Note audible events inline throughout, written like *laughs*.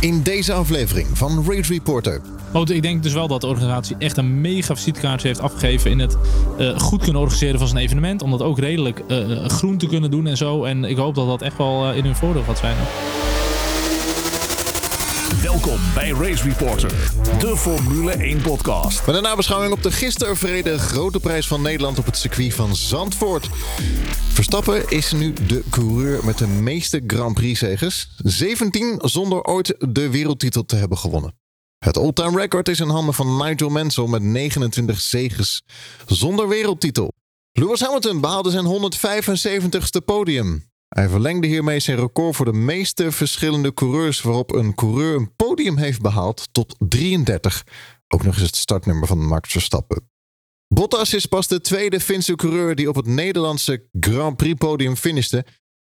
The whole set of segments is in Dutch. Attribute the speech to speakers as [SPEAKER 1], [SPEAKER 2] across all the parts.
[SPEAKER 1] In deze aflevering van Race Reporter.
[SPEAKER 2] Ik denk dus wel dat de organisatie echt een mega visitekaartje heeft afgegeven in het uh, goed kunnen organiseren van zijn evenement. Om dat ook redelijk uh, groen te kunnen doen en zo. En ik hoop dat dat echt wel uh, in hun voordeel gaat zijn.
[SPEAKER 3] Welkom bij Race Reporter, de Formule 1 podcast.
[SPEAKER 1] Met een nabeschouwing op de gisteren verreden grote prijs van Nederland op het circuit van Zandvoort. Verstappen is nu de coureur met de meeste Grand Prix-zegens. 17 zonder ooit de wereldtitel te hebben gewonnen. Het all-time record is in handen van Nigel Mansell met 29 zegens zonder wereldtitel. Lewis Hamilton behaalde zijn 175ste podium. Hij verlengde hiermee zijn record voor de meeste verschillende coureurs waarop een coureur een podium heeft behaald tot 33. Ook nog eens het startnummer van Max Verstappen. Bottas is pas de tweede Finse coureur die op het Nederlandse Grand Prix podium finishte.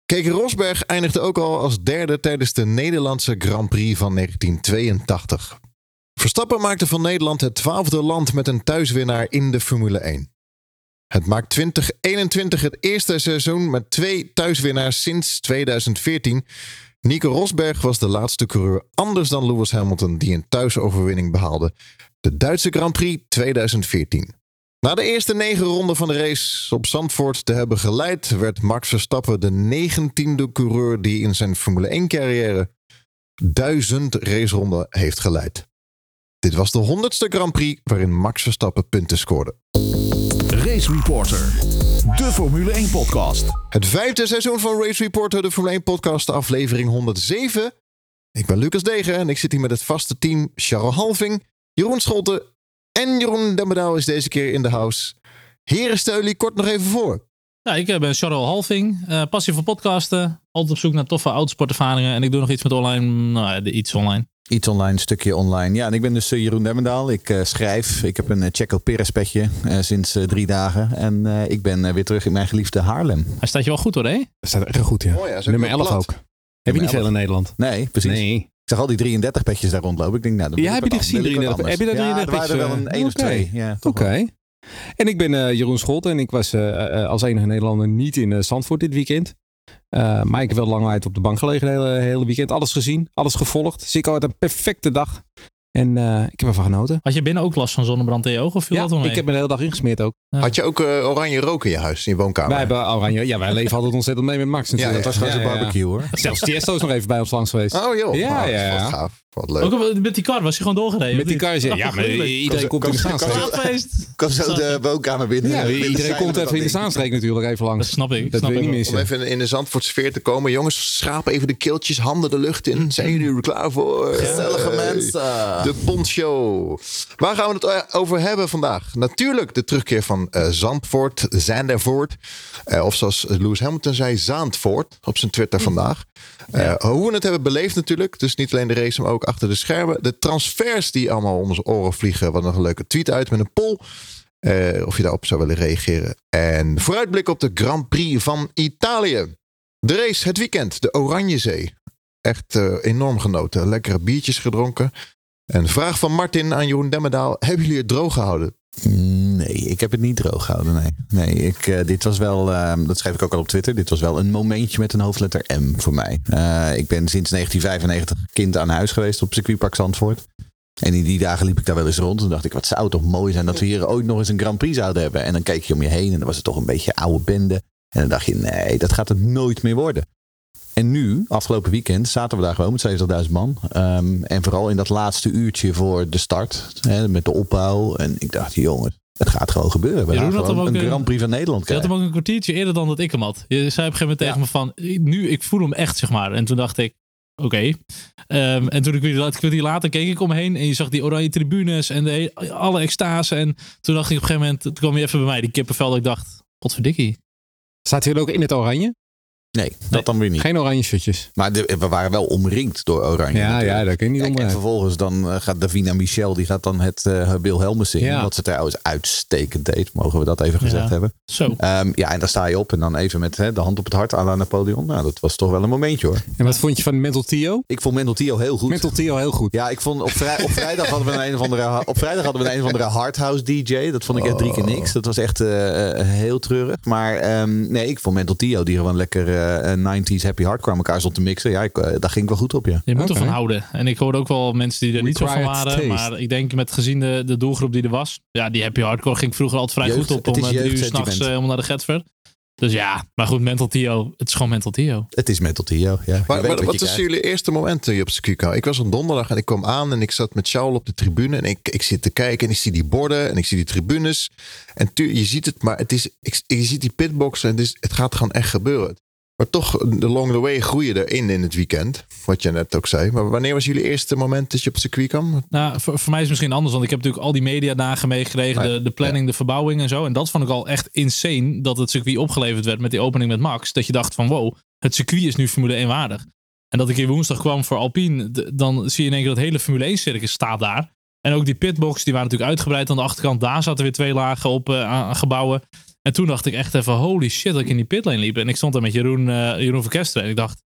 [SPEAKER 1] Keke Rosberg eindigde ook al als derde tijdens de Nederlandse Grand Prix van 1982. Verstappen maakte van Nederland het twaalfde land met een thuiswinnaar in de Formule 1. Het maakt 2021 het eerste seizoen met twee thuiswinnaars sinds 2014. Nico Rosberg was de laatste coureur anders dan Lewis Hamilton die een thuisoverwinning behaalde. De Duitse Grand Prix 2014. Na de eerste negen ronden van de race op Zandvoort te hebben geleid, werd Max Verstappen de negentiende coureur die in zijn Formule 1 carrière duizend raceronden heeft geleid. Dit was de honderdste Grand Prix waarin Max Verstappen punten scoorde.
[SPEAKER 3] Race Reporter, de Formule 1 podcast.
[SPEAKER 1] Het vijfde seizoen van Race Reporter, de Formule 1 podcast, aflevering 107. Ik ben Lucas Degen en ik zit hier met het vaste team Charles Halving, Jeroen Scholten en Jeroen Demmedaal is deze keer in de house. Heren, stel jullie kort nog even voor.
[SPEAKER 2] Ja, ik ben Charles Halving, uh, passie voor podcasten, altijd op zoek naar toffe autosportervaringen en ik doe nog iets met online, nou, iets online.
[SPEAKER 4] Iets online, stukje online. Ja, en ik ben dus uh, Jeroen Demmendaal. Ik uh, schrijf. Ik heb een uh, Checo Perez petje sinds drie dagen. En ik ben weer terug in mijn geliefde Haarlem.
[SPEAKER 2] Hij staat je wel goed hoor, hè? Hij
[SPEAKER 5] staat erg goed, ja.
[SPEAKER 1] Oh ja
[SPEAKER 5] Nummer 11 ook. Heb je niet veel in Nederland?
[SPEAKER 4] Nee, precies.
[SPEAKER 5] Nee.
[SPEAKER 4] Ik zag al die 33 petjes daar rondlopen. Ik denk, nou,
[SPEAKER 5] ja, heb je die gezien? 33, heb je daar 33
[SPEAKER 4] ja, petjes? er waren er wel een 1 of 2. Ja,
[SPEAKER 5] Oké. Okay. En ik ben uh, Jeroen Scholt en ik was uh, als enige Nederlander niet in uh, Zandvoort dit weekend. maar ik heb wel lang uit op de bank gelegen het hele, hele weekend. Alles gezien, alles gevolgd. Dus ik had een perfecte dag. En uh, ik heb ervan genoten.
[SPEAKER 2] Had je binnen ook last van zonnebrand in je ogen? Of viel
[SPEAKER 5] ja,
[SPEAKER 2] dat wel mee?
[SPEAKER 5] ik heb me de hele dag ingesmeerd ook.
[SPEAKER 1] Ja. Had je ook uh, oranje rook in je huis, in je woonkamer?
[SPEAKER 5] Wij hebben oranje. Ja, wij leven altijd ontzettend mee met Max natuurlijk.
[SPEAKER 4] Ja, dat was gewoon ja, barbecue hoor. *laughs*
[SPEAKER 5] Zelfs Tiesto is nog even bij ons langs geweest.
[SPEAKER 1] Oh joh.
[SPEAKER 5] Ja,
[SPEAKER 1] oh,
[SPEAKER 5] ja,
[SPEAKER 1] gaaf. Wat leuk.
[SPEAKER 2] Ook met die kar was je gewoon doorgereden?
[SPEAKER 5] Met die kar, ja. ja maar iedereen komt in de Zaanstreek.
[SPEAKER 4] Kan zo de woonkamer binnen.
[SPEAKER 5] Ja, iedereen komt even in de Zaanstreek natuurlijk even langs.
[SPEAKER 2] Dat snap ik.
[SPEAKER 5] Dat
[SPEAKER 2] snap
[SPEAKER 5] je niet missen.
[SPEAKER 1] Om even in de Zandvoort sfeer te komen. Jongens, schaap even de keeltjes, handen de lucht in. Zijn jullie er klaar voor?
[SPEAKER 4] Gezellige mensen.
[SPEAKER 1] De pontshow. Waar gaan we het over hebben vandaag? Natuurlijk de terugkeer van uh, Zandvoort, Zandervoort. Uh, of zoals Lewis Hamilton zei, Zaandvoort op zijn Twitter vandaag. Uh, hoe we het hebben beleefd natuurlijk. Dus niet alleen de race, maar ook achter de schermen. De transfers die allemaal om onze oren vliegen. Wat nog een leuke tweet uit met een poll. Uh, of je daarop zou willen reageren. En vooruitblik op de Grand Prix van Italië. De race het weekend, de Oranjezee. Echt uh, enorm genoten. Lekkere biertjes gedronken. En vraag van Martin aan Jeroen Demmedaal. Hebben jullie het droog gehouden?
[SPEAKER 4] Nee, ik heb het niet droog gehouden. Nee, nee ik, uh, dit was wel, uh, dat schreef ik ook al op Twitter. Dit was wel een momentje met een hoofdletter M voor mij. Uh, ik ben sinds 1995 kind aan huis geweest op circuitpark Zandvoort. En in die dagen liep ik daar wel eens rond. En dacht ik, wat zou toch mooi zijn dat we hier ooit nog eens een Grand Prix zouden hebben. En dan keek je om je heen en dan was het toch een beetje oude bende. En dan dacht je, nee, dat gaat het nooit meer worden. En nu, afgelopen weekend, zaten we daar gewoon met 70.000 man. Um, en vooral in dat laatste uurtje voor de start, hè, met de opbouw. En ik dacht, jongens, het gaat gewoon gebeuren. We gaan gewoon een Grand Prix van Nederland krijgen.
[SPEAKER 2] Je had hem ook een kwartiertje eerder dan dat ik hem had. Je zei op een gegeven moment tegen me van, nu, ik voel hem echt, zeg maar. En toen dacht ik, oké. Okay. Um, en toen ik weer kwartier later keek ik omheen en je zag die oranje tribunes en de, alle extase. En toen dacht ik op een gegeven moment, toen kwam je even bij mij, die kippenvel, dat ik dacht, potverdikkie.
[SPEAKER 5] Staat hij ook in het oranje?
[SPEAKER 4] Nee, dat nee, dan weer niet.
[SPEAKER 5] Geen oranje shirtjes.
[SPEAKER 4] Maar de, we waren wel omringd door oranje.
[SPEAKER 5] Ja, ja dat kun je niet
[SPEAKER 4] Kijk, En vervolgens dan uh, gaat Davina Michel, die gaat dan het uh, Wilhelmus zingen. Ja. Wat ze trouwens uitstekend deed, mogen we dat even gezegd
[SPEAKER 2] ja.
[SPEAKER 4] hebben.
[SPEAKER 2] Zo.
[SPEAKER 4] Um, ja, en dan sta je op en dan even met hè, de hand op het hart aan Napoleon. Nou, dat was toch wel een momentje hoor.
[SPEAKER 5] En wat vond je van Mental Tio?
[SPEAKER 4] Ik vond Mental Tio heel goed.
[SPEAKER 5] Mental Tio heel goed.
[SPEAKER 4] Ja, ik vond op, vrij, op vrijdag hadden we een, een of andere, op vrijdag hadden we een, een of andere hardhouse DJ. Dat vond ik echt drie keer niks. Dat was echt uh, heel treurig. Maar um, nee, ik vond Mental Tio die gewoon lekker eh, 90s happy hardcore aan elkaar stond te mixen. Ja, ik, eh, daar ging ik wel goed op, ja.
[SPEAKER 2] Je moet
[SPEAKER 5] Oké.
[SPEAKER 2] ervan houden. En ik hoorde ook wel mensen die er niet zo van waren.
[SPEAKER 5] taste.
[SPEAKER 2] Maar ik denk met gezien de, de doelgroep die er was. Ja, die happy hardcore ging vroeger altijd vrij
[SPEAKER 4] Jeugd-
[SPEAKER 2] goed op.
[SPEAKER 4] het
[SPEAKER 2] Om
[SPEAKER 4] is
[SPEAKER 2] eh, drie uur s'nachts om naar de Getver. Dus ja, maar goed, Mental Tio. Het is gewoon Mental Tio.
[SPEAKER 4] Het is Metal Tio, ja.
[SPEAKER 1] Maar,
[SPEAKER 4] wat
[SPEAKER 1] wat is jullie eerste moment hier op circuit? kwam? Ik was op donderdag en ik kwam aan en ik zat met Charles op de tribune. En ik, ik zit te kijken en ik zie die borden en ik zie die tribunes. En tu, je ziet het, maar het is, ik, je ziet die pitboxen en het, is, het gaat gewoon echt gebeuren. Maar toch, along the way groei je erin in het weekend. Wat je net ook zei. Maar wanneer was jullie eerste moment dat je op het circuit kwam?
[SPEAKER 2] Nou, voor, voor mij is het misschien anders. Want ik heb natuurlijk al die mediadagen meegekregen. De, de planning, de verbouwing en zo. En dat vond ik al echt insane. Dat het circuit opgeleverd werd met die opening met Max. Dat je dacht van wow, het circuit is nu Formule 1 waardig. En dat ik hier woensdag kwam voor Alpine. Dan zie je in één keer dat hele Formule 1 circus staat daar. En ook die pitbox, die waren natuurlijk uitgebreid aan de achterkant. Daar zaten weer twee lagen op eh, aan gebouwen. En toen dacht ik echt even, holy shit, dat ik in die pitlane liep. En ik stond daar met Jeroen, eh Jeroen Verkesteren. En ik dacht,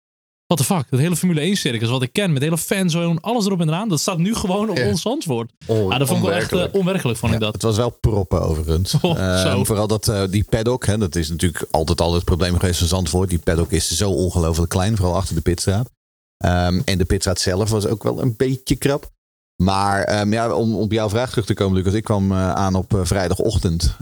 [SPEAKER 2] what the fuck, dat hele Formule 1 circus wat ik ken. Met hele fanzone, alles erop en eraan. Dat staat nu gewoon op
[SPEAKER 1] Ja.
[SPEAKER 2] ons Zandvoort.
[SPEAKER 1] On-
[SPEAKER 2] Ah, dat vond ik wel echt eh,
[SPEAKER 1] onwerkelijk.
[SPEAKER 2] vond ik dat.
[SPEAKER 4] Het was wel proppen overigens. *laughs*
[SPEAKER 2] Oh,
[SPEAKER 4] Ehm, vooral dat eh, die paddock, hè, dat is natuurlijk altijd al het probleem geweest van Zandvoort. Die paddock is zo ongelooflijk klein, vooral achter de pitstraat. Ehm, en de pitstraat zelf was ook wel een beetje krap. Maar ehm, ja, om op jouw vraag terug te komen, Lucas. Ik kwam aan op vrijdagochtend.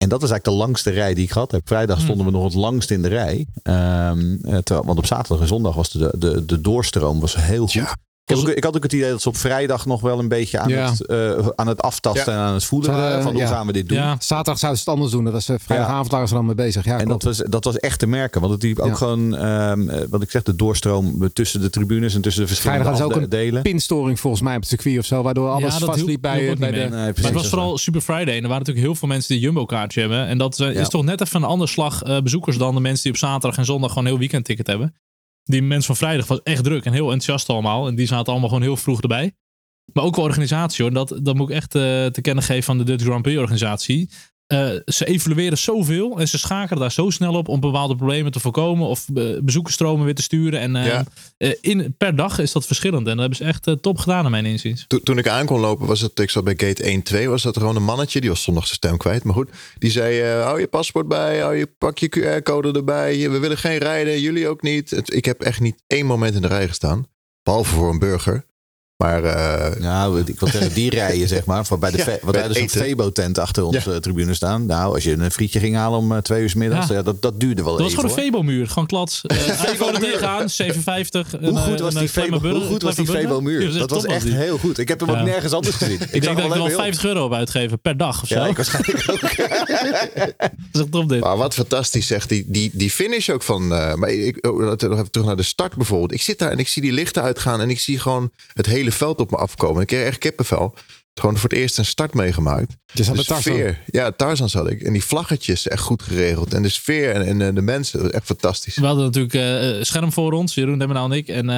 [SPEAKER 4] En dat is eigenlijk de langste rij die ik gehad heb. Vrijdag
[SPEAKER 2] Hmm.
[SPEAKER 4] stonden we nog het langst in de rij. Ehm, eh, terwijl- want op zaterdag en zondag was de, de, de doorstroom was heel goed.
[SPEAKER 1] Ja.
[SPEAKER 4] Ik, heb ook- ik had ook het idee dat ze op vrijdag nog wel een beetje aan,
[SPEAKER 5] Ja.
[SPEAKER 4] het, eh, aan het aftasten en aan het voelen waren. Van hoe
[SPEAKER 5] ja.
[SPEAKER 4] gaan we dit doen?
[SPEAKER 2] Ja,
[SPEAKER 5] Zaterdag zouden ze het anders doen. Dat was eh, vrijdagavond waren ze dan mee bezig. Ja,
[SPEAKER 4] En dat was, dat was echt te merken. Want het liep ook
[SPEAKER 5] Ja.
[SPEAKER 4] gewoon, ehm, eh, wat ik zeg, de doorstroom tussen de tribunes en tussen de verschillende
[SPEAKER 5] Vrijdag hadden ze ook
[SPEAKER 4] delen.
[SPEAKER 5] pinstoring volgens mij op het circuit of zo. Waardoor alles vastliep bij, bij de...
[SPEAKER 4] Nee,
[SPEAKER 2] Maar
[SPEAKER 4] precies,
[SPEAKER 2] het was vooral Super Friday. En er waren natuurlijk heel veel mensen die Jumbo kaartje hebben. En dat
[SPEAKER 4] Ja.
[SPEAKER 2] is toch net even een ander slag eh, bezoekers dan de mensen die op zaterdag en zondag gewoon een heel weekend ticket hebben. Die mensen van vrijdag was echt druk en heel enthousiast allemaal. En die zaten allemaal gewoon heel vroeg erbij. Maar ook wel organisatie hoor. Dat, dat moet ik echt eh, te kennen geven van de Dutch Grand Prix organisatie. Eh, ze evalueren zoveel en ze schakelen daar zo snel op om bepaalde problemen te voorkomen of eh, bezoekersstromen weer te sturen. En eh,
[SPEAKER 1] Ja.
[SPEAKER 2] in, per dag is dat verschillend. En dat hebben ze echt top gedaan naar mijn inziens.
[SPEAKER 1] Toen, toen ik aan kon lopen, was het, ik zat bij gate 1, 2, was dat gewoon een mannetje. Die was zondag zijn stem kwijt, maar goed. Die zei, hou je paspoort bij, hou je, pak je QR-code erbij. We willen geen rijden, jullie ook niet. Ik heb echt niet één moment in de rij gestaan. Behalve voor een burger. Maar eh,
[SPEAKER 4] Nou, ik wil zeggen, die rijen, zeg maar. Voor bij de *laughs*
[SPEAKER 1] Ja,
[SPEAKER 4] want wij
[SPEAKER 1] het
[SPEAKER 4] hadden zo'n
[SPEAKER 1] eten.
[SPEAKER 4] Febo-tent achter onze
[SPEAKER 1] Ja.
[SPEAKER 4] tribune staan. Nou, als je een frietje ging halen om eh, twee uur 's middags,
[SPEAKER 2] Ja.
[SPEAKER 4] ja. dat, dat duurde wel
[SPEAKER 2] Dat was
[SPEAKER 4] even.
[SPEAKER 2] gewoon een. Febo-muur. Gewoon klats. Uh, iPhone er tegenaan, 750.
[SPEAKER 4] Hoe goed was die Febo- hoe goed was die Febo-muur? *laughs* Dat was echt heel goed. Ik heb hem ook nergens anders gezien. *laughs* Ik,
[SPEAKER 2] denk dat ik er wel
[SPEAKER 4] bij ons.
[SPEAKER 2] 50 euro heb uitgegeven per dag of zo.
[SPEAKER 4] Ja, ik waarschijnlijk ook.
[SPEAKER 2] Dat is echt top dit.
[SPEAKER 1] Maar wat fantastisch zegt, die, die, die finish ook van... eh, maar ik, oh, laten we nog even terug naar de start bijvoorbeeld. Ik zit daar en ik zie die lichten uitgaan en ik zie gewoon het hele veld op me afkomen. Ik kreeg echt kippenvel. Gewoon voor het eerst een start meegemaakt.
[SPEAKER 5] Je zat
[SPEAKER 1] de
[SPEAKER 5] Tarzan.
[SPEAKER 1] sfeer. Ja, Tarzan zat ik. En die vlaggetjes echt goed geregeld. En de sfeer en, en eh, de mensen, was echt fantastisch.
[SPEAKER 2] We hadden natuurlijk eh, een scherm voor ons, Jeroen Demmenau en ik. En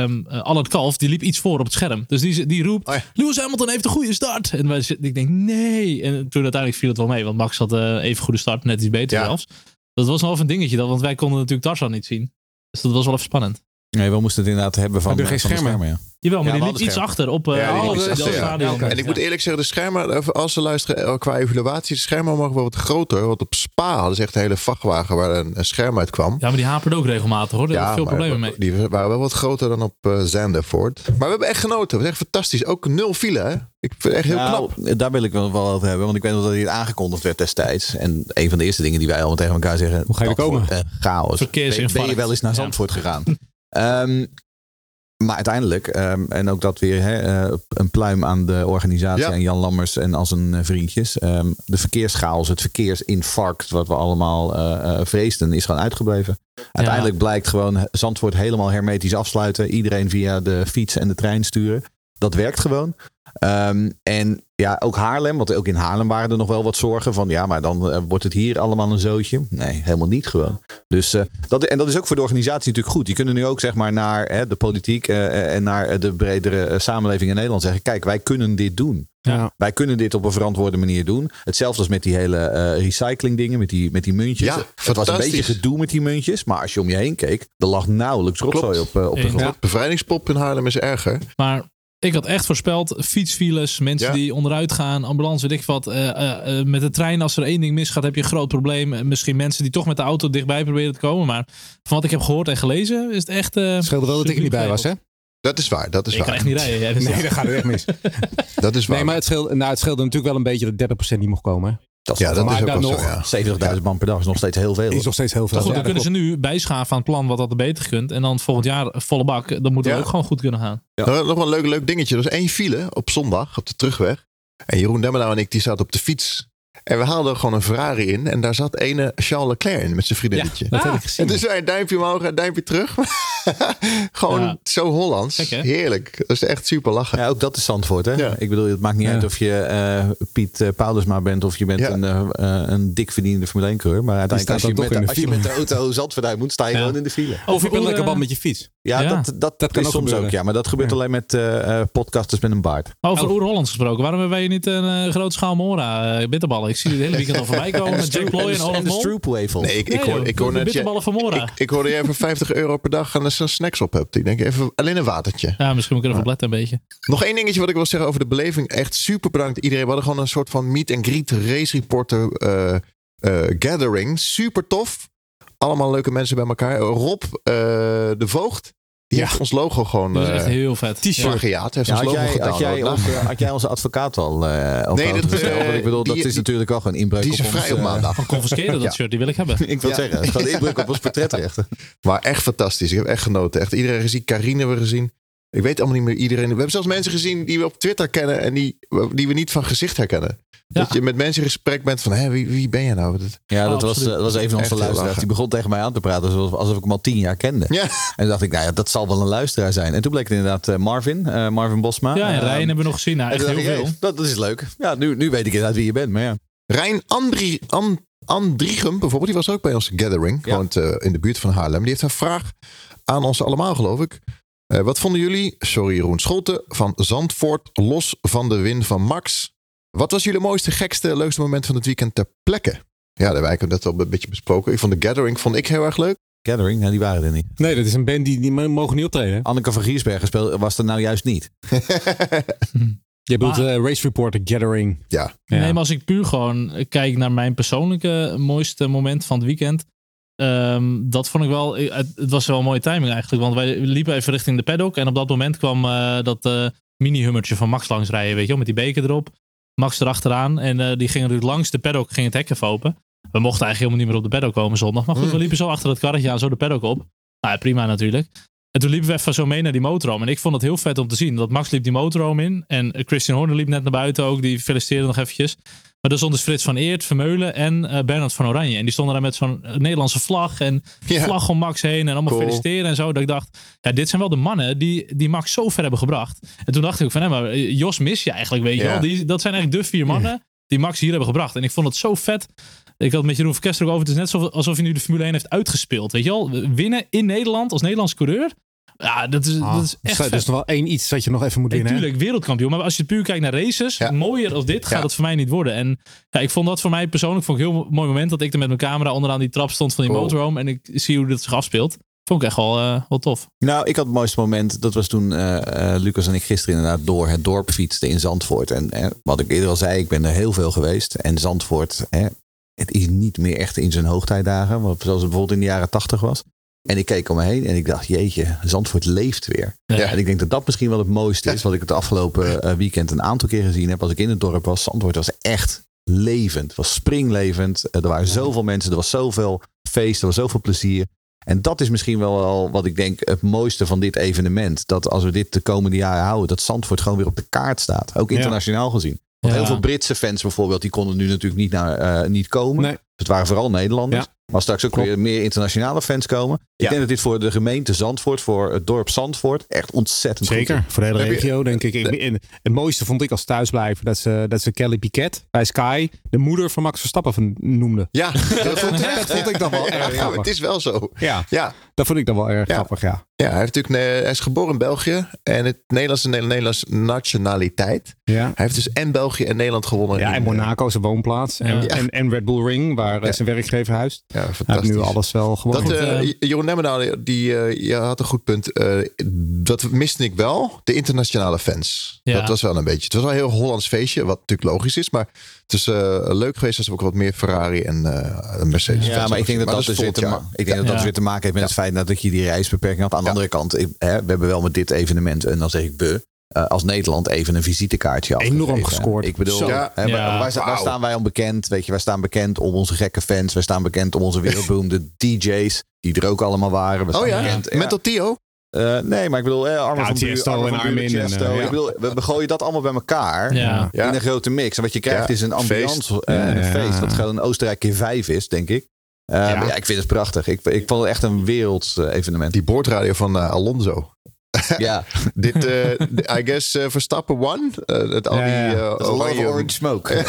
[SPEAKER 2] um, Allard Kalf, die liep iets voor op het scherm. Dus die, die roept,
[SPEAKER 1] Oh ja.
[SPEAKER 2] Lewis Hamilton heeft een goede start. En wij, zitten- ik denk, nee. En toen uiteindelijk viel het wel mee. Want Max had eh, even goede start, net iets beter
[SPEAKER 1] Ja.
[SPEAKER 2] zelfs. Dat was nog even een dingetje, dan, want wij konden natuurlijk Tarzan niet zien. Dus dat was wel even spannend.
[SPEAKER 4] Nee, we moesten het inderdaad hebben van,
[SPEAKER 5] geen
[SPEAKER 4] van de
[SPEAKER 5] schermen?
[SPEAKER 4] ja.
[SPEAKER 2] Jawel, maar
[SPEAKER 4] Ja,
[SPEAKER 2] die liep
[SPEAKER 4] hadden
[SPEAKER 2] iets achter op eh
[SPEAKER 1] Ja,
[SPEAKER 2] oh,
[SPEAKER 1] ja. En ik moet eerlijk zeggen, de schermen, als ze luisteren eh, qua evaluatie, de schermen mogen wel wat groter. Want op Spa hadden ze echt een hele vrachtwagen waar een, een scherm uit kwam.
[SPEAKER 2] Ja, maar die haperde ook regelmatig hoor. Daar hebben veel
[SPEAKER 1] maar
[SPEAKER 2] problemen mee.
[SPEAKER 1] Die waren wel wat groter dan op eh Zandervoort. Maar we hebben echt genoten. Het was echt fantastisch. Ook nul file, hè? Ik vind het echt heel
[SPEAKER 4] Nou,
[SPEAKER 1] knap.
[SPEAKER 4] Daar wil ik wel over hebben. Want ik weet nog dat dit aangekondigd werd destijds. En een van de eerste dingen die wij allemaal tegen elkaar zeggen.
[SPEAKER 5] Hoe ga je er komen?
[SPEAKER 4] eh, chaos. Ben, ben je wel eens naar
[SPEAKER 2] Ja.
[SPEAKER 4] Zandvoort gegaan? *laughs* Ehm, maar uiteindelijk, ehm, en ook dat weer hè, eh, een pluim aan de organisatie,
[SPEAKER 1] Ja.
[SPEAKER 4] aan Jan Lammers en al zijn eh, vriendjes. Ehm, de verkeerschaos, het verkeersinfarct, wat we allemaal eh, eh, vreesden, is gewoon uitgebleven. Uiteindelijk blijkt gewoon Zandvoort helemaal hermetisch afsluiten. Iedereen via de fiets en de trein sturen. Dat werkt gewoon. Ehm, en ja, ook Haarlem, want ook in Haarlem waren er nog wel wat zorgen van, ja, maar dan eh, wordt het hier allemaal een zootje. Nee, helemaal niet gewoon. Dus eh, dat, en dat is ook voor de organisatie natuurlijk goed. Die kunnen nu ook zeg maar naar hè, de politiek eh, en naar de bredere samenleving in Nederland zeggen, kijk, wij kunnen dit doen.
[SPEAKER 5] Ja.
[SPEAKER 4] Wij kunnen dit op een verantwoorde manier doen. Hetzelfde als met die hele eh, recycling dingen, met die, met die muntjes.
[SPEAKER 1] Ja,
[SPEAKER 4] het was een beetje gedoe met die muntjes, maar als je om je heen keek, er lag nauwelijks rotzooi op, op de grond.
[SPEAKER 2] Ja.
[SPEAKER 1] Bevrijdingspop in Haarlem is erger.
[SPEAKER 2] Maar Ik had echt voorspeld fietsfiles, mensen
[SPEAKER 1] Ja.
[SPEAKER 2] die onderuit gaan, ambulance, weet ik wat. Eh, eh, eh, met de trein, als er één ding misgaat, heb je een groot probleem. En Misschien mensen die toch met de auto dichtbij proberen te komen. Maar van wat ik heb gehoord en gelezen, is het echt... eh
[SPEAKER 5] Het scheelde wel dat ik er niet bij was, hè?
[SPEAKER 1] Dat is waar, dat is
[SPEAKER 2] Ik
[SPEAKER 1] waar.
[SPEAKER 2] kan echt niet rijden. jij, dus
[SPEAKER 5] Nee,
[SPEAKER 2] ja.
[SPEAKER 5] dat gaat er echt mis. *laughs*
[SPEAKER 1] Dat is waar.
[SPEAKER 5] Nee, maar het scheelde, nou, het scheelde natuurlijk wel een beetje dat 30% niet mocht komen.
[SPEAKER 1] Ja, dat
[SPEAKER 5] maar
[SPEAKER 1] is ook
[SPEAKER 5] dan
[SPEAKER 1] wel
[SPEAKER 5] nog-
[SPEAKER 1] zo, ja.
[SPEAKER 4] 70.000 man per dag is nog steeds heel veel.
[SPEAKER 5] Is nog steeds heel veel.
[SPEAKER 2] Maar goed,
[SPEAKER 5] Ja,
[SPEAKER 2] dan kunnen ze nu bijschaven aan het plan wat dat er beter kunt. En dan volgend jaar volle bak. Dan moet het
[SPEAKER 1] Ja.
[SPEAKER 2] ook gewoon goed kunnen gaan.
[SPEAKER 4] Ja.
[SPEAKER 1] Nou, nog wel een leuk, leuk dingetje. Er was één file op zondag op de terugweg. En Jeroen Demmenau en ik die zaten op de fiets. En we haalden gewoon een Ferrari in. En daar zat ene Charles Leclerc in met zijn vriendinnetje.
[SPEAKER 5] Dat heb
[SPEAKER 2] Ah.
[SPEAKER 5] ik gezien.
[SPEAKER 1] En dus wij een duimpje omhoog en een duimpje terug. *laughs* gewoon
[SPEAKER 2] Ja.
[SPEAKER 1] zo Hollands. Heerlijk. Dat is echt super lachen.
[SPEAKER 4] Ja, ook dat is Zandvoort, hè?
[SPEAKER 1] Ja.
[SPEAKER 4] Ik bedoel, het maakt niet
[SPEAKER 5] Ja.
[SPEAKER 4] uit of je eh, Piet uh, Paulusma bent of je bent
[SPEAKER 1] Ja.
[SPEAKER 4] een, eh, eh, een dik verdiende Formule 1 coureur. Maar uiteindelijk, als je, met, de- als je met de auto Zandvoort uit moet, sta je
[SPEAKER 2] Ja.
[SPEAKER 4] gewoon in de file.
[SPEAKER 5] Of je bent lekker
[SPEAKER 2] eh,
[SPEAKER 5] band met je fiets.
[SPEAKER 4] Ja,
[SPEAKER 2] Ja.
[SPEAKER 4] Dat, dat,
[SPEAKER 5] Dat kan
[SPEAKER 4] is
[SPEAKER 5] ook
[SPEAKER 4] soms
[SPEAKER 5] gebeuren.
[SPEAKER 4] ook, ja. Maar dat gebeurt alleen met eh, eh, podcasters met een baard.
[SPEAKER 2] Over
[SPEAKER 5] Oh.
[SPEAKER 2] Oer-Hollands gesproken. Waarom hebben wij niet een uh, grote schaal Mora uh, bitterballen? Ik zie dit hele weekend al voorbij *laughs* komen met Jack Ploy en
[SPEAKER 4] en
[SPEAKER 2] Olaf Mol.
[SPEAKER 1] Nee, ik, ik,
[SPEAKER 2] Nee,
[SPEAKER 1] hoor,
[SPEAKER 2] joh,
[SPEAKER 1] ik hoor net... je-
[SPEAKER 2] bitterballen van Mora.
[SPEAKER 1] Ik, ik hoorde je even 50 euro per dag en er zo'n snacks op hebt. Ik denk even alleen een watertje.
[SPEAKER 2] Ja, misschien moet ik even letten een beetje.
[SPEAKER 1] Nog één dingetje wat ik wil zeggen over de beleving. Echt super bedankt iedereen. We hadden gewoon een soort van meet and greet race reporter eh, eh, gathering. Super tof. Allemaal leuke mensen bij elkaar. Rob eh, de Voogd. Die
[SPEAKER 5] Ja.
[SPEAKER 1] heeft ons logo gewoon
[SPEAKER 2] Dat is
[SPEAKER 1] eh
[SPEAKER 2] echt heel vet.
[SPEAKER 1] Heeft
[SPEAKER 4] Ja,
[SPEAKER 1] ons
[SPEAKER 4] had,
[SPEAKER 1] logo
[SPEAKER 4] jij,
[SPEAKER 1] gedaan.
[SPEAKER 4] had, jij onze, had jij onze advocaat al uh, op
[SPEAKER 1] Nee, dat,
[SPEAKER 4] Want ik bedoel, dat is natuurlijk ook een inbreuk
[SPEAKER 1] die is
[SPEAKER 4] op
[SPEAKER 1] vrij
[SPEAKER 4] ons,
[SPEAKER 1] op maandag.
[SPEAKER 2] Van confisceren dat
[SPEAKER 1] Ja.
[SPEAKER 2] shirt, die wil ik hebben.
[SPEAKER 4] Ik wil
[SPEAKER 1] Ja.
[SPEAKER 4] zeggen, het is gewoon inbreuk op ons portretrechten. *laughs*
[SPEAKER 1] Maar echt fantastisch. Ik heb echt genoten. Echt iedereen gezien. Karine hebben we gezien. Ik weet allemaal niet meer iedereen. We hebben zelfs mensen gezien die we op Twitter kennen en die, die we niet van gezicht herkennen.
[SPEAKER 2] Ja.
[SPEAKER 1] Dat je met mensen in gesprek bent van, hé, wie, wie ben je nou? Dat-
[SPEAKER 4] Ja, dat
[SPEAKER 2] Oh,
[SPEAKER 4] was,
[SPEAKER 2] absoluut.
[SPEAKER 4] dat was een van onze luisteraars. Die begon tegen mij aan te praten alsof, alsof ik hem al tien jaar kende.
[SPEAKER 1] Ja,
[SPEAKER 4] En toen dacht ik, nou ja, dat zal wel een luisteraar zijn. En toen bleek het inderdaad eh, Marvin, eh, Marvin Bosma.
[SPEAKER 2] Ja, en
[SPEAKER 4] Eh,
[SPEAKER 2] Rijn hebben we nog gezien. Nou, echt heel
[SPEAKER 4] ik,
[SPEAKER 2] veel.
[SPEAKER 4] hey, dat, dat is leuk. Ja, nu, nu weet ik inderdaad wie je bent. Maar ja.
[SPEAKER 1] Rijn Andri, bijvoorbeeld, die was ook bij onze gathering.
[SPEAKER 4] Ja.
[SPEAKER 1] Woont eh, in de buurt van Haarlem. Die heeft een vraag aan ons allemaal, geloof ik. Eh, wat vonden jullie, sorry Jeroen Scholte, van Zandvoort los van de win van Max? Wat was jullie mooiste, gekste, leukste moment van het weekend ter plekke? Ja, daar hebben eigenlijk net al een beetje besproken. Ik vond de gathering vond ik heel erg leuk.
[SPEAKER 4] Gathering, nou, die waren er niet.
[SPEAKER 5] Nee, dat is een band die, die mogen niet optreden. *laughs*
[SPEAKER 4] Anneke van Giersbergen speel, was er nou juist niet. *laughs*
[SPEAKER 5] Je bedoelt
[SPEAKER 2] Maar-
[SPEAKER 5] eh, Race Reporter Gathering.
[SPEAKER 1] Ja,
[SPEAKER 5] Ja.
[SPEAKER 2] Nee, maar als ik puur gewoon kijk naar mijn persoonlijke mooiste moment van het weekend. ehm, dat vond ik wel. Het, het was wel een mooie timing eigenlijk. Want wij liepen even richting de paddock. En op dat moment kwam eh, dat eh, mini-hummertje van Max langs rijden. Weet je wel, met die beker erop. Max erachteraan. En eh, die ging natuurlijk langs de paddock. Ging het hek even open. We mochten eigenlijk helemaal niet meer op de paddock komen zondag. Maar goed, we liepen zo achter het karretje aan. Zo de paddock op. Nou ja, prima natuurlijk. En toen liepen we even zo mee naar die motorhome. En ik vond het heel vet om te zien. Dat Max liep die motorhome in. En Christian Horner liep net naar buiten ook. Die feliciteerde nog eventjes. Maar daar stond dus Frits van Eert, Vermeulen en eh Bernard van Oranje. En die stonden daar met zo'n eh, Nederlandse vlag. En vlag om Max heen. En allemaal
[SPEAKER 1] Cool.
[SPEAKER 2] feliciteren en zo. Dat ik dacht, ja, dit zijn wel de mannen die, die Max zo ver hebben gebracht. En toen dacht ik van, hé, maar eh, Jos mis je eigenlijk, weet je wel. Die, dat zijn eigenlijk de vier mannen die Max hier hebben gebracht. En ik vond het zo vet. Ik had met Jeroen Verkester ook over. Het is net alsof hij nu de Formule 1 heeft uitgespeeld. Weet je wel? Winnen in Nederland als Nederlands coureur. Ja, dat is, dat is echt
[SPEAKER 5] dat is nog wel één iets dat je nog even moet winnen. hè?
[SPEAKER 2] tuurlijk, wereldkampioen. Maar als je puur kijkt naar races,
[SPEAKER 1] Ja.
[SPEAKER 2] mooier als dit gaat
[SPEAKER 1] Ja.
[SPEAKER 2] het voor mij niet worden. En ja, ik vond dat voor mij persoonlijk vond ik een heel mooi moment dat ik er met mijn camera onderaan die trap stond van die
[SPEAKER 1] Cool.
[SPEAKER 2] motorhome en ik zie hoe dit zich afspeelt. Vond ik echt wel, eh, wel tof.
[SPEAKER 4] Nou, ik had het mooiste moment. Dat was toen eh, eh, Lucas en ik gisteren inderdaad door het dorp fietsten in Zandvoort. En eh, wat ik eerder al zei, ik ben er heel veel geweest. En Zandvoort, hè, het is niet meer echt in zijn hoogtijdagen. wat- Zoals het bijvoorbeeld in de jaren tachtig was. En ik keek om me heen en ik dacht, jeetje, Zandvoort leeft weer.
[SPEAKER 2] Ja.
[SPEAKER 4] En ik denk dat dat misschien wel het mooiste is. Wat ik het afgelopen eh, weekend een aantal keer gezien heb. Als ik in het dorp was. Zandvoort was echt levend. Het was springlevend. Eh, Er waren zoveel mensen. Er was zoveel feest. Er was zoveel plezier. En dat is misschien wel al wat ik denk het mooiste van dit evenement. Dat als we dit de komende jaren houden. Dat Zandvoort gewoon weer op de kaart staat. Ook
[SPEAKER 5] Ja.
[SPEAKER 4] internationaal gezien. Want
[SPEAKER 2] Ja.
[SPEAKER 4] heel veel Britse fans bijvoorbeeld. Die konden nu natuurlijk niet, naar, eh, niet komen.
[SPEAKER 5] Nee.
[SPEAKER 4] Het waren vooral Nederlanders.
[SPEAKER 5] Ja.
[SPEAKER 4] Maar straks ook
[SPEAKER 5] Klopt.
[SPEAKER 4] weer meer internationale fans komen. Ik
[SPEAKER 1] Ja.
[SPEAKER 4] denk dat dit voor de gemeente Zandvoort, voor het dorp Zandvoort, echt ontzettend goed
[SPEAKER 5] Zeker,
[SPEAKER 4] is.
[SPEAKER 5] voor de hele
[SPEAKER 1] je-
[SPEAKER 5] regio denk ik. Ik- en Het mooiste vond ik als thuisblijver dat ze, dat ze Kelly Piquet bij Sky de moeder van Max Verstappen van- noemde.
[SPEAKER 1] Ja, *laughs* dat vond,
[SPEAKER 5] Dat vond ik dan wel erg
[SPEAKER 1] ja,
[SPEAKER 5] grappig.
[SPEAKER 1] het is wel zo.
[SPEAKER 5] Ja,
[SPEAKER 1] Ja,
[SPEAKER 5] dat vond ik dan wel erg grappig, ja.
[SPEAKER 1] ja hij, heeft natuurlijk, eh, hij is geboren in België en het Nederlandse Nederlands nationaliteit.
[SPEAKER 5] Ja,
[SPEAKER 1] Hij heeft dus en België en Nederland gewonnen.
[SPEAKER 5] ja
[SPEAKER 1] in,
[SPEAKER 5] en
[SPEAKER 1] eh,
[SPEAKER 5] Monaco zijn woonplaats. En, en Red Bull Ring, waar eh,
[SPEAKER 1] Ja.
[SPEAKER 5] zijn werkgever huist.
[SPEAKER 1] Ja,
[SPEAKER 5] Hij
[SPEAKER 1] fantastisch.
[SPEAKER 5] nu alles wel gewoon.
[SPEAKER 1] Dat, eh,
[SPEAKER 2] eh,
[SPEAKER 1] Jeroen Nemmendaal, die eh, je had een goed punt. Eh, dat miste ik wel. De internationale fans.
[SPEAKER 2] Ja.
[SPEAKER 1] Dat was wel een beetje. Het was wel een heel Hollands feestje. Wat natuurlijk logisch is. Maar het is eh, leuk geweest als er ook wat meer Ferrari en eh Mercedes
[SPEAKER 4] Ja, maar ik denk dat dat,
[SPEAKER 1] is
[SPEAKER 4] dus weer te, ik denk dat, dat
[SPEAKER 2] Ja.
[SPEAKER 4] weer te maken heeft met het feit dat je die reisbeperking had. Aan de
[SPEAKER 1] Ja.
[SPEAKER 4] andere kant, ik- hè, we hebben wel met dit evenement, en dan zeg ik we, eh, als Nederland even een visitekaartje
[SPEAKER 5] Enorm
[SPEAKER 4] afgegeven.
[SPEAKER 5] gescoord.
[SPEAKER 4] Ik bedoel, hè, waar,
[SPEAKER 2] Ja.
[SPEAKER 4] waar, sta- waar
[SPEAKER 1] Wauw.
[SPEAKER 4] staan wij om bekend? Weet je, wij staan bekend om onze gekke fans. Wij staan bekend om onze *laughs* wereldberoemde DJ's, die er ook allemaal waren. We
[SPEAKER 1] Oh ja,
[SPEAKER 4] bekend, ja.
[SPEAKER 1] Mental Tio.
[SPEAKER 4] Eh, nee, maar ik bedoel, eh, Armin
[SPEAKER 5] Ja,
[SPEAKER 4] van Buuren,
[SPEAKER 5] Tiesto
[SPEAKER 4] Armin
[SPEAKER 5] en Armin eh, ja.
[SPEAKER 4] Ik bedoel, we, we gooien dat allemaal bij elkaar
[SPEAKER 2] Ja.
[SPEAKER 4] In een grote mix. En wat je krijgt
[SPEAKER 1] Ja,
[SPEAKER 4] is een ambiance,
[SPEAKER 1] feest.
[SPEAKER 5] Ja,
[SPEAKER 4] een feest. Dat gewoon Oostenrijk keer vijf is, denk ik.
[SPEAKER 5] Ja.
[SPEAKER 4] ik vind het prachtig. Ik, ik vond het echt een werelds evenement.
[SPEAKER 1] Die boordradio van Alonso. *laughs*
[SPEAKER 4] ja,
[SPEAKER 1] Dit, eh, I guess, eh, Verstappen one. Eh, het al
[SPEAKER 5] Ja,
[SPEAKER 1] die
[SPEAKER 4] orange smoke. *laughs*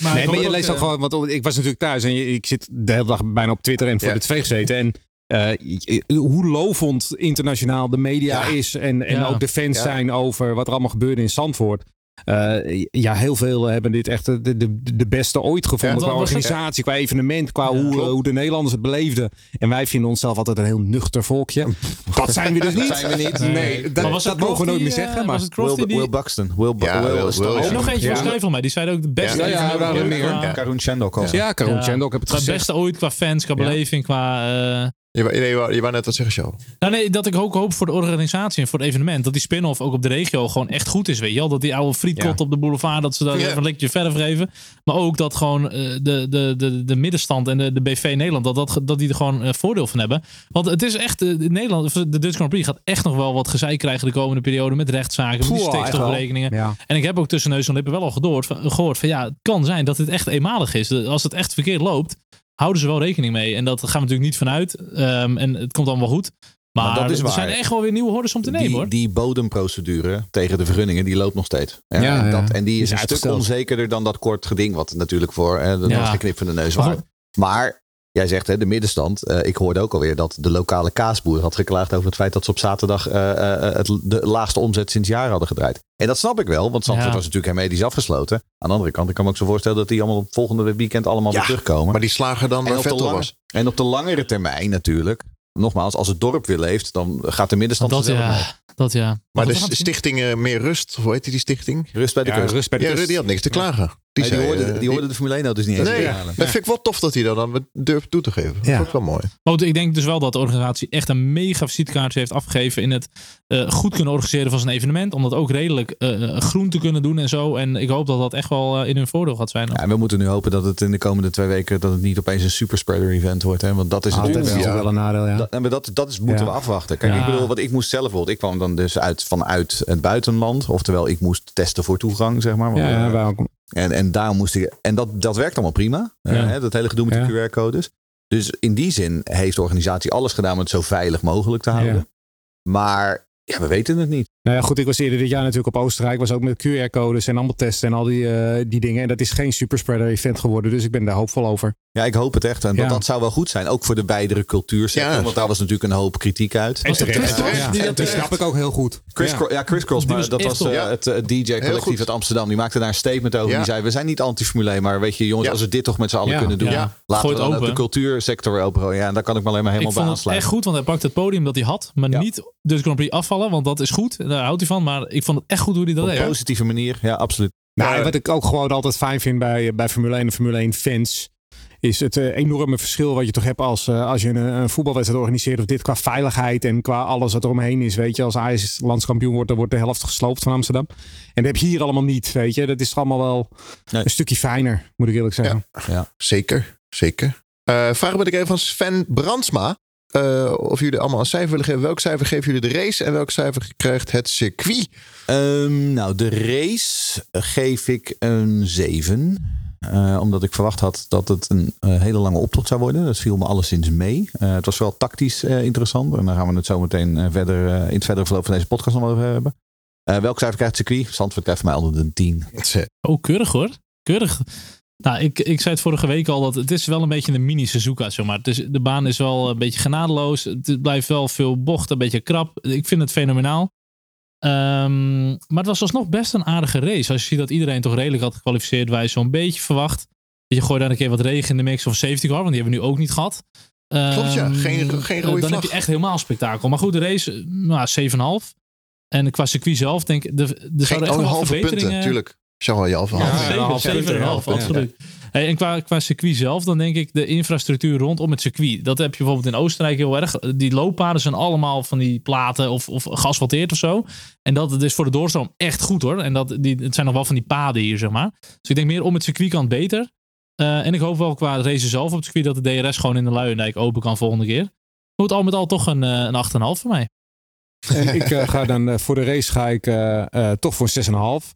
[SPEAKER 2] Maar
[SPEAKER 5] Nee,
[SPEAKER 2] ik
[SPEAKER 5] maar je leest ook gewoon, want ik was natuurlijk thuis en je- ik zit de hele dag bijna op Twitter en voor
[SPEAKER 1] Ja.
[SPEAKER 5] de tv gezeten. En eh, hoe lovend internationaal de media
[SPEAKER 1] Ja.
[SPEAKER 5] is en, en
[SPEAKER 2] Ja.
[SPEAKER 5] ook de fans
[SPEAKER 1] Ja.
[SPEAKER 5] zijn over wat er allemaal gebeurde in Zandvoort. Eh, ja, heel veel hebben dit echt de, de, de beste ooit gevonden.
[SPEAKER 2] Ja,
[SPEAKER 5] qua organisatie, qua evenement, qua
[SPEAKER 2] Ja,
[SPEAKER 5] hoe, hoe de Nederlanders het beleefden. En wij vinden onszelf altijd een heel nuchter volkje. Dat zijn we dus niet.
[SPEAKER 4] Dat zijn we niet.
[SPEAKER 5] Nee,
[SPEAKER 4] Nee.
[SPEAKER 5] dat,
[SPEAKER 2] Maar was
[SPEAKER 5] dat
[SPEAKER 2] het
[SPEAKER 5] mogen we nooit meer
[SPEAKER 2] eh,
[SPEAKER 5] zeggen. Maar
[SPEAKER 2] Was het Crofty
[SPEAKER 4] Will,
[SPEAKER 2] die...
[SPEAKER 4] Will Buxton. Will, Bu-
[SPEAKER 1] Ja,
[SPEAKER 4] Will,
[SPEAKER 1] Will-
[SPEAKER 4] Stone.
[SPEAKER 1] Will-
[SPEAKER 2] nog eentje
[SPEAKER 5] Ja.
[SPEAKER 2] voor schrijven van mij. Die zei ook de beste.
[SPEAKER 1] Ja,
[SPEAKER 5] ja,
[SPEAKER 2] ooit
[SPEAKER 5] meer.
[SPEAKER 2] qua-
[SPEAKER 4] Karun Chandok al.
[SPEAKER 5] ja, Karoon
[SPEAKER 2] Ja.
[SPEAKER 5] Chandok heb het gezegd.
[SPEAKER 2] beste ooit, qua fans, qua
[SPEAKER 5] Ja.
[SPEAKER 2] beleving, qua...
[SPEAKER 1] Je, wou- nee, je, wou, je wou net wat zeggen, Charles.
[SPEAKER 2] Nou nee, dat ik ook hoop voor de organisatie en voor het evenement. Dat die spin-off ook op de regio gewoon echt goed is. Weet je wel? Dat die oude frietkot
[SPEAKER 5] Ja.
[SPEAKER 2] op de boulevard, dat ze daar
[SPEAKER 1] Ja.
[SPEAKER 2] even een likje verf geven. Maar ook dat gewoon eh, de, de, de, de middenstand en de, de BV Nederland, dat, dat, dat die er gewoon eh, voordeel van hebben. Want het is echt, eh, de, Nederland, de Dutch Grand Prix gaat echt nog wel wat gezeik krijgen de komende periode met rechtszaken, met die stikstofberekeningen.
[SPEAKER 5] Ja.
[SPEAKER 2] En ik heb ook tussen neus en lippen wel al gehoord van, gehoord van ja, het kan zijn dat dit echt eenmalig is. Als het echt verkeerd loopt, houden ze wel rekening mee. En dat gaan we natuurlijk niet vanuit. Ehm, en het komt allemaal goed. Maar,
[SPEAKER 4] Maar dat is
[SPEAKER 2] er
[SPEAKER 4] waar.
[SPEAKER 2] zijn echt wel weer nieuwe hordes om te nemen
[SPEAKER 4] die,
[SPEAKER 2] hoor.
[SPEAKER 4] die bodemprocedure tegen de vergunningen, die loopt nog steeds. Ja, dat, en die
[SPEAKER 5] Die
[SPEAKER 4] is
[SPEAKER 5] is
[SPEAKER 4] een stuk onzekerder dan dat kort geding, wat natuurlijk voor hè, de
[SPEAKER 2] Ja.
[SPEAKER 4] van de neus waard. Maar jij zegt hè, de middenstand. eh, ik hoorde ook alweer dat de lokale kaasboer had geklaagd over het feit dat ze op zaterdag eh, eh, het, de laagste omzet sinds jaren hadden gedraaid. En dat snap ik wel, want Zandvoort
[SPEAKER 2] Ja.
[SPEAKER 4] was natuurlijk hermedisch afgesloten. Aan de andere kant, ik kan me ook zo voorstellen dat die allemaal op volgende weekend allemaal
[SPEAKER 1] Ja,
[SPEAKER 4] weer terugkomen.
[SPEAKER 1] Maar die slagen dan
[SPEAKER 4] En
[SPEAKER 1] waar
[SPEAKER 4] op, de
[SPEAKER 1] Vettel
[SPEAKER 4] lange,
[SPEAKER 1] was.
[SPEAKER 4] en op de langere termijn natuurlijk. Nogmaals, als het dorp weer leeft, dan gaat de middenstand
[SPEAKER 2] dat
[SPEAKER 4] vanzelf mee.
[SPEAKER 2] ja, dat ja.
[SPEAKER 1] Maar de stichting eh, Meer Rust, hoe heet die, die stichting?
[SPEAKER 4] Rust bij de
[SPEAKER 5] Ja,
[SPEAKER 4] kust.
[SPEAKER 5] rust bij de
[SPEAKER 1] Ja,
[SPEAKER 5] kust.
[SPEAKER 1] die had niks te klagen. Die,
[SPEAKER 4] Nee, die,
[SPEAKER 1] zei,
[SPEAKER 4] hoorde,
[SPEAKER 1] eh,
[SPEAKER 4] die hoorde de Formule 1 auto's niet eens
[SPEAKER 1] Nee,
[SPEAKER 4] meer
[SPEAKER 1] dat
[SPEAKER 4] halen.
[SPEAKER 1] vind ik wel tof dat hij dat dan durft toe te geven. Dat
[SPEAKER 5] Ja.
[SPEAKER 1] vond ik wel mooi.
[SPEAKER 2] Maar goed, ik denk dus wel dat de organisatie echt een mega visitekaartje heeft afgegeven in het eh, goed kunnen organiseren van zijn evenement. Om dat ook redelijk eh, groen te kunnen doen en zo. En ik hoop dat dat echt wel in hun voordeel gaat zijn.
[SPEAKER 4] Ja, en we moeten nu hopen dat het in de komende twee weken dat het niet opeens een superspreader event wordt. Hè? Want dat is
[SPEAKER 5] Ah,
[SPEAKER 4] natuurlijk wel.
[SPEAKER 1] ja.
[SPEAKER 5] wel een nadeel, ja.
[SPEAKER 4] Dat, en dat, dat is, moeten
[SPEAKER 5] Ja.
[SPEAKER 4] we afwachten. Kijk,
[SPEAKER 2] Ja.
[SPEAKER 4] ik bedoel, wat ik moest zelf bijvoorbeeld. Ik kwam dan dus uit vanuit het buitenland. Oftewel, ik moest testen voor toegang, zeg maar. Want,
[SPEAKER 5] Ja, ja, wij ook.
[SPEAKER 4] En, en daarom moest ik. En dat, dat werkt allemaal prima.
[SPEAKER 2] Ja.
[SPEAKER 4] hè, dat hele gedoe met
[SPEAKER 5] Ja.
[SPEAKER 4] de QR-codes. Dus in die zin heeft de organisatie alles gedaan om het zo veilig mogelijk te houden.
[SPEAKER 5] Ja.
[SPEAKER 4] Maar ja, we weten het niet.
[SPEAKER 5] Nou ja, goed, ik was eerder dit jaar natuurlijk op Oostenrijk. Was ook met QR-codes en allemaal testen en al die, eh, die dingen. En dat is geen superspreader event geworden. Dus ik ben daar hoopvol over.
[SPEAKER 4] Ja, ik hoop het echt. En
[SPEAKER 5] Ja.
[SPEAKER 4] dat, dat zou wel goed zijn. Ook voor de beidere cultuursector.
[SPEAKER 1] Ja.
[SPEAKER 4] Want daar was natuurlijk een hoop kritiek uit.
[SPEAKER 5] Terecht.
[SPEAKER 2] Cross
[SPEAKER 5] Ja,
[SPEAKER 2] die
[SPEAKER 5] dat, snap ik ook heel goed.
[SPEAKER 4] Chris,
[SPEAKER 5] Ja.
[SPEAKER 4] Cro- ja, Chris Cross,
[SPEAKER 2] Die
[SPEAKER 4] maar
[SPEAKER 2] was
[SPEAKER 4] dat was eh, het, eh. DJ-collectief uit Amsterdam. Die maakte daar een statement over.
[SPEAKER 1] Ja.
[SPEAKER 4] Die zei, we zijn niet anti-Formule 1, maar weet je jongens,
[SPEAKER 1] Ja.
[SPEAKER 4] als we dit toch met z'n allen
[SPEAKER 5] Ja.
[SPEAKER 4] kunnen doen.
[SPEAKER 2] Ja.
[SPEAKER 4] Laten we
[SPEAKER 2] het
[SPEAKER 4] dan ook
[SPEAKER 2] open.
[SPEAKER 4] de cultuursector open. Ja, en daar kan ik me alleen maar
[SPEAKER 2] Ik
[SPEAKER 4] helemaal bij
[SPEAKER 2] het echt
[SPEAKER 4] aansluiten.
[SPEAKER 2] goed, want hij pakte het podium dat hij had. Maar niet de Grand Prix afvallen, want dat is goed. Daar houdt hij van. Maar ik vond het echt goed hoe hij dat
[SPEAKER 4] Op
[SPEAKER 2] deed.
[SPEAKER 4] een positieve manier, ja, absoluut.
[SPEAKER 5] Nou,
[SPEAKER 1] Ja.
[SPEAKER 5] en wat ik ook gewoon altijd fijn vind bij, bij Formule 1 en Formule 1 fans. Is het eh, enorme verschil wat je toch hebt als, eh, als je een, een voetbalwedstrijd organiseert. Of dit qua veiligheid en qua alles wat er omheen is. Weet je, als Ajax landskampioen wordt, dan wordt de helft gesloopt van Amsterdam. En dat heb je hier allemaal niet. Weet je, dat is allemaal wel
[SPEAKER 4] Nee.
[SPEAKER 5] een stukje fijner, moet ik eerlijk zeggen.
[SPEAKER 1] Zeker, zeker. Eh vraag ben ik even van Sven Brandsma. Eh, of jullie allemaal een cijfer willen geven. Welk cijfer geven jullie de race en welk cijfer krijgt het circuit?
[SPEAKER 4] Ehm, nou, de race geef ik een 7. Eh, omdat ik verwacht had dat het een eh, hele lange optocht zou worden. Dat viel me alleszins mee. Eh, het was wel tactisch eh, interessant. En daar gaan we het zo meteen eh, verder, eh, in het verdere verloop van deze podcast nog wel over hebben. Eh, welk cijfer krijgt het circuit? Zandvoort krijgt voor mij altijd een 10.
[SPEAKER 2] Oh, keurig hoor. Keurig. Nou, ik, ik zei het vorige week al dat het is wel een beetje een mini Suzuka, zeg maar. De baan is wel een beetje genadeloos. Het blijft wel veel bocht, een beetje krap. Ik vind het fenomenaal. Ehm, maar het was alsnog best een aardige race. Als je ziet dat iedereen toch redelijk had gekwalificeerd, wij zo'n beetje verwacht. je gooit daar een keer wat regen in de mix of safety car, want die hebben we nu ook niet gehad.
[SPEAKER 1] Klopt, ja. Geen- geen rode
[SPEAKER 2] Dan
[SPEAKER 1] vlag.
[SPEAKER 2] heb je echt helemaal spektakel. Maar goed, de race, eh, nou, 7,5. En qua circuit zelf, denk ik, de,
[SPEAKER 1] Geen
[SPEAKER 2] zouden echt
[SPEAKER 1] oh,
[SPEAKER 2] nog wat
[SPEAKER 1] halve punten,
[SPEAKER 2] verbeteringen...
[SPEAKER 1] tuurlijk. Charles, je
[SPEAKER 2] zeven,
[SPEAKER 5] half
[SPEAKER 2] zeven en een
[SPEAKER 5] punten,
[SPEAKER 2] half,
[SPEAKER 5] ja.
[SPEAKER 2] absoluut. Hey, en qua, qua circuit zelf, dan denk ik de infrastructuur rondom het circuit. Dat heb je bijvoorbeeld in Oostenrijk heel erg. Die looppaden zijn allemaal van die platen of, of geasfalteerd of zo. En dat is voor de doorstroom echt goed hoor. En dat, die, het zijn nog wel van die paden hier, zeg maar. Dus ik denk meer om het circuitkant beter. Eh, en ik hoop wel qua race zelf op het circuit dat de DRS gewoon in de Luijendijk open kan volgende keer. Goed, al met al toch een, eh, een 8,5 voor mij.
[SPEAKER 5] En *laughs* ik eh, ga dan voor de race ga ik toch voor 6,5.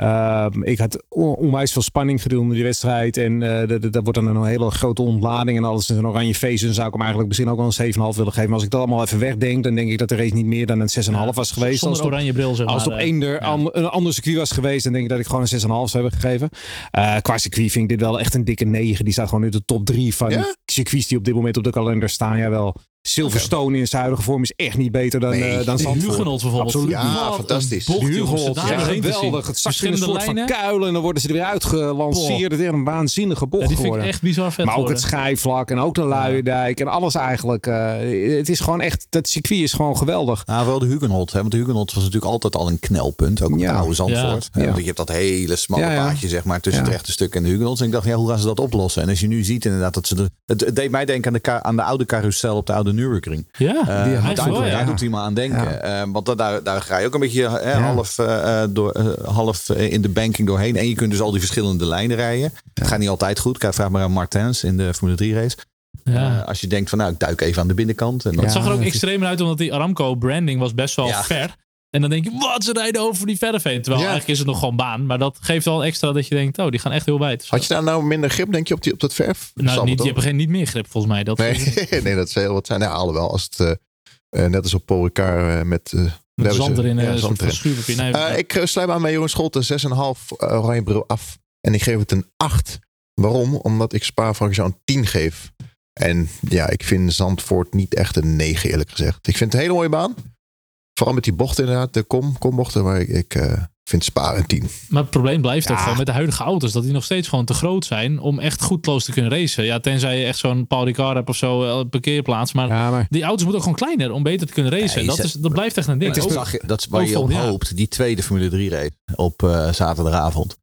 [SPEAKER 5] Ehm, ik had on- onwijs veel spanning gedurende die wedstrijd. En eh, dat- wordt dan een hele grote ontlading en alles. En een oranje feest. Dan zou ik hem eigenlijk misschien ook wel een 7,5 willen geven. Maar als ik dat allemaal even wegdenk, dan denk ik dat de race niet meer dan een 6,5 was geweest. Als
[SPEAKER 2] Zonder
[SPEAKER 5] het op-
[SPEAKER 2] oranje bril, zeg maar.
[SPEAKER 5] als het op
[SPEAKER 2] eh,
[SPEAKER 5] één er
[SPEAKER 2] ja.
[SPEAKER 5] an- een ander circuit was geweest, dan denk ik dat ik gewoon een 6,5 zou hebben gegeven. Eh, qua circuit vind ik dit wel echt een dikke 9. Die staat gewoon in de top 3 van
[SPEAKER 1] Ja?
[SPEAKER 5] circuits die op dit moment op de kalender staan. Ja, wel. Silverstone in zijn huidige vorm is echt niet beter dan,
[SPEAKER 1] Nee,
[SPEAKER 5] eh dan Zandvoort.
[SPEAKER 2] Hugenot bijvoorbeeld.
[SPEAKER 5] Absoluut.
[SPEAKER 1] Ja,
[SPEAKER 2] Wat
[SPEAKER 1] fantastisch.
[SPEAKER 2] bocht,
[SPEAKER 5] De Hugenot, ja, geweldig. Het zakt in een
[SPEAKER 2] Verschillende
[SPEAKER 5] soort van
[SPEAKER 2] lijnen.
[SPEAKER 5] kuilen en dan worden ze er weer uitgelanceerd. Het is een waanzinnige bocht
[SPEAKER 2] Ja, die vind ik echt bizar vet
[SPEAKER 5] Maar ook het schijfvlak en ook de Luiendijk en alles eigenlijk. eh, het is gewoon echt, dat circuit is gewoon geweldig.
[SPEAKER 4] Nou, wel de Hugenot. Hè? Want de Hugenot was natuurlijk altijd al een knelpunt. Ook op
[SPEAKER 5] Ja.
[SPEAKER 4] de oude Zandvoort.
[SPEAKER 5] Ja.
[SPEAKER 4] Want je hebt dat hele smalle
[SPEAKER 5] Ja, ja.
[SPEAKER 4] paadje zeg maar, tussen
[SPEAKER 5] Ja.
[SPEAKER 4] het rechte stuk en de Hugenot. En ik dacht, ja, hoe gaan ze dat oplossen? En als je nu ziet inderdaad dat ze... De, het, deed mij denken aan de, aan de oude carousel op de oude Nürburgring.
[SPEAKER 2] Ja,
[SPEAKER 4] Eh,
[SPEAKER 5] Die
[SPEAKER 4] daar,
[SPEAKER 2] wel,
[SPEAKER 4] daar
[SPEAKER 2] ja.
[SPEAKER 4] doet hij me aan denken.
[SPEAKER 5] Ja.
[SPEAKER 4] Eh, want da- daar, daar ga je ook een beetje eh, half, eh, eh, door, half in de banking doorheen. En je kunt dus al die verschillende lijnen rijden. Het gaat niet altijd goed. Kijk, vraag maar aan Martens in de Formule 3 race.
[SPEAKER 2] Ja.
[SPEAKER 4] Als je denkt van nou, ik duik even aan de binnenkant. En dan,
[SPEAKER 2] Het zag er ook extremer uit, omdat die Aramco branding was best wel
[SPEAKER 4] Ja.
[SPEAKER 2] ver. En dan denk je, wat, ze rijden over die verre veen. Terwijl
[SPEAKER 1] Ja.
[SPEAKER 2] eigenlijk is het nog gewoon baan. Maar dat geeft wel extra dat je denkt, oh, die gaan echt heel wijd.
[SPEAKER 1] Had je daar nou minder grip, denk je, op, die, op dat verf?
[SPEAKER 2] nou, niet, je hebt geen, niet meer grip volgens mij. Dat
[SPEAKER 1] Nee, *laughs* nee, dat is heel wat zijn. Nou, alhoewel, als het eh, eh, net als op Ricard eh, met... eh,
[SPEAKER 2] met zand erin,
[SPEAKER 1] ja, zand erin.
[SPEAKER 2] Nee,
[SPEAKER 1] ik sluit aan bij Jeroen Scholten, 6,5 uh, oranje bril af. En ik geef het een 8. Waarom? Omdat ik Spa-Francorchamps een 10 geef. En ja, ik vind Zandvoort niet echt een 9 eerlijk gezegd. Ik vind het een hele mooie baan. Vooral met die bochten inderdaad, de kom, kombochten. Maar ik, ik eh, vind Spa een 10.
[SPEAKER 2] Maar het probleem blijft ook
[SPEAKER 5] Ja.
[SPEAKER 2] gewoon met de huidige auto's. Dat die nog steeds gewoon te groot zijn om echt goed close te kunnen racen. Ja, tenzij je echt zo'n Paul Ricard hebt of zo, eh, een parkeerplaats. Maar
[SPEAKER 5] Ja, maar
[SPEAKER 2] die auto's moeten ook gewoon kleiner om beter te kunnen racen. En dat, is, dat blijft echt een ding.
[SPEAKER 4] Dat,
[SPEAKER 2] Ook-
[SPEAKER 4] zag je, dat is waar
[SPEAKER 2] ook
[SPEAKER 4] je op hoopt. Die tweede Formule 3 race op eh, zaterdagavond.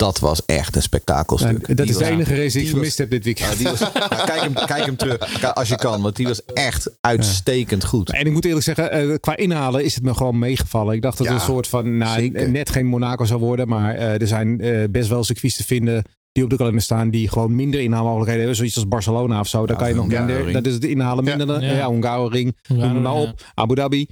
[SPEAKER 4] Dat was echt een spektakelstuk.
[SPEAKER 5] Nou, dat
[SPEAKER 4] Die
[SPEAKER 5] is de enige race die ik
[SPEAKER 4] die
[SPEAKER 5] vermist heb dit weekend.
[SPEAKER 4] Ja, die was, maar *laughs* kijk, hem, kijk hem terug als je kan. Want die was echt uitstekend goed.
[SPEAKER 5] En ik moet eerlijk zeggen, eh, qua inhalen is het me gewoon meegevallen. Ik dacht dat het
[SPEAKER 1] Ja,
[SPEAKER 5] een soort van, nou,
[SPEAKER 1] zeker.
[SPEAKER 5] net geen Monaco zou worden. Maar eh, er zijn eh, best wel circuits te vinden die op de kalender staan. Die gewoon minder inhaalmogelijkheden hebben. Zoiets als Barcelona of zo. Daar
[SPEAKER 4] Ja,
[SPEAKER 5] kan je nog minder. Dat is het inhalen minder
[SPEAKER 2] Ja.
[SPEAKER 5] ja, Hungaroring. Noem maar op. Abu Dhabi.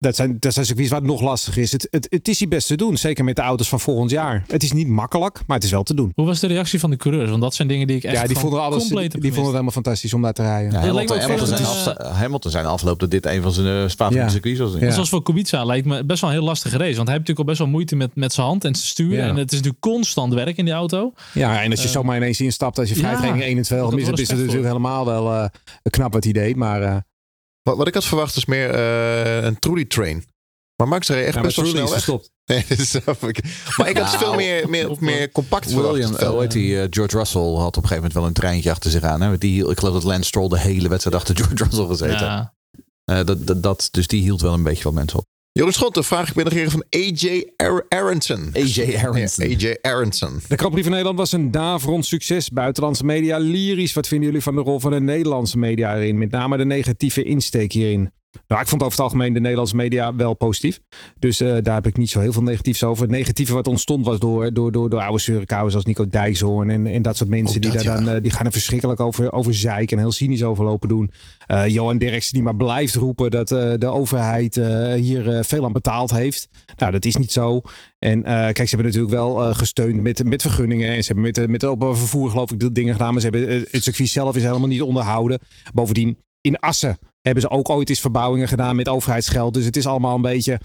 [SPEAKER 5] Dat zijn, dat zijn circuits waar het nog lastig is. Het, het, het is hier best te doen. Zeker met de auto's van volgend jaar. Het is niet makkelijk, maar het is wel te doen.
[SPEAKER 2] Hoe was de reactie van de coureurs? Want dat zijn dingen die ik echt
[SPEAKER 5] ja, die vonden, alles, die, die vonden het helemaal fantastisch om daar te rijden.
[SPEAKER 4] Ja, Hamilton, zijn
[SPEAKER 2] eh,
[SPEAKER 4] afsta- Hamilton zijn afloop dat dit een van zijn uh,
[SPEAKER 5] Ja.
[SPEAKER 4] circuits was.
[SPEAKER 5] Ja.
[SPEAKER 2] Zoals voor Kubica lijkt me best wel een heel lastige race. Want hij heeft natuurlijk al best wel moeite met, met zijn hand en zijn stuur.
[SPEAKER 5] Ja.
[SPEAKER 2] En het is natuurlijk constant werk in die auto.
[SPEAKER 5] Ja, en als je
[SPEAKER 2] Eh,
[SPEAKER 5] zomaar ineens instapt als je
[SPEAKER 2] ja,
[SPEAKER 5] vrijtraining 1 en 2 al
[SPEAKER 2] dat
[SPEAKER 5] mist, is het natuurlijk helemaal wel eh, knap wat hij deed. Maar eh,
[SPEAKER 1] Wat, wat ik had verwacht is meer eh, een Trudy train. Maar Max reed echt
[SPEAKER 5] ja,
[SPEAKER 1] best wel snel
[SPEAKER 5] is gestopt. *laughs*
[SPEAKER 1] Nee. Maar ik had
[SPEAKER 4] Nou,
[SPEAKER 1] veel meer, meer, meer compact verwacht.
[SPEAKER 4] William,
[SPEAKER 1] het
[SPEAKER 4] uh, hoe heet die, eh, George Russell had op een gegeven moment wel een treintje achter zich aan. Hè? Die, ik geloof dat Lance Stroll de hele wedstrijd achter *laughs* George Russell gezeten.
[SPEAKER 2] Ja.
[SPEAKER 4] Eh, dat, dat, dat, dus die hield wel een beetje wat mensen op.
[SPEAKER 1] Jeroen Schotten, vraag ik binnen van AJ Ar- Aronson.
[SPEAKER 4] AJ Aronson.
[SPEAKER 1] Ja, AJ Aronson.
[SPEAKER 5] De Grand Prix van Nederland was een daverend succes. Buitenlandse media lyrisch. Wat vinden jullie van de rol van de Nederlandse media erin? Met name de negatieve insteek hierin. Nou, ik vond over het algemeen de Nederlandse media wel positief. Dus eh, daar heb ik niet zo heel veel negatiefs over. Het negatieve wat ontstond was door, door, door, door oude zeurenkouwen zoals Nico Dijkshoorn en, en dat soort mensen.
[SPEAKER 1] Ook
[SPEAKER 5] die, daar dan, eh, die gaan er verschrikkelijk over, over zeiken en heel cynisch over lopen doen. Eh, Johan Derksen die maar blijft roepen dat de overheid hier veel aan betaald heeft. Nou, dat is niet zo. En kijk, ze hebben natuurlijk wel gesteund met, met vergunningen. En ze hebben met, met het openbaar vervoer geloof ik dingen gedaan. Maar ze hebben, het circuit zelf is helemaal niet onderhouden. Bovendien, in Assen hebben ze ook ooit eens verbouwingen gedaan met overheidsgeld. Dus het is allemaal een beetje...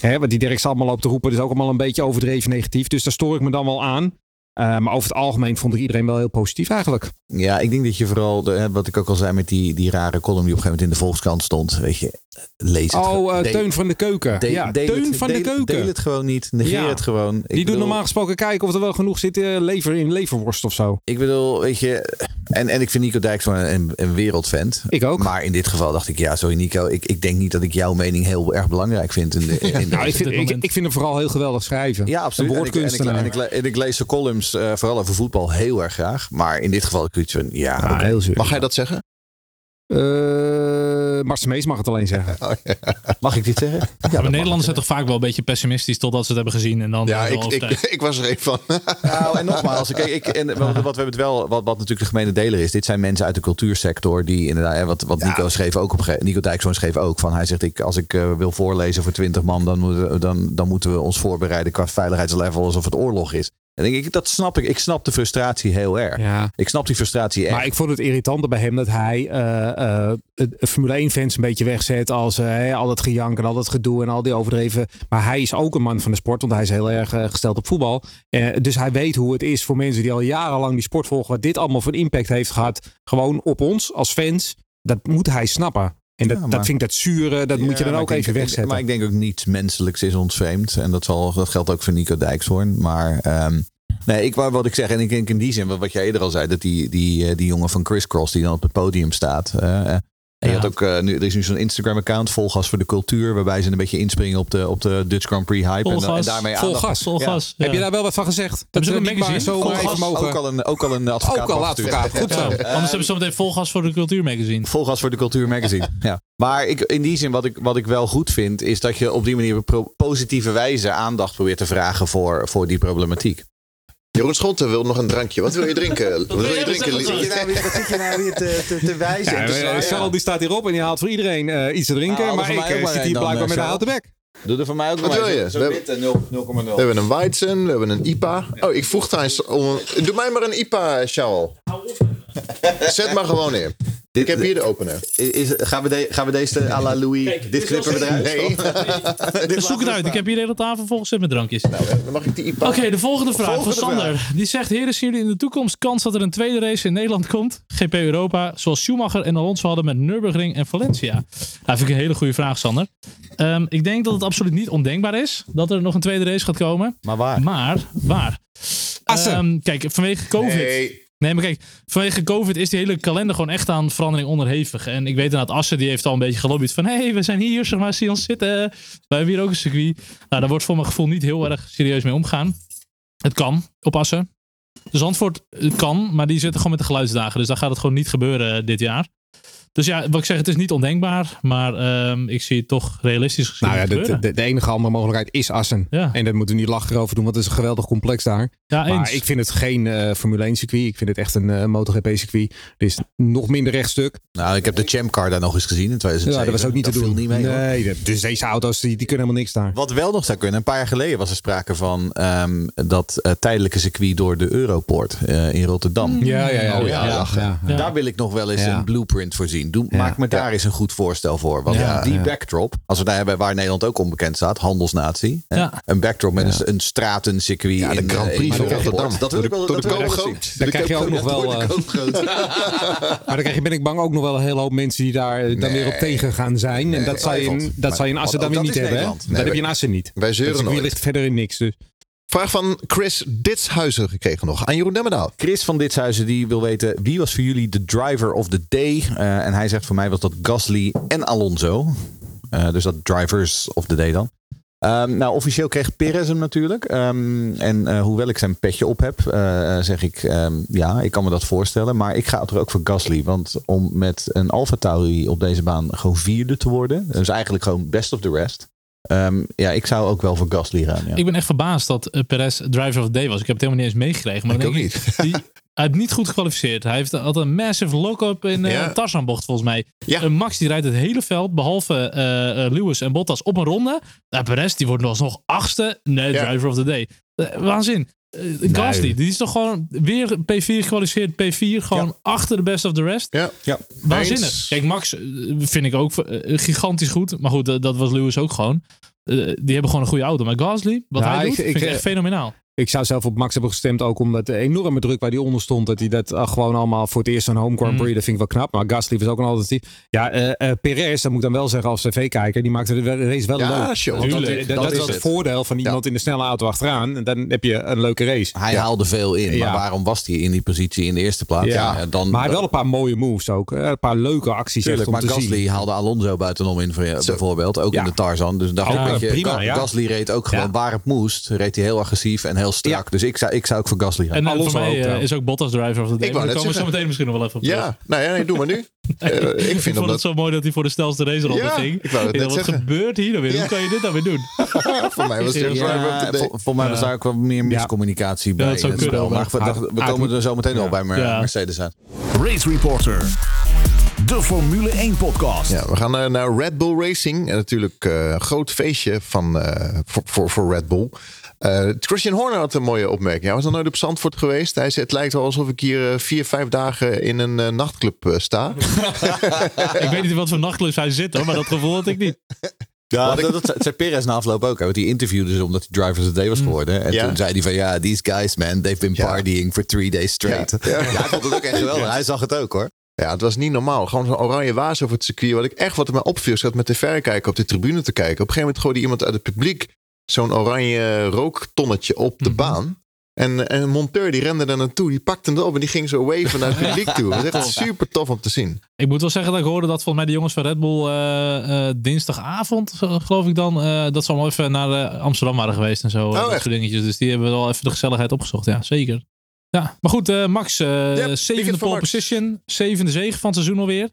[SPEAKER 5] Hè, wat die Dirk allemaal loopt te roepen, is ook allemaal een beetje overdreven negatief. Dus daar stoor ik me dan wel aan. Eh, maar over het algemeen vond ik iedereen wel heel positief eigenlijk.
[SPEAKER 4] Ja, ik denk dat je vooral, de, wat ik ook al zei met die, die rare column die op een gegeven moment in de Volkskrant stond. Weet je, lees het.
[SPEAKER 5] Oh, eh,
[SPEAKER 4] Deel-
[SPEAKER 5] Teun van de Keuken.
[SPEAKER 4] deel-
[SPEAKER 5] ja,
[SPEAKER 4] deel
[SPEAKER 5] Teun
[SPEAKER 4] het-
[SPEAKER 5] van de Keuken.
[SPEAKER 4] Deel het gewoon niet. Negeer
[SPEAKER 5] Ja.
[SPEAKER 4] het gewoon. Ik
[SPEAKER 5] Die
[SPEAKER 4] bedoel-
[SPEAKER 5] normaal gesproken kijken of er wel genoeg zit eh, lever in leverworst of zo.
[SPEAKER 4] Ik bedoel, weet je, en, en ik vind Nico Dijkshoorn een, een wereldvent.
[SPEAKER 5] Ik ook.
[SPEAKER 4] Maar in dit geval dacht ik, ja, sorry Nico, ik, ik denk niet dat ik jouw mening heel erg belangrijk vind. In de, in *laughs*
[SPEAKER 5] Nou, ik, vind, ik, vind hem vooral heel geweldig schrijven.
[SPEAKER 4] ja, absoluut. En ik, en, en, en ik lees de columns, eh, vooral over voetbal, heel erg graag. Maar in dit geval iets van, ja,
[SPEAKER 5] heel zuur.
[SPEAKER 1] Mag hij dat zeggen?
[SPEAKER 5] Eh, Marcel Mees mag het alleen zeggen. *laughs*
[SPEAKER 4] mag ik dit zeggen? Ja,
[SPEAKER 2] maar Nederlanders zijn toch vaak wel een beetje pessimistisch totdat ze het hebben gezien. En dan
[SPEAKER 1] Ja, ik, *laughs* ik, was er even van. *laughs*
[SPEAKER 4] Nou, en nogmaals, ik, ik, en wat, wat we hebben het wel, wat, wat natuurlijk de gemene deler is, dit zijn mensen uit de cultuursector die inderdaad, wat, wat Nico schreef ook op Nico Dijkshoorn schreef ook van, hij zegt, ik, als ik eh, wil voorlezen voor 20 man, dan, moeten- dan, dan moeten we ons voorbereiden qua veiligheidslevel alsof het oorlog is. En denk ik, dat snap ik. Ik snap de frustratie heel erg.
[SPEAKER 5] Ja.
[SPEAKER 4] Ik snap die frustratie echt.
[SPEAKER 5] Maar ik vond het irritanter bij hem dat hij het Formule 1 fans een beetje wegzet als eh, al dat gejank en al dat gedoe en al die overdreven. Maar hij is ook een man van de sport, want hij is heel erg gesteld op voetbal. Dus hij weet hoe het is voor mensen die al jarenlang die sport volgen, wat dit allemaal voor impact heeft gehad, gewoon op ons als fans. Dat moet hij snappen. En dat,
[SPEAKER 4] Ja, maar-
[SPEAKER 5] dat vind ik dat zure, dat moet je dan ook even
[SPEAKER 4] denk-
[SPEAKER 5] wegzetten.
[SPEAKER 4] Maar ik denk ook niets menselijks is ons vreemd. En dat, zal, dat geldt ook voor Nico Dijkshoorn. Maar ehm, nee, ik wat ik zeg. En ik denk in die zin, wat, jij eerder al zei, dat die, die, eh, die jongen van Chris Cross die dan op het podium staat. eh, eh, en je
[SPEAKER 2] Ja.
[SPEAKER 4] had ook, eh, nu, er is nu zo'n Instagram-account, Volgas voor de Cultuur, waarbij ze een beetje inspringen op de, op de Dutch Grand Prix hype.
[SPEAKER 2] Vol
[SPEAKER 4] en, en
[SPEAKER 2] gas,
[SPEAKER 4] daarmee
[SPEAKER 5] vol
[SPEAKER 4] aandacht-
[SPEAKER 5] gas.
[SPEAKER 2] Vol
[SPEAKER 4] Ja.
[SPEAKER 2] gas.
[SPEAKER 5] Heb je daar wel wat van gezegd?
[SPEAKER 2] Hebben ze een
[SPEAKER 5] maar
[SPEAKER 2] magazine?
[SPEAKER 5] zo
[SPEAKER 2] Volgas.
[SPEAKER 4] Ook al een, ook al een advocaat.
[SPEAKER 5] Ook al advocaat. Goed zo.
[SPEAKER 2] anders hebben ze zometeen vol gas voor de cultuurmagazine.
[SPEAKER 4] Volgas voor de Cultuur Magazine. ja. Maar ik, in die zin, wat ik, wat ik wel goed vind, is dat je op die manier op positieve wijze aandacht probeert te vragen voor, voor die problematiek.
[SPEAKER 1] Jeroen Scholten wil nog een drankje. Wat wil je drinken? *laughs* Wat wil je drinken?
[SPEAKER 2] Wat zit je
[SPEAKER 4] nou weer, wat zit je nou weer te, te, te wijzen?
[SPEAKER 5] Ja,
[SPEAKER 4] te
[SPEAKER 5] eh? Charles die staat hierop en die haalt voor iedereen eh, iets te drinken.
[SPEAKER 4] Nou,
[SPEAKER 5] maar ik eh,
[SPEAKER 4] maar
[SPEAKER 5] zit hier blijkbaar met een
[SPEAKER 4] Charles.
[SPEAKER 5] houten bek.
[SPEAKER 4] Doe er voor mij ook
[SPEAKER 1] Wat wil
[SPEAKER 4] maar
[SPEAKER 1] je? We-
[SPEAKER 4] witte 0, 0,0.
[SPEAKER 1] We hebben een Weizen, we hebben een IPA. Oh, ik vroeg trouwens om... Doe mij maar een IPA, Charles. Zet maar gewoon neer. Ik heb hier de opener.
[SPEAKER 4] Is, is- gaan, we de- gaan we deze à la Louis, dit knippen we eruit?
[SPEAKER 1] Nee. *laughs*
[SPEAKER 2] Zoek het uit. Ik heb hier de hele tafel volgezet met drankjes.
[SPEAKER 1] Nou, dan mag ik die IPA.
[SPEAKER 2] Oké, de volgende vraag
[SPEAKER 1] volgende
[SPEAKER 2] van Sander. Die zegt: Heren, zien jullie in de toekomst kans dat er een tweede race in Nederland komt? GP Europa, zoals Schumacher en Alonso hadden met Nürburgring en Valencia. Nou, vind ik een hele goede vraag, Sander. Ehm, ik denk dat het absoluut niet ondenkbaar is dat er nog een tweede race gaat komen.
[SPEAKER 4] Maar waar?
[SPEAKER 2] Maar, waar? Ehm, kijk, vanwege COVID.
[SPEAKER 1] Nee.
[SPEAKER 2] Nee, maar kijk, vanwege COVID is die hele kalender gewoon echt aan verandering onderhevig. En ik weet inderdaad, Assen die heeft al een beetje gelobbyd van... hé, hey, we zijn hier, zeg maar, zie ons zitten. Wij hebben hier ook een circuit. Nou, daar wordt voor mijn gevoel niet heel erg serieus mee omgegaan. Het kan op Assen. Dus het kan, maar die zitten gewoon met de geluidsdagen. Dus daar gaat het gewoon niet gebeuren dit jaar. Dus ja, wat ik zeg, het is niet ondenkbaar. Maar ehm, ik zie het toch realistisch gezien
[SPEAKER 5] Nou ja, de, de, de enige andere mogelijkheid is Assen.
[SPEAKER 2] Ja.
[SPEAKER 5] En daar moeten we niet lachen over doen, want het is een geweldig complex daar.
[SPEAKER 2] ja, eens.
[SPEAKER 5] Maar ik vind het geen eh, Formule 1 circuit. Ik vind het echt een eh, MotoGP circuit. Er is nog minder rechtstuk.
[SPEAKER 4] Nou, ik heb de Champ Car daar nog eens gezien in 2007.
[SPEAKER 5] Ja, dat was ook niet te doen.
[SPEAKER 4] niet mee.
[SPEAKER 5] nee, dus deze auto's die, die kunnen helemaal niks daar.
[SPEAKER 4] Wat wel nog zou kunnen, een paar jaar geleden was er sprake van ehm, dat eh, tijdelijke circuit door de Europoort eh, in Rotterdam.
[SPEAKER 5] Ja, ja, ja.
[SPEAKER 4] Oh, ja,
[SPEAKER 5] ja,
[SPEAKER 4] lachen.
[SPEAKER 5] ja,
[SPEAKER 2] Ja.
[SPEAKER 4] Daar wil ik nog wel eens
[SPEAKER 5] Ja.
[SPEAKER 4] een blueprint voor zien. Doe,
[SPEAKER 5] Ja.
[SPEAKER 4] Maak me daar eens een goed voorstel voor. Want
[SPEAKER 2] Ja.
[SPEAKER 4] die
[SPEAKER 5] Ja.
[SPEAKER 4] backdrop, als we daar hebben waar Nederland ook onbekend staat, handelsnatie. Een backdrop met een, een stratencircuit.
[SPEAKER 1] Ja, de
[SPEAKER 4] in,
[SPEAKER 1] Grand
[SPEAKER 4] eh,
[SPEAKER 1] Prix van
[SPEAKER 4] Rotterdam. Dat wil ik wel
[SPEAKER 1] Door de
[SPEAKER 4] dat wil zien.
[SPEAKER 5] Dan krijg je ook *laughs* nog wel. Eh. *laughs* Maar dan krijg je, ben ik bang, ook nog wel een hele hoop mensen die daar dan weer op tegen gaan zijn. En dat zal je in,
[SPEAKER 4] ongetwijfeld.
[SPEAKER 5] dat zal je in Assen dan weer niet hebben. Dat heb je in Assen niet.
[SPEAKER 1] Wij zeuren
[SPEAKER 5] ligt verder in niks. Dus.
[SPEAKER 1] Vraag van Chris Ditshuizen gekregen nog. Aan Jeroen Demmendaal.
[SPEAKER 4] Chris van Ditshuizen die wil weten wie was voor jullie de driver of the day. Eh, en hij zegt voor mij was dat Gasly en Alonso. Eh, dus dat drivers of the day dan. Ehm, nou, officieel kreeg Perez hem natuurlijk. Ehm, en eh, hoewel ik zijn petje op heb, zeg ik ehm, ja, ik kan me dat voorstellen. Maar ik ga er ook voor Gasly. Want om met een Alfa Tauri op deze baan gewoon vierde te worden. Dus eigenlijk gewoon best of the rest. Ehm, ja, ik zou ook wel voor Gasly gaan. Ja.
[SPEAKER 2] Ik ben echt verbaasd dat eh, Perez driver of the day was. Ik heb het helemaal niet eens meegekregen. Maar
[SPEAKER 1] Ik ook
[SPEAKER 2] ik, die, hij heeft niet goed gekwalificeerd. Hij heeft altijd een massive lock-up in eh
[SPEAKER 1] Ja.
[SPEAKER 2] Tarzanbocht volgens mij.
[SPEAKER 1] Ja.
[SPEAKER 2] En Max die rijdt het hele veld, behalve eh, eh, Lewis en Bottas, op een ronde. Nou, Perez die wordt alsnog achtste. Nee,
[SPEAKER 1] Ja.
[SPEAKER 2] driver of the day. Eh, waanzin. Eh, Gasly, die is toch gewoon weer P4 gekwalificeerd. P4, gewoon achter de best of the rest.
[SPEAKER 1] Ja.
[SPEAKER 4] ja.
[SPEAKER 2] Waanzinnig.
[SPEAKER 1] Eens.
[SPEAKER 2] Kijk, Max eh, vind ik ook eh, gigantisch goed. Maar goed, dat, dat was Lewis ook gewoon. Eh, die hebben gewoon een goede auto. Maar Gasly, wat
[SPEAKER 5] Ja,
[SPEAKER 2] hij doet,
[SPEAKER 5] ik,
[SPEAKER 2] vind ik echt fenomenaal.
[SPEAKER 5] Ik zou zelf op Max hebben gestemd, ook omdat de enorme druk waar hij onder stond, dat hij dat uh, gewoon allemaal voor het eerst een home Grand
[SPEAKER 2] Mm.
[SPEAKER 5] Dat vind ik wel knap. Maar Gasly was ook een alternatief. Ja, eh eh, Perez, dat moet ik dan wel zeggen als tv-kijker, die maakte de race wel
[SPEAKER 1] Ja,
[SPEAKER 5] leuk. dat, dat,
[SPEAKER 1] dat
[SPEAKER 5] dat
[SPEAKER 1] is
[SPEAKER 5] is het voordeel van iemand in de snelle auto achteraan. En dan heb je een leuke race.
[SPEAKER 4] Hij
[SPEAKER 1] Ja.
[SPEAKER 4] haalde veel in.
[SPEAKER 5] Ja.
[SPEAKER 4] Maar waarom was hij in die positie in de eerste plaats?
[SPEAKER 5] Ja.
[SPEAKER 4] dan,
[SPEAKER 5] Maar hij had wel een paar mooie moves ook. eh, Een paar leuke acties echt
[SPEAKER 4] Tuurlijk,
[SPEAKER 5] om
[SPEAKER 4] maar
[SPEAKER 5] te
[SPEAKER 4] Gasly
[SPEAKER 5] zien.
[SPEAKER 4] haalde Alonso buitenom in, voor- bijvoorbeeld. Ook
[SPEAKER 5] Ja.
[SPEAKER 4] in de Tarzan. Dus dacht
[SPEAKER 5] Ja,
[SPEAKER 4] ik, weet je,
[SPEAKER 5] prima.
[SPEAKER 4] Gasly reed ook gewoon
[SPEAKER 5] Ja.
[SPEAKER 4] waar het moest. Reed hij heel agressief en heel strak.
[SPEAKER 5] Ja.
[SPEAKER 4] Dus ik zou, ik zou ook voor Gasly gaan.
[SPEAKER 2] En eh,
[SPEAKER 5] Alonso
[SPEAKER 2] voor mij
[SPEAKER 5] ook
[SPEAKER 2] eh, is ook Bottas driver of the day.
[SPEAKER 1] Ik wou
[SPEAKER 2] Maar daar komen we zo meteen misschien nog wel even op.
[SPEAKER 1] Ja, nou ja, nee, doe maar nu. *laughs* Eh, ik
[SPEAKER 2] Ik
[SPEAKER 1] vind
[SPEAKER 2] vond
[SPEAKER 1] dat
[SPEAKER 2] het zo mooi dat hij voor de snelste race ronde
[SPEAKER 1] Ja,
[SPEAKER 2] ging.
[SPEAKER 1] ik wou het net
[SPEAKER 2] dacht, wat
[SPEAKER 1] zeggen.
[SPEAKER 2] gebeurt hier nou weer?
[SPEAKER 1] Ja.
[SPEAKER 2] Hoe kan je dit nou weer doen? *laughs*
[SPEAKER 1] voor mij was het
[SPEAKER 2] Ja,
[SPEAKER 1] driver of
[SPEAKER 4] Ja,
[SPEAKER 1] the day.
[SPEAKER 4] vol- volgens mij was daar ook wel meer miscommunicatie bij
[SPEAKER 2] dat zou
[SPEAKER 4] Maar we, komen er zo meteen al bij. Mercedes aan.
[SPEAKER 3] Race Reporter. De Formule 1 podcast.
[SPEAKER 1] Ja, we gaan eh, naar Red Bull Racing. En natuurlijk eh, een groot feestje van, eh, voor, voor, voor Red Bull. Eh, Christian Horner had een mooie opmerking. Hij was nog nooit op Zandvoort geweest. Hij zei, het lijkt wel alsof ik hier eh, vier, vijf dagen in een eh, nachtclub sta. *laughs*
[SPEAKER 2] ik weet niet in wat voor nachtclubs hij zit hoor, maar dat gevoel had ik niet.
[SPEAKER 4] Ja, dat, dat zei Perez na afloop ook. hè, Want die interviewde ze omdat hij Drivers of the Day was geworden. En
[SPEAKER 1] Ja.
[SPEAKER 4] toen zei hij van ja, these guys man, they've been
[SPEAKER 1] Ja.
[SPEAKER 4] partying for three days straight.
[SPEAKER 1] Ja.
[SPEAKER 4] Ja,
[SPEAKER 1] Ja.
[SPEAKER 4] hij vond het ook echt geweldig. Hij zag het ook hoor.
[SPEAKER 1] Ja, het was niet normaal. Gewoon zo'n oranje waas over het circuit. Wat ik echt wat er mij opviel, dat met de verrekijker op de tribune te kijken. Op een gegeven moment gooide iemand uit het publiek zo'n oranje rooktonnetje op de
[SPEAKER 2] Mhm.
[SPEAKER 1] baan. En, en een monteur die rende daar naartoe, die pakte hem erop en die ging zo waven naar het *laughs* publiek toe. Het was echt super tof om te zien.
[SPEAKER 2] Ik moet wel zeggen dat ik hoorde dat volgens mij de jongens van Red Bull eh, eh, dinsdagavond, geloof ik dan, eh, dat ze allemaal even naar Amsterdam waren geweest en zo. eh, dat soort dingetjes. Dus die hebben wel even de gezelligheid opgezocht. Ja, zeker. Ja, maar goed, Max, zevende pole position, zevende zege van het seizoen alweer.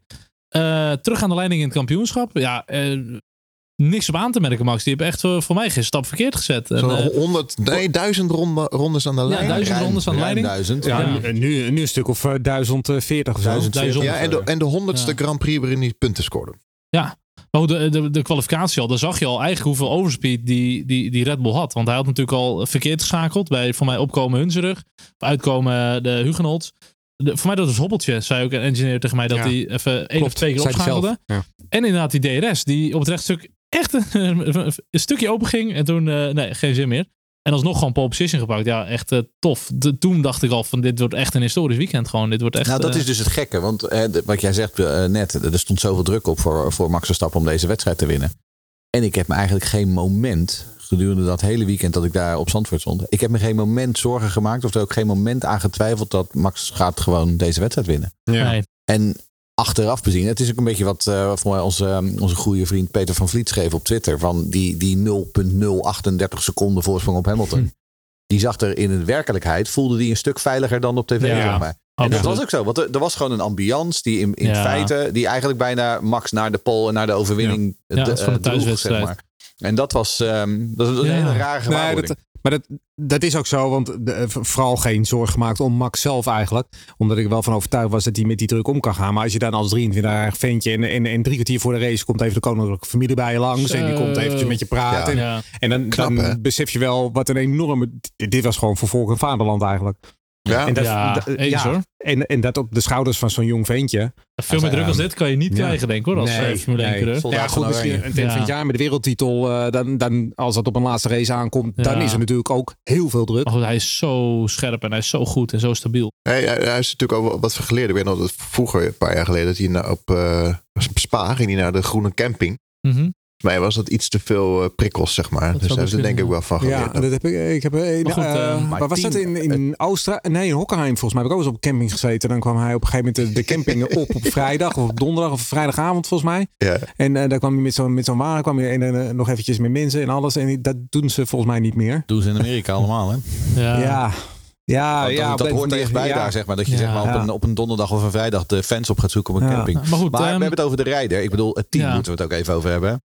[SPEAKER 2] Terug aan de leiding in het kampioenschap. Ja, niks op aan te merken, Max. Die hebben echt eh, voor mij geen stap verkeerd gezet. En,
[SPEAKER 1] Zo'n
[SPEAKER 2] eh,
[SPEAKER 1] 100, nee, duizend ronde, rondes aan de lijn.
[SPEAKER 2] duizend
[SPEAKER 4] Ruim-
[SPEAKER 2] rondes aan de leiding.
[SPEAKER 4] Duizend.
[SPEAKER 5] Ja,
[SPEAKER 2] Ja.
[SPEAKER 5] en Nu, nu een stuk of eh, 1040 of zo.
[SPEAKER 4] 1040.
[SPEAKER 1] Ja, en de, en de honderdste
[SPEAKER 2] Ja.
[SPEAKER 1] Grand Prix waarin hij punten scoorde.
[SPEAKER 2] Ja, maar de, de, de kwalificatie al, daar zag je al eigenlijk hoeveel overspeed die, die, die Red Bull had. Want hij had natuurlijk al verkeerd geschakeld bij voor mij opkomen Hunzerug, uitkomen de Hugenholz. De, voor mij dat was Hobbeltje, zei ook een engineer tegen mij, dat
[SPEAKER 5] Ja.
[SPEAKER 2] hij even één of twee keer opschakelde.
[SPEAKER 5] Ja.
[SPEAKER 2] En inderdaad die DRS, die op het rechtstuk echt *laughs* een, een stukje open ging. En toen, eh, nee, geen zin meer. En alsnog gewoon pole position gepakt. Ja, echt eh, tof. De- toen dacht ik al van dit wordt echt een historisch weekend gewoon. Dit wordt echt...
[SPEAKER 4] Nou, dat
[SPEAKER 2] eh,
[SPEAKER 4] is dus het gekke. Want de- wat jij zegt net, er stond zoveel druk op voor, voor Max Verstappen om deze wedstrijd te winnen. En ik heb me eigenlijk geen moment, gedurende dat hele weekend dat ik daar op Zandvoort stond, ik heb me geen moment zorgen gemaakt of er ook geen moment aan getwijfeld dat Max gaat gewoon deze wedstrijd winnen.
[SPEAKER 5] Ja.
[SPEAKER 2] nee.
[SPEAKER 4] En achteraf bezien, het is ook een beetje wat eh, voor mij onze, eh, onze goede vriend Peter van Vliet schreef op Twitter. Van die, die 0,038 seconden voorsprong op Hamilton.
[SPEAKER 2] Hm.
[SPEAKER 4] Die zag er in de werkelijkheid, voelde die een stuk veiliger dan op tv.
[SPEAKER 2] Ja,
[SPEAKER 4] zeg maar. En dat was ook zo, want er, was gewoon een ambiance die in, in
[SPEAKER 2] Ja.
[SPEAKER 4] feite, die eigenlijk bijna Max naar de pole en naar de overwinning
[SPEAKER 2] Ja, dat is
[SPEAKER 4] eh,
[SPEAKER 2] van de
[SPEAKER 4] droeg,
[SPEAKER 2] thuiswedstrijd.
[SPEAKER 4] zeg maar. En dat was, ehm, dat een
[SPEAKER 2] Ja.
[SPEAKER 4] hele rare gewaarwording.
[SPEAKER 5] Maar dat, dat is ook zo, want de, eh, vooral geen zorg gemaakt om Max zelf eigenlijk. Omdat ik er wel van overtuigd was dat hij met die druk om kan gaan. Maar als je dan als 23-jarig ventje en, en, en drie kwartier voor de race komt even de koninklijke familie bij je langs. En die komt eventjes met je praten.
[SPEAKER 1] Ja.
[SPEAKER 5] En,
[SPEAKER 2] Ja.
[SPEAKER 5] en dan,
[SPEAKER 1] Knap,
[SPEAKER 5] dan besef je wel wat een enorme... Dit was gewoon voor volk en vaderland eigenlijk.
[SPEAKER 1] Ja,
[SPEAKER 5] En dat,
[SPEAKER 2] Ja,
[SPEAKER 5] dat-
[SPEAKER 2] eens hoor.
[SPEAKER 5] En, en dat op de schouders van zo'n jong ventje.
[SPEAKER 2] Veel meer druk als dit kan je niet
[SPEAKER 5] Ja.
[SPEAKER 2] krijgen, denk ik hoor, als
[SPEAKER 5] Nee,
[SPEAKER 2] eh, Formule 1
[SPEAKER 5] nee. Ja,
[SPEAKER 4] van
[SPEAKER 5] goed, misschien een
[SPEAKER 2] Ja.
[SPEAKER 5] van het jaar met de wereldtitel. eh, dan, dan, als dat op een laatste race aankomt, dan is er natuurlijk ook heel veel druk.
[SPEAKER 2] Hij is zo scherp en hij is zo goed en zo stabiel.
[SPEAKER 1] Hij, hij, hij is natuurlijk ook wat vergeleerd. Ik weet nog dat vroeger, een paar jaar geleden, dat hij naar, op, eh, op Spa ging hij naar de groene camping.
[SPEAKER 2] Mhm.
[SPEAKER 1] Voor mij was dat iets te veel eh, prikkels, zeg maar.
[SPEAKER 2] Dat
[SPEAKER 1] dus daar is er
[SPEAKER 2] best
[SPEAKER 1] denk ik wel van
[SPEAKER 5] Ja,
[SPEAKER 1] geleerd.
[SPEAKER 5] dat heb ik. Ik heb eh,
[SPEAKER 2] Maar goed,
[SPEAKER 5] eh,
[SPEAKER 2] eh,
[SPEAKER 5] waar was dat in, in Oostenrijk? Nee, in Hockenheim volgens mij. Heb ik ook eens op camping gezeten. Dan kwam hij op een gegeven moment de, de camping *laughs* op op vrijdag of op donderdag of vrijdagavond volgens mij.
[SPEAKER 1] Ja.
[SPEAKER 5] En eh, daar kwam hij met zo'n met zo'n wagen kwam hij en, eh, nog eventjes met mensen en alles. En dat doen ze volgens mij niet meer.
[SPEAKER 4] Doen ze in Amerika allemaal, hè? *laughs*
[SPEAKER 2] Ja.
[SPEAKER 5] Ja. Ja, ja,
[SPEAKER 4] dat, hoort er echt bij
[SPEAKER 5] ja.
[SPEAKER 4] daar, zeg maar. Dat je
[SPEAKER 2] Ja.
[SPEAKER 4] zeg maar, op,
[SPEAKER 5] Ja.
[SPEAKER 4] een, op een donderdag of een vrijdag de fans op gaat zoeken op een
[SPEAKER 5] Ja.
[SPEAKER 4] camping.
[SPEAKER 2] Maar goed,
[SPEAKER 4] Maar we
[SPEAKER 2] ehm,
[SPEAKER 4] hebben het over de rijder. Ik bedoel, het team
[SPEAKER 2] Ja.
[SPEAKER 4] moeten we het ook even over hebben.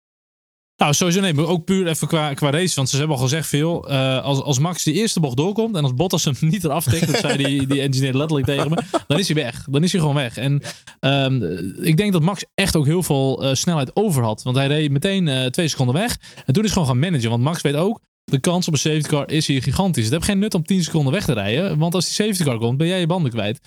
[SPEAKER 2] Nou, sowieso nee, maar ook puur even qua, qua race. Want ze hebben al gezegd veel. eh, als, als Max die eerste bocht doorkomt en als Bottas hem niet eraf tikt, dat zei die, die engineer letterlijk tegen me, dan is hij weg. Dan is hij gewoon weg. En ehm, ik denk dat Max echt ook heel veel eh, snelheid over had. Want hij reed meteen eh, twee seconden weg. En toen is hij gewoon gaan managen. Want Max weet ook, de kans op een safety car is hier gigantisch. Het heeft geen nut om 10 seconden weg te rijden. Want als die safety car komt, ben jij je banden kwijt.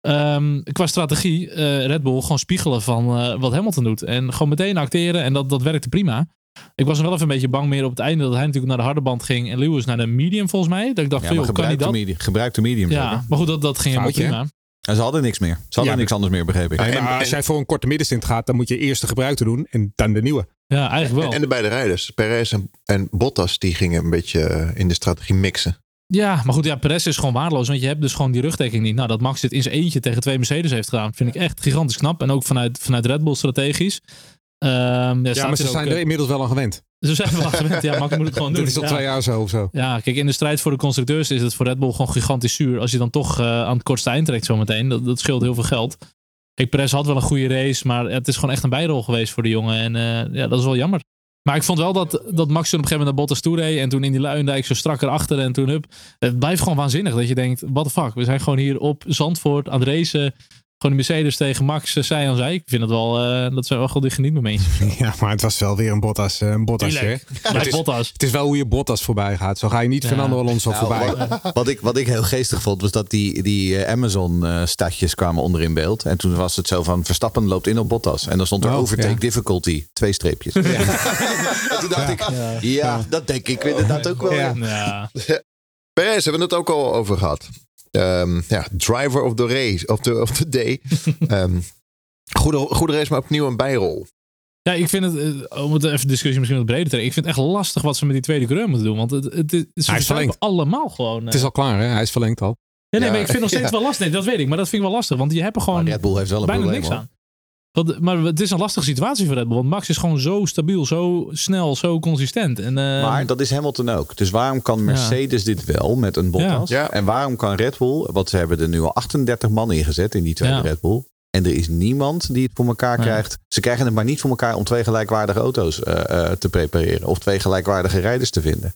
[SPEAKER 2] Ehm, qua strategie, Red Bull gewoon spiegelen van wat Hamilton doet. En gewoon meteen acteren. En dat, dat werkte prima. Ik was nog wel even een beetje bang meer op het einde dat hij natuurlijk naar de harde band ging en Lewis naar de medium volgens mij. Dat ik dacht,
[SPEAKER 4] Ja,
[SPEAKER 2] joh, kan hij
[SPEAKER 4] gebruik de,
[SPEAKER 2] dat?
[SPEAKER 4] medium, gebruik de medium.
[SPEAKER 2] Ja,
[SPEAKER 4] zeker.
[SPEAKER 2] maar goed, dat, dat ging helemaal prima.
[SPEAKER 4] En ze hadden niks meer. Ze hadden
[SPEAKER 5] Ja,
[SPEAKER 4] niks anders meer, begreep ik.
[SPEAKER 1] En- en-
[SPEAKER 5] als jij voor een korte middenstint gaat, dan moet je eerst de gebruikte doen en dan de nieuwe.
[SPEAKER 2] Ja, eigenlijk wel.
[SPEAKER 1] En de beide rijders, Perez en, en Bottas, die gingen een beetje eh, in de strategie mixen.
[SPEAKER 2] Ja, maar goed, ja, Perez is gewoon waardeloos. Want je hebt dus gewoon die rugdekking niet. Nou, dat Max dit in zijn eentje tegen twee Mercedes heeft gedaan, vind ik echt gigantisch knap. En ook vanuit, vanuit Red Bull strategisch. Ehm, ja,
[SPEAKER 5] maar ze zijn er
[SPEAKER 2] eh,
[SPEAKER 5] inmiddels wel aan gewend.
[SPEAKER 2] Ze zijn wel aan gewend. Ja, Max moet het gewoon *laughs* doen.
[SPEAKER 5] Dit is al
[SPEAKER 2] ja.
[SPEAKER 5] twee jaar zo of zo.
[SPEAKER 2] Ja, kijk, in de strijd voor de constructeurs is het voor Red Bull gewoon gigantisch zuur. Als je dan toch eh, aan het kortste eind trekt zometeen. Dat, dat scheelt heel veel geld. Kijk, Perez had wel een goede race, maar het is gewoon echt een bijrol geweest voor de jongen. En eh, ja, dat is wel jammer. Maar ik vond wel dat, dat Max toen op een gegeven moment naar Bottas toe reed. En toen in die Luindijk zo strak erachter. En toen hup. Het blijft gewoon waanzinnig dat je denkt, what the fuck. We zijn gewoon hier op Zandvoort aan het racen. Gewoon de Mercedes tegen Max, eh, zij aan zij. Ik vind het wel, eh, dat zijn wel gewoon die genietmomentjes. *laughs*
[SPEAKER 5] Ja, maar het was wel weer een Bottas. eh, Een Bottas hè? Het is,
[SPEAKER 2] Bottas.
[SPEAKER 5] het is wel hoe je Bottas voorbij gaat. Zo ga je niet
[SPEAKER 2] Ja.
[SPEAKER 5] Fernando Alonso
[SPEAKER 4] Nou,
[SPEAKER 5] voorbij.
[SPEAKER 4] wat, wat ik, wat ik heel geestig vond, was dat die, die eh, Amazon-stadjes kwamen onder in beeld. En toen was het zo van, Verstappen loopt in op Bottas. En dan stond er
[SPEAKER 5] Oh,
[SPEAKER 4] overtake
[SPEAKER 5] ja.
[SPEAKER 4] difficulty, twee streepjes. *laughs* en toen dacht ik, ja, dat denk ik inderdaad ook wel.
[SPEAKER 5] Ja.
[SPEAKER 2] Ja. *laughs*
[SPEAKER 1] Perez hebben we het ook al over gehad. Ehm, ja, driver of the race, of the, of the day. *laughs* Ehm, goede, goede race, maar opnieuw een bijrol.
[SPEAKER 2] Ja, ik vind het, eh, om het even discussie misschien wat breder te trekken. Ik vind het echt lastig wat ze met die tweede coureur moeten doen. Want het, het, het, ze
[SPEAKER 5] is verlengd.
[SPEAKER 2] allemaal gewoon.
[SPEAKER 5] Het is
[SPEAKER 2] eh.
[SPEAKER 5] al klaar, hè? Hij is verlengd al.
[SPEAKER 2] ja, nee,
[SPEAKER 1] Ja,
[SPEAKER 2] maar ik vind het nog steeds *laughs*
[SPEAKER 1] ja.
[SPEAKER 2] wel lastig. Nee, dat weet ik, maar dat vind ik wel lastig. Want je hebt er
[SPEAKER 4] Maar
[SPEAKER 2] gewoon
[SPEAKER 4] Red Bull heeft wel een
[SPEAKER 2] bijna
[SPEAKER 4] probleem
[SPEAKER 2] niks
[SPEAKER 4] hoor.
[SPEAKER 2] aan. Want, maar het is een lastige situatie voor Red Bull. Want Max is gewoon zo stabiel, zo snel, zo consistent. En, eh,
[SPEAKER 4] Maar dat is Hamilton ook. Dus waarom kan Mercedes dit wel met een Bottas?
[SPEAKER 1] Ja. Ja.
[SPEAKER 4] En waarom kan Red Bull, want ze hebben er nu al 38 man ingezet in die tweede
[SPEAKER 2] Ja.
[SPEAKER 4] Red Bull. En er is niemand die het voor elkaar
[SPEAKER 2] Ja.
[SPEAKER 4] krijgt. Ze krijgen het maar niet voor elkaar om twee gelijkwaardige auto's eh, eh, te prepareren. Of twee gelijkwaardige rijders te vinden.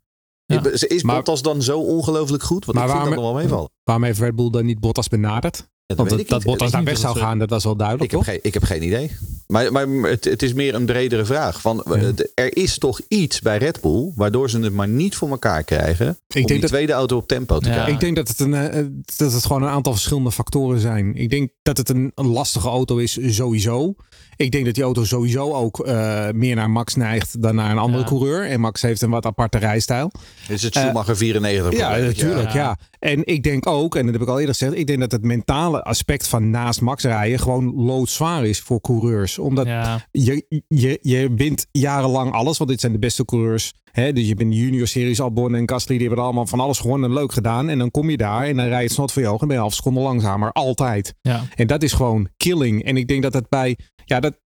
[SPEAKER 2] Ja.
[SPEAKER 4] Is, is
[SPEAKER 5] Maar-
[SPEAKER 4] Bottas dan zo ongelooflijk goed? Want
[SPEAKER 5] Maar
[SPEAKER 4] ik vind dat nog wel meevallen.
[SPEAKER 5] Waarom heeft Red Bull dan niet Bottas benaderd?
[SPEAKER 4] Ja,
[SPEAKER 5] Want dat, dat
[SPEAKER 4] niet.
[SPEAKER 5] Bottas daar
[SPEAKER 2] denk
[SPEAKER 5] weg
[SPEAKER 2] dat
[SPEAKER 5] zou gaan, dat was wel duidelijk,
[SPEAKER 4] Ik heb,
[SPEAKER 5] toch?
[SPEAKER 4] geen, ik heb geen idee. Maar, maar het, het is meer een bredere vraag. Van, eh, Er is toch iets bij Red Bull waardoor ze het maar niet voor elkaar krijgen. om
[SPEAKER 5] denk
[SPEAKER 4] die
[SPEAKER 5] dat-
[SPEAKER 4] tweede auto op tempo te
[SPEAKER 2] Ja.
[SPEAKER 4] krijgen.
[SPEAKER 5] Ik denk dat het, een, eh, dat het gewoon een aantal verschillende factoren zijn. Ik denk dat het een, een lastige auto is, sowieso. Ik denk dat die auto sowieso ook eh, meer naar Max neigt dan naar een andere
[SPEAKER 2] Ja.
[SPEAKER 5] coureur. En Max heeft een wat aparte rijstijl.
[SPEAKER 4] Is het Schumacher 94
[SPEAKER 5] Ja, natuurlijk. Ja.
[SPEAKER 2] Ja.
[SPEAKER 5] En ik denk ook, en dat heb ik al eerder gezegd, ik denk dat het mentale aspect van naast Max rijden gewoon loodzwaar is voor coureurs. Omdat
[SPEAKER 2] ja,
[SPEAKER 5] je, je, je wint jarenlang alles, want dit zijn de beste coureurs. Hè? Dus je bent de junior series, Albon en Gasly, die hebben allemaal van alles gewonnen en leuk gedaan. En dan kom je daar en dan rij je het snot voor je ogen en ben je half seconde langzamer. Altijd.
[SPEAKER 2] ja.
[SPEAKER 5] En dat is gewoon killing. En ik denk dat het bij, ja, dat,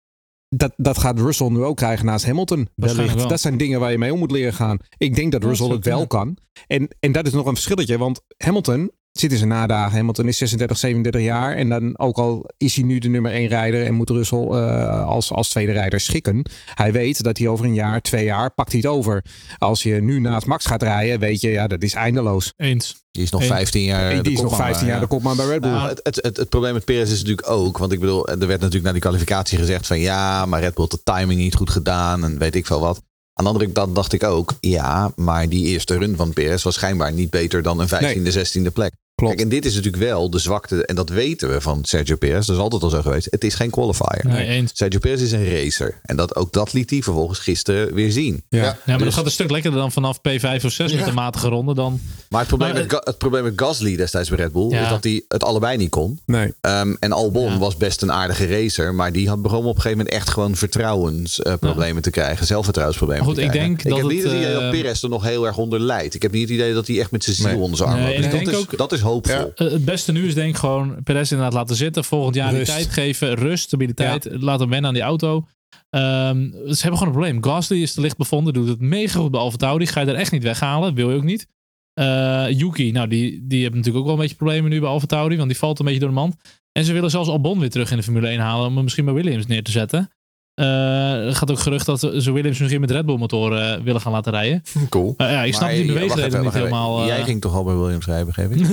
[SPEAKER 5] dat, dat gaat Russell nu ook krijgen naast Hamilton. Wellicht. Dat zijn dingen waar je mee om moet leren gaan. Ik denk dat
[SPEAKER 2] Ja,
[SPEAKER 5] Russell
[SPEAKER 2] dat
[SPEAKER 5] het wel kan. En, en dat is nog een verschilletje, want Hamilton zit in zijn nadagen. Hamilton is 36, 37 jaar. En dan ook al is hij nu de nummer 1 rijder en moet Russell eh, als, als tweede rijder schikken. Hij weet dat hij over een jaar, twee jaar, pakt hij het over. Als je nu naast Max gaat rijden, weet je, ja, dat is eindeloos.
[SPEAKER 2] Eens.
[SPEAKER 4] Die is nog
[SPEAKER 2] Hey.
[SPEAKER 4] 15 jaar.
[SPEAKER 5] die
[SPEAKER 4] de
[SPEAKER 5] is nog
[SPEAKER 4] kopman,
[SPEAKER 5] 15 jaar,
[SPEAKER 4] ja.
[SPEAKER 5] de kopman bij Red Bull.
[SPEAKER 4] Nou, het, het, het, het probleem met Perez is natuurlijk ook, want ik bedoel, er werd natuurlijk na die kwalificatie gezegd van ja, maar Red Bull had de timing niet goed gedaan en weet ik veel wat. Aan de andere kant dacht ik ook, ja, maar die eerste run van Perez was schijnbaar niet beter dan een 15e, 16e plek.
[SPEAKER 5] Klopt.
[SPEAKER 4] Kijk, en dit is natuurlijk wel de zwakte, en dat weten we van Sergio Perez, dat is altijd al zo geweest. Het is geen qualifier.
[SPEAKER 2] Nee, eens.
[SPEAKER 4] Sergio Perez is een racer. En dat, ook dat liet hij vervolgens gisteren weer zien.
[SPEAKER 5] ja.
[SPEAKER 1] Ja.
[SPEAKER 2] Ja, maar
[SPEAKER 4] Dus-
[SPEAKER 2] dat gaat een stuk lekkerder dan vanaf P5 of 6 met een matige ronde dan.
[SPEAKER 4] Maar het probleem,
[SPEAKER 2] Maar,
[SPEAKER 4] met, het probleem met Gasly destijds bij Red Bull
[SPEAKER 2] Ja.
[SPEAKER 4] is dat hij het allebei niet kon.
[SPEAKER 5] Nee.
[SPEAKER 4] Ehm, en Albon
[SPEAKER 2] Ja.
[SPEAKER 4] was best een aardige racer, maar die had begon op een gegeven moment echt gewoon vertrouwensproblemen te krijgen, zelfvertrouwensproblemen
[SPEAKER 2] Maar goed,
[SPEAKER 4] te
[SPEAKER 2] ik
[SPEAKER 4] krijgen.
[SPEAKER 2] denk
[SPEAKER 4] ik
[SPEAKER 2] dat
[SPEAKER 4] heb niet
[SPEAKER 2] het,
[SPEAKER 4] het idee
[SPEAKER 2] eh,
[SPEAKER 4] dat Perez er nog heel erg onder lijdt. Ik heb niet het idee dat hij echt met zijn ziel
[SPEAKER 1] Nee.
[SPEAKER 4] onder zijn arm
[SPEAKER 2] Nee,
[SPEAKER 4] loopt. Dus dat, is,
[SPEAKER 2] ook-
[SPEAKER 4] dat is hoopvol.
[SPEAKER 1] Ja.
[SPEAKER 2] Eh, het beste nu is denk ik gewoon Perez inderdaad laten zitten. Volgend jaar die
[SPEAKER 5] Rust.
[SPEAKER 2] tijd geven. Rust, stabiliteit. Laat hem wennen aan die auto. Ehm, ze hebben gewoon een probleem. Gasly is te licht bevonden. Doet het mega goed bij AlphaTauri. Ga je er echt niet weghalen. Wil je ook niet. Eh, Yuki, nou die, die heeft natuurlijk ook wel een beetje problemen nu bij AlphaTauri. Want die valt een beetje door de mand. En ze willen zelfs Albon weer terug in de Formule 1 halen. Om hem misschien bij Williams neer te zetten. Eh, er gaat ook gerucht dat ze Williams misschien met Red Bull motoren eh, willen gaan laten rijden.
[SPEAKER 1] Cool.
[SPEAKER 2] Eh, ja, ik snap
[SPEAKER 4] Maar,
[SPEAKER 2] die
[SPEAKER 4] even,
[SPEAKER 2] niet
[SPEAKER 4] even.
[SPEAKER 2] helemaal. eh,
[SPEAKER 4] Jij ging toch al bij Williams rijden, begreep ik? *laughs*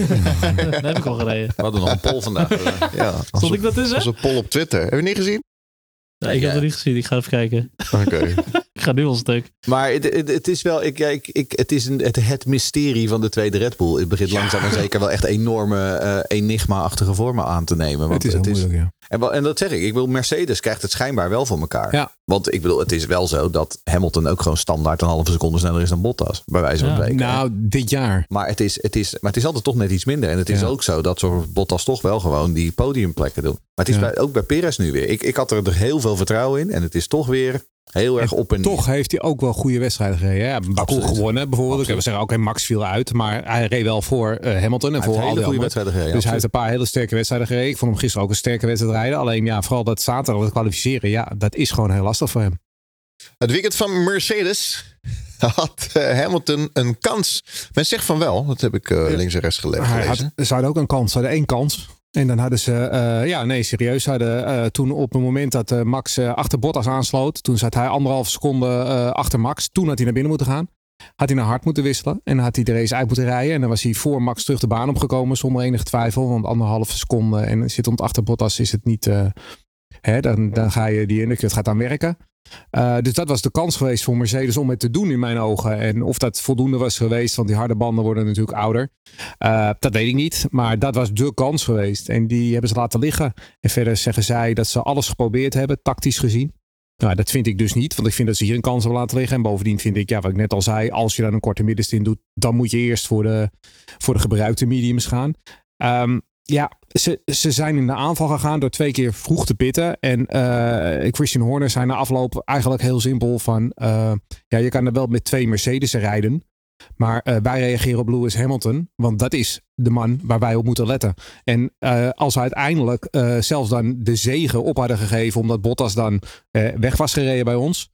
[SPEAKER 4] *laughs*
[SPEAKER 2] dat heb ik al gereden.
[SPEAKER 4] We hadden nog een poll vandaag.
[SPEAKER 1] Ja, als
[SPEAKER 2] Stond ik dat tussen?
[SPEAKER 1] als een poll op Twitter. Heb je niet gezien?
[SPEAKER 2] Nee, ik heb het niet gezien. Ik ga even kijken.
[SPEAKER 1] Oké. *laughs*
[SPEAKER 2] ga nu al stuk.
[SPEAKER 4] Maar het, het, het is wel, ik, ik, ik, het is een, het, het mysterie van de tweede Red Bull. Het begint langzaam maar zeker wel echt enorme eh, enigma-achtige vormen aan te nemen. Want
[SPEAKER 5] Het is heel moeilijk, ja.
[SPEAKER 4] en, wel- en dat zeg ik, ik wil Mercedes krijgt het schijnbaar wel voor elkaar.
[SPEAKER 5] Ja.
[SPEAKER 4] Want ik bedoel, het is wel zo dat Hamilton ook gewoon standaard een halve seconde sneller is dan Bottas, bij wijze van
[SPEAKER 2] Ja.
[SPEAKER 4] spreken.
[SPEAKER 5] Nou, dit jaar.
[SPEAKER 4] Maar het, is, het is, maar het is altijd toch net iets minder. En het is
[SPEAKER 5] Ja.
[SPEAKER 4] ook zo dat zo'n Bottas toch wel gewoon die podiumplekken doen. Maar het is
[SPEAKER 5] Ja.
[SPEAKER 4] bij, ook bij Perez nu weer. Ik, ik had er heel veel vertrouwen in. En het is toch weer heel erg op en neer.
[SPEAKER 5] Toch heeft hij ook wel goede wedstrijden gereden. Ja, Baku gewonnen bijvoorbeeld. Ik heb zeggen, oké, Max viel uit. Maar hij reed wel voor eh, Hamilton en
[SPEAKER 4] Hij
[SPEAKER 5] voor al die
[SPEAKER 4] goede wedstrijden gereden.
[SPEAKER 5] Dus hij heeft een paar hele sterke wedstrijden gereden. Ik vond hem gisteren ook een sterke wedstrijd rijden. Alleen ja, vooral dat zaterdag dat kwalificeren. Ja, dat is gewoon heel lastig voor hem.
[SPEAKER 1] Het weekend van Mercedes had eh, Hamilton een kans. Men zegt van wel, dat heb ik eh, links en rechts gele-
[SPEAKER 5] Hij
[SPEAKER 1] gelezen.
[SPEAKER 5] had, ze hadden ook een kans. Ze hadden één kans. En dan hadden ze, eh, ja, nee, serieus. Hadden eh, toen op het moment dat eh, Max achter Bottas aansloot. Toen zat hij anderhalf seconde achter Max. Toen had hij naar binnen moeten gaan. Had hij naar hard moeten wisselen. En had hij de race uit moeten rijden. En dan was hij voor Max terug de baan opgekomen. Zonder enige twijfel. Want anderhalve seconde en zittend achter Bottas is het niet. hè, dan, dan ga je die undercut gaat aan werken. Eh, dus dat was de kans geweest voor Mercedes om het te doen in mijn ogen. En of dat voldoende was geweest, want die harde banden worden natuurlijk ouder. Eh, dat weet ik niet. Maar dat was de kans geweest. En die hebben ze laten liggen. En verder zeggen zij dat ze alles geprobeerd hebben, tactisch gezien. Nou, dat vind ik dus niet. Want ik vind dat ze hier een kans hebben laten liggen. En bovendien vind ik, ja, wat ik net al zei. Als je dan een korte middenstint doet, dan moet je eerst voor de, voor de gebruikte mediums gaan. Ehm, ja, ze, ze zijn in de aanval gegaan door twee keer vroeg te pitten. En eh, Christian Horner zei na afloop eigenlijk heel simpel van... eh, ja, je kan er wel met twee Mercedes rijden. Maar eh, wij reageren op Lewis Hamilton. Want dat is de man waar wij op moeten letten. En als we uiteindelijk zelfs dan de zegen op hadden gegeven... omdat Bottas dan weg was gereden bij ons...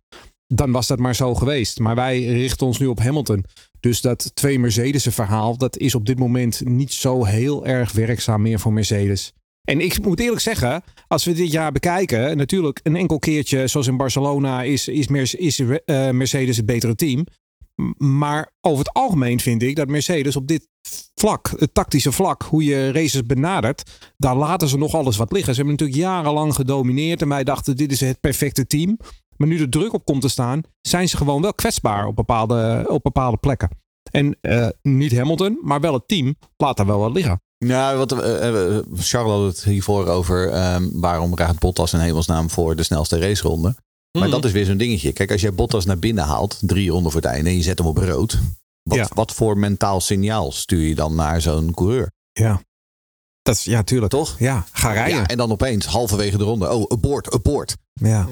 [SPEAKER 5] dan was dat maar zo geweest. Maar wij richten ons nu op Hamilton. Dus dat twee Mercedes verhaal... dat is op dit moment niet zo heel erg werkzaam meer voor Mercedes. En ik moet eerlijk zeggen, als we dit jaar bekijken, natuurlijk een enkel keertje, zoals in Barcelona, is, is, eh, Mercedes het betere team. Maar over het algemeen vind ik dat Mercedes op dit vlak, het tactische vlak, hoe je races benadert, daar laten ze nog alles wat liggen. Ze hebben natuurlijk jarenlang gedomineerd en wij dachten dit is het perfecte team. Maar nu de druk op komt te staan, zijn ze gewoon wel kwetsbaar op bepaalde, op bepaalde plekken. En eh, niet Hamilton, maar wel het team laat daar wel wat liggen.
[SPEAKER 4] Nou, wat, eh, Charles had het hiervoor over ehm, waarom rijdt Bottas in hemelsnaam voor de snelste raceronde. Maar
[SPEAKER 5] Mhm.
[SPEAKER 4] dat is weer zo'n dingetje. Kijk, als jij Bottas naar binnen haalt, drie ronden voor het einde, en je zet hem op rood. Wat,
[SPEAKER 5] Ja.
[SPEAKER 4] wat voor mentaal signaal stuur je dan naar zo'n coureur?
[SPEAKER 5] Ja. Dat is, ja, tuurlijk.
[SPEAKER 4] Toch?
[SPEAKER 5] Ja, ga rijden.
[SPEAKER 4] Ja,
[SPEAKER 5] Ja.
[SPEAKER 4] en dan opeens, halverwege de ronde, oh, abort, abort.
[SPEAKER 2] Ja.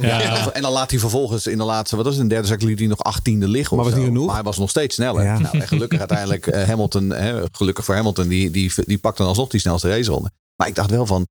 [SPEAKER 4] En dan laat hij vervolgens in de laatste, wat was het, in de derde zak liet hij nog achttiende liggen.
[SPEAKER 5] Maar was niet genoeg?
[SPEAKER 4] Maar hij was nog steeds sneller.
[SPEAKER 5] Ja.
[SPEAKER 4] Nou, en gelukkig uiteindelijk eh, Hamilton, hè, gelukkig voor Hamilton, die, die, die pakt dan alsnog die snelste raceronde. Maar ik dacht wel van,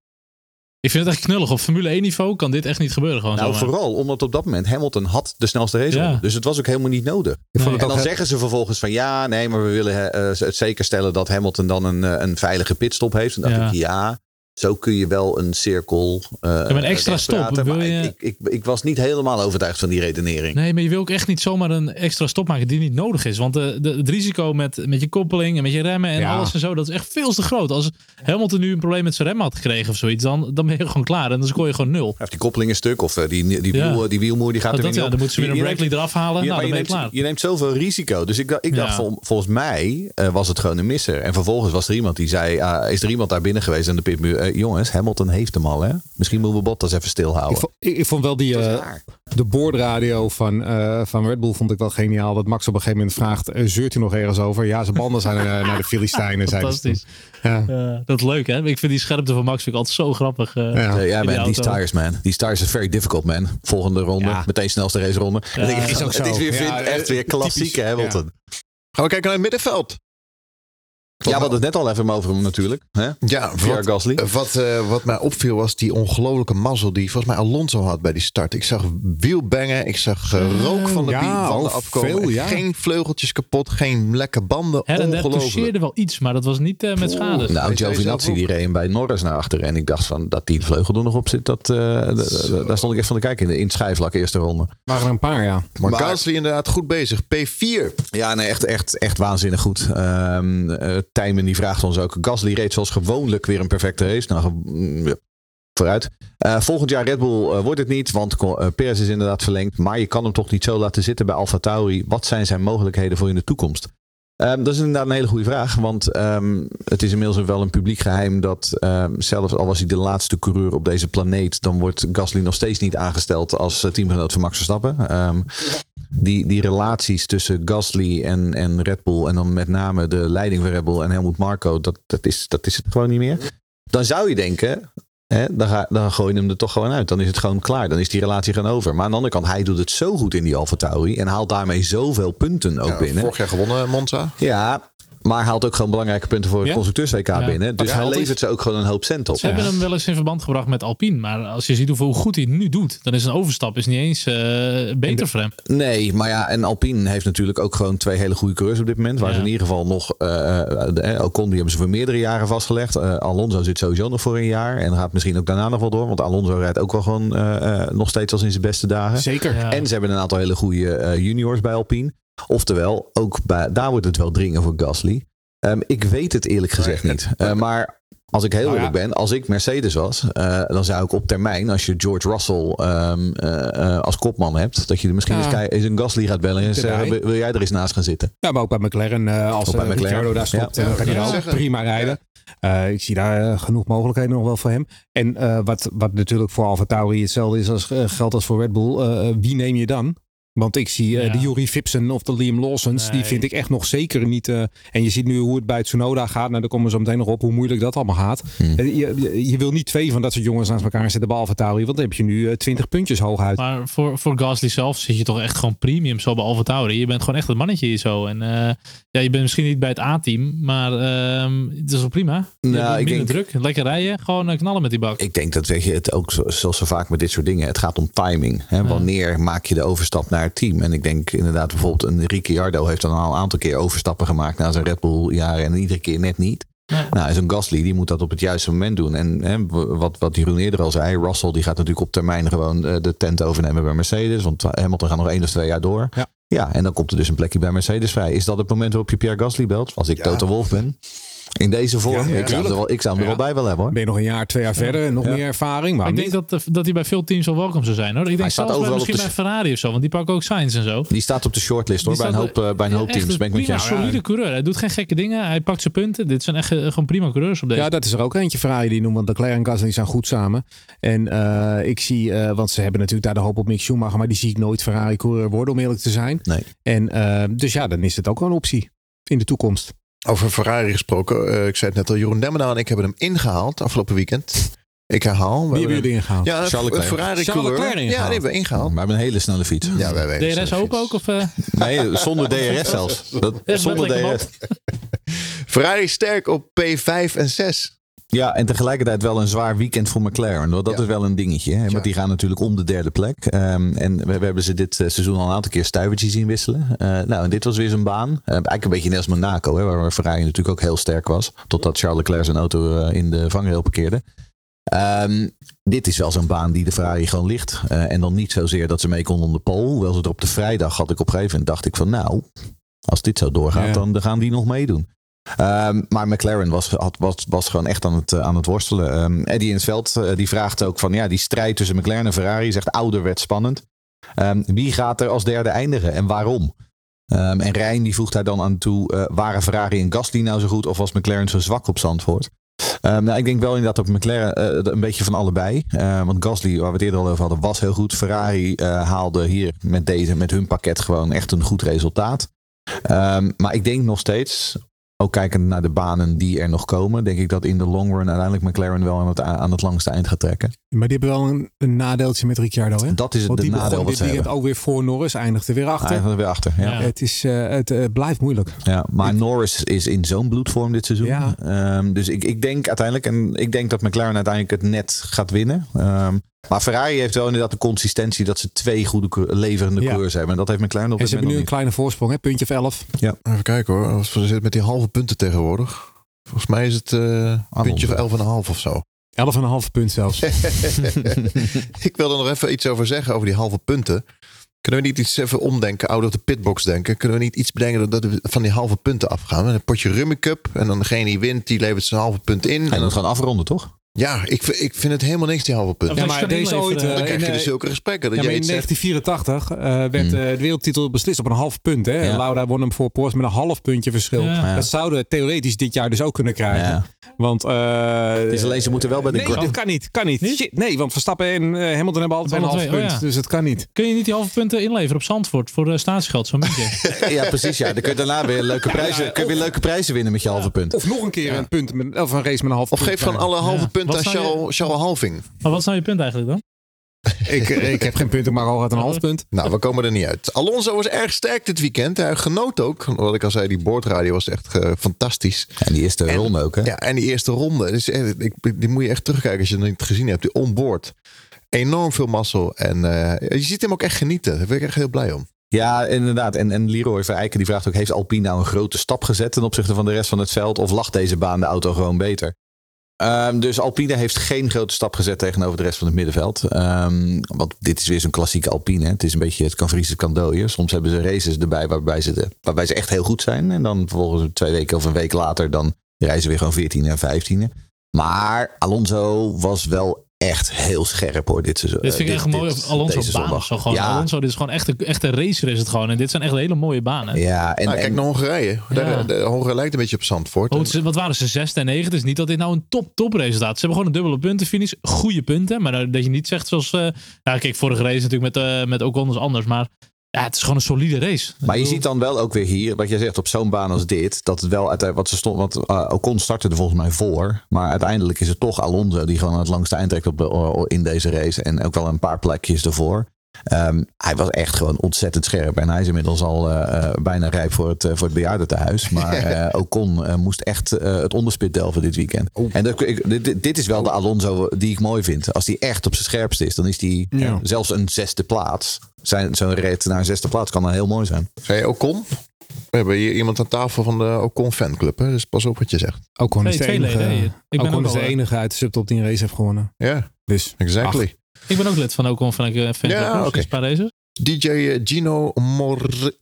[SPEAKER 2] Ik vind het echt knullig. Op Formule 1 niveau kan dit echt niet gebeuren. Gewoon
[SPEAKER 4] nou
[SPEAKER 2] zomaar.
[SPEAKER 4] vooral omdat op dat moment Hamilton had de snelste.
[SPEAKER 2] Ja.
[SPEAKER 4] Dus het was ook helemaal niet nodig.
[SPEAKER 2] Nee.
[SPEAKER 4] En dan zeggen ze vervolgens van ja, nee, maar we willen eh, het zeker stellen dat Hamilton dan een, eh, een veilige pitstop heeft. En dan dacht ik ja, zo kun je wel een cirkel. eh
[SPEAKER 2] een extra stop,
[SPEAKER 4] praten,
[SPEAKER 2] wil
[SPEAKER 4] maar
[SPEAKER 2] je-
[SPEAKER 4] ik, ik, ik, ik was niet helemaal overtuigd van die redenering.
[SPEAKER 2] Nee, maar je wil ook echt niet zomaar een extra stop maken die niet nodig is. Want de, de, het risico met, met je koppeling en met je remmen en
[SPEAKER 5] Ja.
[SPEAKER 2] alles en zo, dat is echt veel te groot. Als Hamilton nu een probleem met zijn remmen had gekregen of zoiets, dan, dan ben je *laughs* gewoon klaar. En dan scoor je gewoon nul.
[SPEAKER 4] Heeft die koppeling een stuk of eh, die, die,
[SPEAKER 2] Ja.
[SPEAKER 4] wiel, die wielmoer die gaat
[SPEAKER 2] Dat,
[SPEAKER 4] er
[SPEAKER 2] dat,
[SPEAKER 4] weer
[SPEAKER 2] ja,
[SPEAKER 4] niet
[SPEAKER 2] dan moeten ze weer een
[SPEAKER 4] neemt-
[SPEAKER 2] eraf halen.
[SPEAKER 4] Ja,
[SPEAKER 2] nou, dan
[SPEAKER 4] je,
[SPEAKER 2] ben je
[SPEAKER 4] neemt,
[SPEAKER 2] klaar.
[SPEAKER 4] je neemt zoveel risico. Dus ik, dacht- ik dacht,
[SPEAKER 2] Ja.
[SPEAKER 4] vol- volgens mij eh, was het gewoon een misser. En vervolgens was er iemand die zei, ah, is er iemand daar binnen geweest aan de pitmuur? Eh, jongens, Hamilton heeft hem al hè. Misschien moeten we Bottas even
[SPEAKER 5] ik,
[SPEAKER 4] stilhouden.
[SPEAKER 5] vond, ik, ik vond wel die, eh,
[SPEAKER 4] raar.
[SPEAKER 5] de boordradio van, eh, van Red Bull vond ik wel geniaal. Dat Max op een gegeven moment vraagt, zeurt u nog ergens over? Ja, zijn banden zijn naar de Filistijnen.
[SPEAKER 2] Fantastisch.
[SPEAKER 5] Ja.
[SPEAKER 2] Ja, dat is leuk, hè? Ik vind die scherpte van Max vind ik altijd zo grappig.
[SPEAKER 5] Ja.
[SPEAKER 4] Ja,
[SPEAKER 2] die
[SPEAKER 4] man,
[SPEAKER 2] auto.
[SPEAKER 4] tires, man. These tires is very difficult, man. Volgende ronde,
[SPEAKER 5] Ja.
[SPEAKER 4] meteen snelste dan *laughs* denk ik,
[SPEAKER 5] is ook
[SPEAKER 4] het
[SPEAKER 5] zo.
[SPEAKER 4] is weer,
[SPEAKER 5] Ja,
[SPEAKER 4] vind- echt weer klassieke
[SPEAKER 5] typisch.
[SPEAKER 4] Hamilton.
[SPEAKER 1] Gaan we kijken naar het middenveld.
[SPEAKER 4] Ja, we hadden het net al even over hem natuurlijk. Hè?
[SPEAKER 1] Ja,
[SPEAKER 4] Pierre
[SPEAKER 1] wat,
[SPEAKER 4] Gasly.
[SPEAKER 1] wat, eh, wat mij opviel was die ongelofelijke mazzel die volgens mij Alonso had bij die start. Ik zag wielbangen, ik zag eh, rook van de,
[SPEAKER 5] ja,
[SPEAKER 1] bie- van de afkomen.
[SPEAKER 5] veel, ja.
[SPEAKER 1] Geen vleugeltjes kapot, geen lekke banden.
[SPEAKER 2] En
[SPEAKER 1] Ongelooflijk.
[SPEAKER 2] toucheerde wel iets, maar dat was niet eh, met schade.
[SPEAKER 1] Oeh.
[SPEAKER 4] Nou, Giovinazzi die reed bij Norris naar achteren. En ik dacht van dat die vleugel er nog op zit. Dat, eh, daar stond ik echt van te kijken in de, in het schijfvlak eerste ronde.
[SPEAKER 5] waren er een paar, ja.
[SPEAKER 1] Maar,
[SPEAKER 4] Maar-
[SPEAKER 1] Gasly inderdaad goed bezig. P4.
[SPEAKER 4] Ja, nee, echt, echt, echt waanzinnig goed. Ehm eh, Tijmen die vraagt ons ook. Gasly reed zoals gewoonlijk weer een perfecte race. Nou, mm, vooruit. Eh, volgend jaar Red Bull eh, wordt het niet, want uh, Perez is inderdaad verlengd. Maar je kan hem toch niet zo laten zitten bij Alfa Tauri. Wat zijn zijn mogelijkheden voor in de toekomst? Um, dat is inderdaad een hele goede vraag. Want um, het is inmiddels wel een publiek geheim dat um, zelfs al was hij de laatste coureur op deze planeet, dan wordt Gasly nog steeds niet aangesteld als teamgenoot van Max Verstappen. Die, die relaties tussen Gasly en, en Red Bull en dan met name de leiding van Red Bull en Helmut Marko, dat, dat, is, dat is het gewoon niet meer. Dan zou je denken, Hè, dan, ga, dan gooi je hem er toch gewoon uit. Dan is het gewoon klaar. Dan is die relatie gewoon over. Maar aan de andere kant, hij doet het zo goed in die Alfa Tauri. En haalt daarmee zoveel punten ook
[SPEAKER 1] ja,
[SPEAKER 4] binnen.
[SPEAKER 1] Vorig jaar gewonnen Monza.
[SPEAKER 4] Ja, maar haalt ook gewoon belangrijke punten voor het
[SPEAKER 2] Ja?
[SPEAKER 4] constructeurs-WK
[SPEAKER 2] Ja.
[SPEAKER 4] binnen. Dus hij levert ze ook gewoon een hoop cent op.
[SPEAKER 2] Ze hebben hem wel eens in verband gebracht met Alpine. Maar als je ziet hoeveel hoe goed hij het nu doet, dan is een overstap is niet eens eh, beter voor hem.
[SPEAKER 4] Nee, maar ja, en Alpine heeft natuurlijk ook gewoon twee hele goede coureurs op dit moment. Waar
[SPEAKER 2] Ja.
[SPEAKER 4] ze in ieder geval nog, eh de, eh, Ocon die hebben ze voor meerdere jaren vastgelegd. Eh, Alonso zit sowieso nog voor een jaar en gaat misschien ook daarna nog wel door. Want Alonso rijdt ook wel gewoon eh, eh, nog steeds als in zijn beste dagen.
[SPEAKER 5] Zeker.
[SPEAKER 2] Ja.
[SPEAKER 4] En ze hebben een aantal hele goede eh, juniors bij Alpine. Oftewel, ook bij, daar wordt het wel dringen voor Gasly. Ehm, ik weet het eerlijk gezegd niet. Eh, maar als ik heel
[SPEAKER 5] Nou ja.
[SPEAKER 4] eerlijk ben, als ik Mercedes was, eh, dan zou ik op termijn, als je George Russell ehm, eh, als kopman hebt, dat je er misschien
[SPEAKER 5] Ja.
[SPEAKER 4] eens, een Gasly gaat bellen en zeggen: wil, wil jij er eens naast gaan zitten?
[SPEAKER 5] Ja, maar ook bij McLaren. eh, als
[SPEAKER 4] Ook bij McLaren.
[SPEAKER 5] Ricciardo daar stopt,
[SPEAKER 4] Ja.
[SPEAKER 5] dan kan hij
[SPEAKER 1] zeggen.
[SPEAKER 5] prima rijden. Eh, ik zie daar genoeg mogelijkheden nog wel voor hem. En eh, wat, wat natuurlijk voor Alfa Tauri hetzelfde is als geldt als voor Red Bull. eh, wie neem je dan? Want ik zie eh,
[SPEAKER 2] Ja.
[SPEAKER 5] de Yuri Vipsen of de Liam Lawsons, die vind ik echt nog zeker niet. eh, en je ziet nu hoe het bij Tsunoda gaat. Nou, daar komen we zo meteen nog op hoe moeilijk dat allemaal gaat.
[SPEAKER 4] Hmm.
[SPEAKER 5] Eh, je, je, je wil niet twee van dat soort jongens naast elkaar zetten bij Alfa Tauri. Want dan heb je nu eh, 20 puntjes hooguit.
[SPEAKER 2] Maar voor, voor Gasly zelf zit je toch echt gewoon premium zo bij Alfa Tauri. Je bent gewoon echt het mannetje hier zo. En eh, ja, je bent misschien niet bij het A-team, maar ehm, het is wel prima.
[SPEAKER 4] Nou, ik
[SPEAKER 2] minder
[SPEAKER 4] denk-
[SPEAKER 2] druk, lekker rijden, gewoon knallen met die bak.
[SPEAKER 4] Ik denk dat weet je, het ook zo- zoals zo vaak met dit soort dingen. Het gaat om timing. Hè? Wanneer maak je de overstap naar team? En ik denk inderdaad bijvoorbeeld een Ricciardo heeft dan al een aantal keer overstappen gemaakt na zijn Red Bull jaren en iedere keer net niet.
[SPEAKER 2] Ja.
[SPEAKER 4] Nou, zo'n Gasly die moet dat op het juiste moment doen. En hè, wat, wat Jeroen eerder al zei, Russell die gaat natuurlijk op termijn gewoon eh, de tent overnemen bij Mercedes. Want Hamilton gaat nog één of twee jaar door.
[SPEAKER 5] Ja.
[SPEAKER 4] ja, en dan komt er dus een plekje bij Mercedes vrij. Is dat het moment waarop je Pierre Gasly belt? Als ik
[SPEAKER 1] Ja.
[SPEAKER 4] Toto Wolf ben. In deze vorm.
[SPEAKER 5] Ja, ja,
[SPEAKER 4] ik, zou hem er wel, ik zou hem er
[SPEAKER 5] Ja.
[SPEAKER 4] wel bij willen hebben hoor.
[SPEAKER 5] Ben je nog een jaar, twee jaar verder en nog
[SPEAKER 4] Ja.
[SPEAKER 5] meer ervaring. Maar
[SPEAKER 2] ik denk dat, dat hij bij veel teams wel welkom zou zijn. Hoor. Ik denk
[SPEAKER 4] staat
[SPEAKER 2] zelfs bij,
[SPEAKER 4] overal op
[SPEAKER 2] misschien
[SPEAKER 4] de-
[SPEAKER 2] bij Ferrari of zo, want die pakken ook Sainz en zo.
[SPEAKER 4] Die staat op de shortlist hoor, bij een
[SPEAKER 2] staat-
[SPEAKER 4] hoop, eh, bij een
[SPEAKER 2] Ja,
[SPEAKER 4] hoop teams.
[SPEAKER 2] een
[SPEAKER 4] Ben ik met je eens.
[SPEAKER 2] solide coureur. Hij doet geen gekke dingen. Hij pakt zijn punten. Dit zijn echt eh, gewoon prima coureurs op deze.
[SPEAKER 5] Ja, dat is er ook eentje. Ferrari die noemen, want Leclerc en Gasly zijn goed samen. En eh, ik zie, eh, want ze hebben natuurlijk daar de hoop op Mick Schumacher, maar die zie ik nooit Ferrari coureur worden, om eerlijk te zijn.
[SPEAKER 4] Nee.
[SPEAKER 5] En eh, dus ja, dan is het ook wel een optie in de toekomst.
[SPEAKER 1] Over Ferrari gesproken. eh, ik zei het net al, Jeroen Demmenau en ik hebben hem ingehaald afgelopen weekend. Ik herhaal. we
[SPEAKER 5] Wie hebben jullie ingehaald?
[SPEAKER 1] Ja, een
[SPEAKER 4] Charles.
[SPEAKER 1] Ferrari
[SPEAKER 5] Charles
[SPEAKER 1] Ja, die hebben we ingehaald.
[SPEAKER 4] Maar met een hele snelle fiets.
[SPEAKER 1] Ja, wij weten
[SPEAKER 2] DRS open ook? Of, eh, *laughs*
[SPEAKER 4] Nee, zonder DRS zelfs. Dat, zonder DRS.
[SPEAKER 1] Ferrari sterk op P5 en 6.
[SPEAKER 4] Ja, en tegelijkertijd wel een zwaar weekend voor McLaren. Want dat
[SPEAKER 1] Ja.
[SPEAKER 4] is wel een dingetje. Hè?
[SPEAKER 1] Ja.
[SPEAKER 4] Want die gaan natuurlijk om de derde plek. Ehm, en we, we hebben ze dit eh, seizoen al een aantal keer stuivertjes zien wisselen. Eh, nou, en dit was weer zijn baan. Eh, eigenlijk een beetje net als Monaco, hè, waar Ferrari natuurlijk ook heel sterk was. Totdat Charles Leclerc zijn auto in de vangrail parkeerde. Ehm, dit is wel zo'n baan die de Ferrari gewoon ligt. En dan niet zozeer dat ze mee konden om de pole. Hoewel ze er op de vrijdag had ik op een gegeven moment dacht ik van nou, als dit zo doorgaat,
[SPEAKER 5] Ja.
[SPEAKER 4] dan gaan die nog meedoen. Ehm, maar McLaren was, had, was, was gewoon echt aan het, eh, aan het worstelen. Ehm, Eddie in het veld eh, die vraagt ook van ja, die strijd tussen McLaren en Ferrari is echt ouderwets spannend. Ehm, wie gaat er als derde eindigen en waarom? En Rijn die voegt daar dan aan toe, eh, waren Ferrari en Gasly nou zo goed of was McLaren zo zwak op Zandvoort? Ehm, nou, ik denk wel inderdaad dat McLaren een beetje van allebei. Want Gasly, waar we het eerder al over hadden, was heel goed. Ferrari haalde hier met deze, met hun pakket gewoon echt een goed resultaat. Maar ik denk nog steeds, ook kijkend naar de banen die er nog komen, denk ik dat in de long run uiteindelijk McLaren wel aan het, aan het langste eind gaat trekken.
[SPEAKER 5] Maar die hebben wel een, een nadeeltje met Ricciardo, hè?
[SPEAKER 4] Dat is het
[SPEAKER 5] die
[SPEAKER 4] nadeel wat ze hebben.
[SPEAKER 5] ook weer voor Norris, eindigde weer achter.
[SPEAKER 4] Eigenlijk weer achter. Ja.
[SPEAKER 2] Ja.
[SPEAKER 5] Het, is, eh, het eh, blijft moeilijk.
[SPEAKER 4] Ja, maar Norris is in zo'n bloedvorm dit seizoen.
[SPEAKER 5] Ja.
[SPEAKER 4] Ehm, dus ik, ik denk uiteindelijk, en ik denk dat McLaren uiteindelijk het net gaat winnen. Ehm, maar Ferrari heeft wel inderdaad de consistentie dat ze twee goede leverende
[SPEAKER 5] Ja.
[SPEAKER 4] coureurs hebben. En dat heeft McLaren op
[SPEAKER 5] En ze hebben nu een kleine voorsprong, hè? puntje of 11.
[SPEAKER 1] Even kijken hoor. Als we zitten met die halve punten tegenwoordig. Volgens mij is het eh puntje van 11,5 of zo.
[SPEAKER 5] 11,5 punt zelfs. *laughs*
[SPEAKER 1] ik wil er nog even iets over zeggen, over die halve punten. Kunnen we niet iets even omdenken, out of de pitbox denken? Kunnen we niet iets bedenken dat we van die halve punten afgaan? Met een potje Rummy Cup en dan degene die wint, die levert zijn halve punt in.
[SPEAKER 4] En
[SPEAKER 1] En dan
[SPEAKER 4] gaan afronden, toch?
[SPEAKER 1] Ja, ik, vind- ik vind het helemaal niks, die halve.
[SPEAKER 2] Ja, je
[SPEAKER 5] maar deze ooit... eh,
[SPEAKER 1] Dan krijg je dus zulke gesprekken. Dat
[SPEAKER 5] Ja,
[SPEAKER 1] jij
[SPEAKER 5] in
[SPEAKER 1] het zegt.
[SPEAKER 5] 1984 eh, werd
[SPEAKER 4] Hmm.
[SPEAKER 5] eh, de wereldtitel beslist op een half punt. Hè?
[SPEAKER 4] Ja.
[SPEAKER 5] Lauda won hem voor Porsche met een half puntje verschil.
[SPEAKER 2] Ja.
[SPEAKER 5] Dat zouden we theoretisch dit jaar dus ook kunnen krijgen.
[SPEAKER 4] Ja.
[SPEAKER 5] Want, eh,
[SPEAKER 4] Het is alleen, ze moeten wel bij de
[SPEAKER 5] Nee,
[SPEAKER 4] gra-
[SPEAKER 5] dit kan niet. Kan niet. Shit, nee, want Verstappen en eh, Hamilton hebben altijd een half
[SPEAKER 2] twee, oh
[SPEAKER 5] punt.
[SPEAKER 2] ja.
[SPEAKER 5] Dus het kan niet.
[SPEAKER 2] Kun je niet die halve punten inleveren op Zandvoort voor uh, staatsgeld, zo'n muntje? *laughs*
[SPEAKER 4] Ja, precies. Ja. Dan kun je daarna weer leuke prijzen, kun je weer leuke prijzen winnen met je halve punt.
[SPEAKER 5] Of nog een keer een punt met, of een race met een half
[SPEAKER 1] Of
[SPEAKER 5] punt.
[SPEAKER 1] geef van alle halve punten Aan
[SPEAKER 2] zou je-
[SPEAKER 1] Charles, Charles Halving.
[SPEAKER 2] maar wat is nou je punt eigenlijk dan?
[SPEAKER 5] ik, ik heb geen punt, ik mag altijd een half punt.
[SPEAKER 1] Nou, we komen er niet uit. Alonso was erg sterk dit weekend. Hij genoot ook. Wat ik al zei, die boordradio was echt eh, fantastisch.
[SPEAKER 4] En die eerste ronde ook, hè?
[SPEAKER 1] Ja, en die eerste ronde. Dus, eh, ik, die moet je echt terugkijken als je het nog niet gezien hebt. Die onboard. Enorm veel mazzel. En eh, je ziet hem ook echt genieten. Daar ben ik echt heel blij om.
[SPEAKER 4] Ja, inderdaad. En, en Leroy Verijken die vraagt ook: heeft Alpine nou een grote stap gezet ten opzichte van de rest van het veld? Of lag deze baan de auto gewoon beter? Ehm, dus Alpine heeft geen grote stap gezet tegenover de rest van het middenveld. Ehm, want dit is weer zo'n klassieke Alpine. hè. Het is een beetje het kan vriezen. Soms hebben ze races erbij waarbij ze, waarbij ze echt heel goed zijn. En dan vervolgens twee weken of een week later dan rijden ze weer gewoon 14 en 15. Maar Alonso was wel echt heel scherp hoor dit seizoen.
[SPEAKER 2] Dit vind ik
[SPEAKER 4] Eh,
[SPEAKER 2] echt mooi.
[SPEAKER 4] dit-
[SPEAKER 2] Alonso baan zo gewoon.
[SPEAKER 4] Ja.
[SPEAKER 2] Alonso, dit is gewoon echt een, echt een racer is het gewoon. En dit zijn echt hele mooie banen.
[SPEAKER 4] Ja, en,
[SPEAKER 1] nou, kijk
[SPEAKER 4] en-
[SPEAKER 1] naar Hongarije. Daar,
[SPEAKER 2] Ja.
[SPEAKER 1] de, Hongarije lijkt een beetje op Zandvoort.
[SPEAKER 2] Oh, wat waren ze? Zesde en negende. Het is niet dat dit nou een top, top resultaat is. Ze hebben gewoon een dubbele puntenfinish. Goede punten. Maar dat je niet zegt zoals... eh nou, kijk, vorige race natuurlijk met, eh met Ocon is anders. Maar ja, het is gewoon een solide race.
[SPEAKER 4] Maar je ziet dan wel ook weer hier, wat jij zegt, op zo'n baan als dit, dat het wel uiteindelijk, wat ze stond, want uh, Ocon startte er volgens mij voor, maar uiteindelijk is het toch Alonso die gewoon het langste eind trekt op in deze race en ook wel een paar plekjes ervoor. Ehm, hij was echt gewoon ontzettend scherp en hij is inmiddels al eh, eh, bijna rijp voor het, eh, voor het bejaardentehuis. Maar *laughs* eh, Ocon eh, moest echt eh, het onderspit delven dit weekend. En dat, ik, dit, dit is wel de Alonso die ik mooi vind. Als die echt op zijn scherpst is, dan is die
[SPEAKER 5] Ja.
[SPEAKER 4] zelfs een zesde plaats. Zijn- Zo'n rit naar een zesde plaats kan dan heel mooi zijn.
[SPEAKER 1] Zei je Ocon? We hebben hier iemand aan tafel van de Ocon fanclub. Hè? Dus pas op wat je zegt.
[SPEAKER 5] Ocon is de enige,
[SPEAKER 2] leden? Ik ben
[SPEAKER 5] Ocon
[SPEAKER 2] ook
[SPEAKER 5] is de enige uit de subtop die een race heeft gewonnen.
[SPEAKER 1] Ja,
[SPEAKER 5] Dus
[SPEAKER 1] exactly.
[SPEAKER 2] Ik ben ook lid van Ocon van een fan.
[SPEAKER 1] Ja,
[SPEAKER 2] races.
[SPEAKER 1] DJ eh, Gino Mor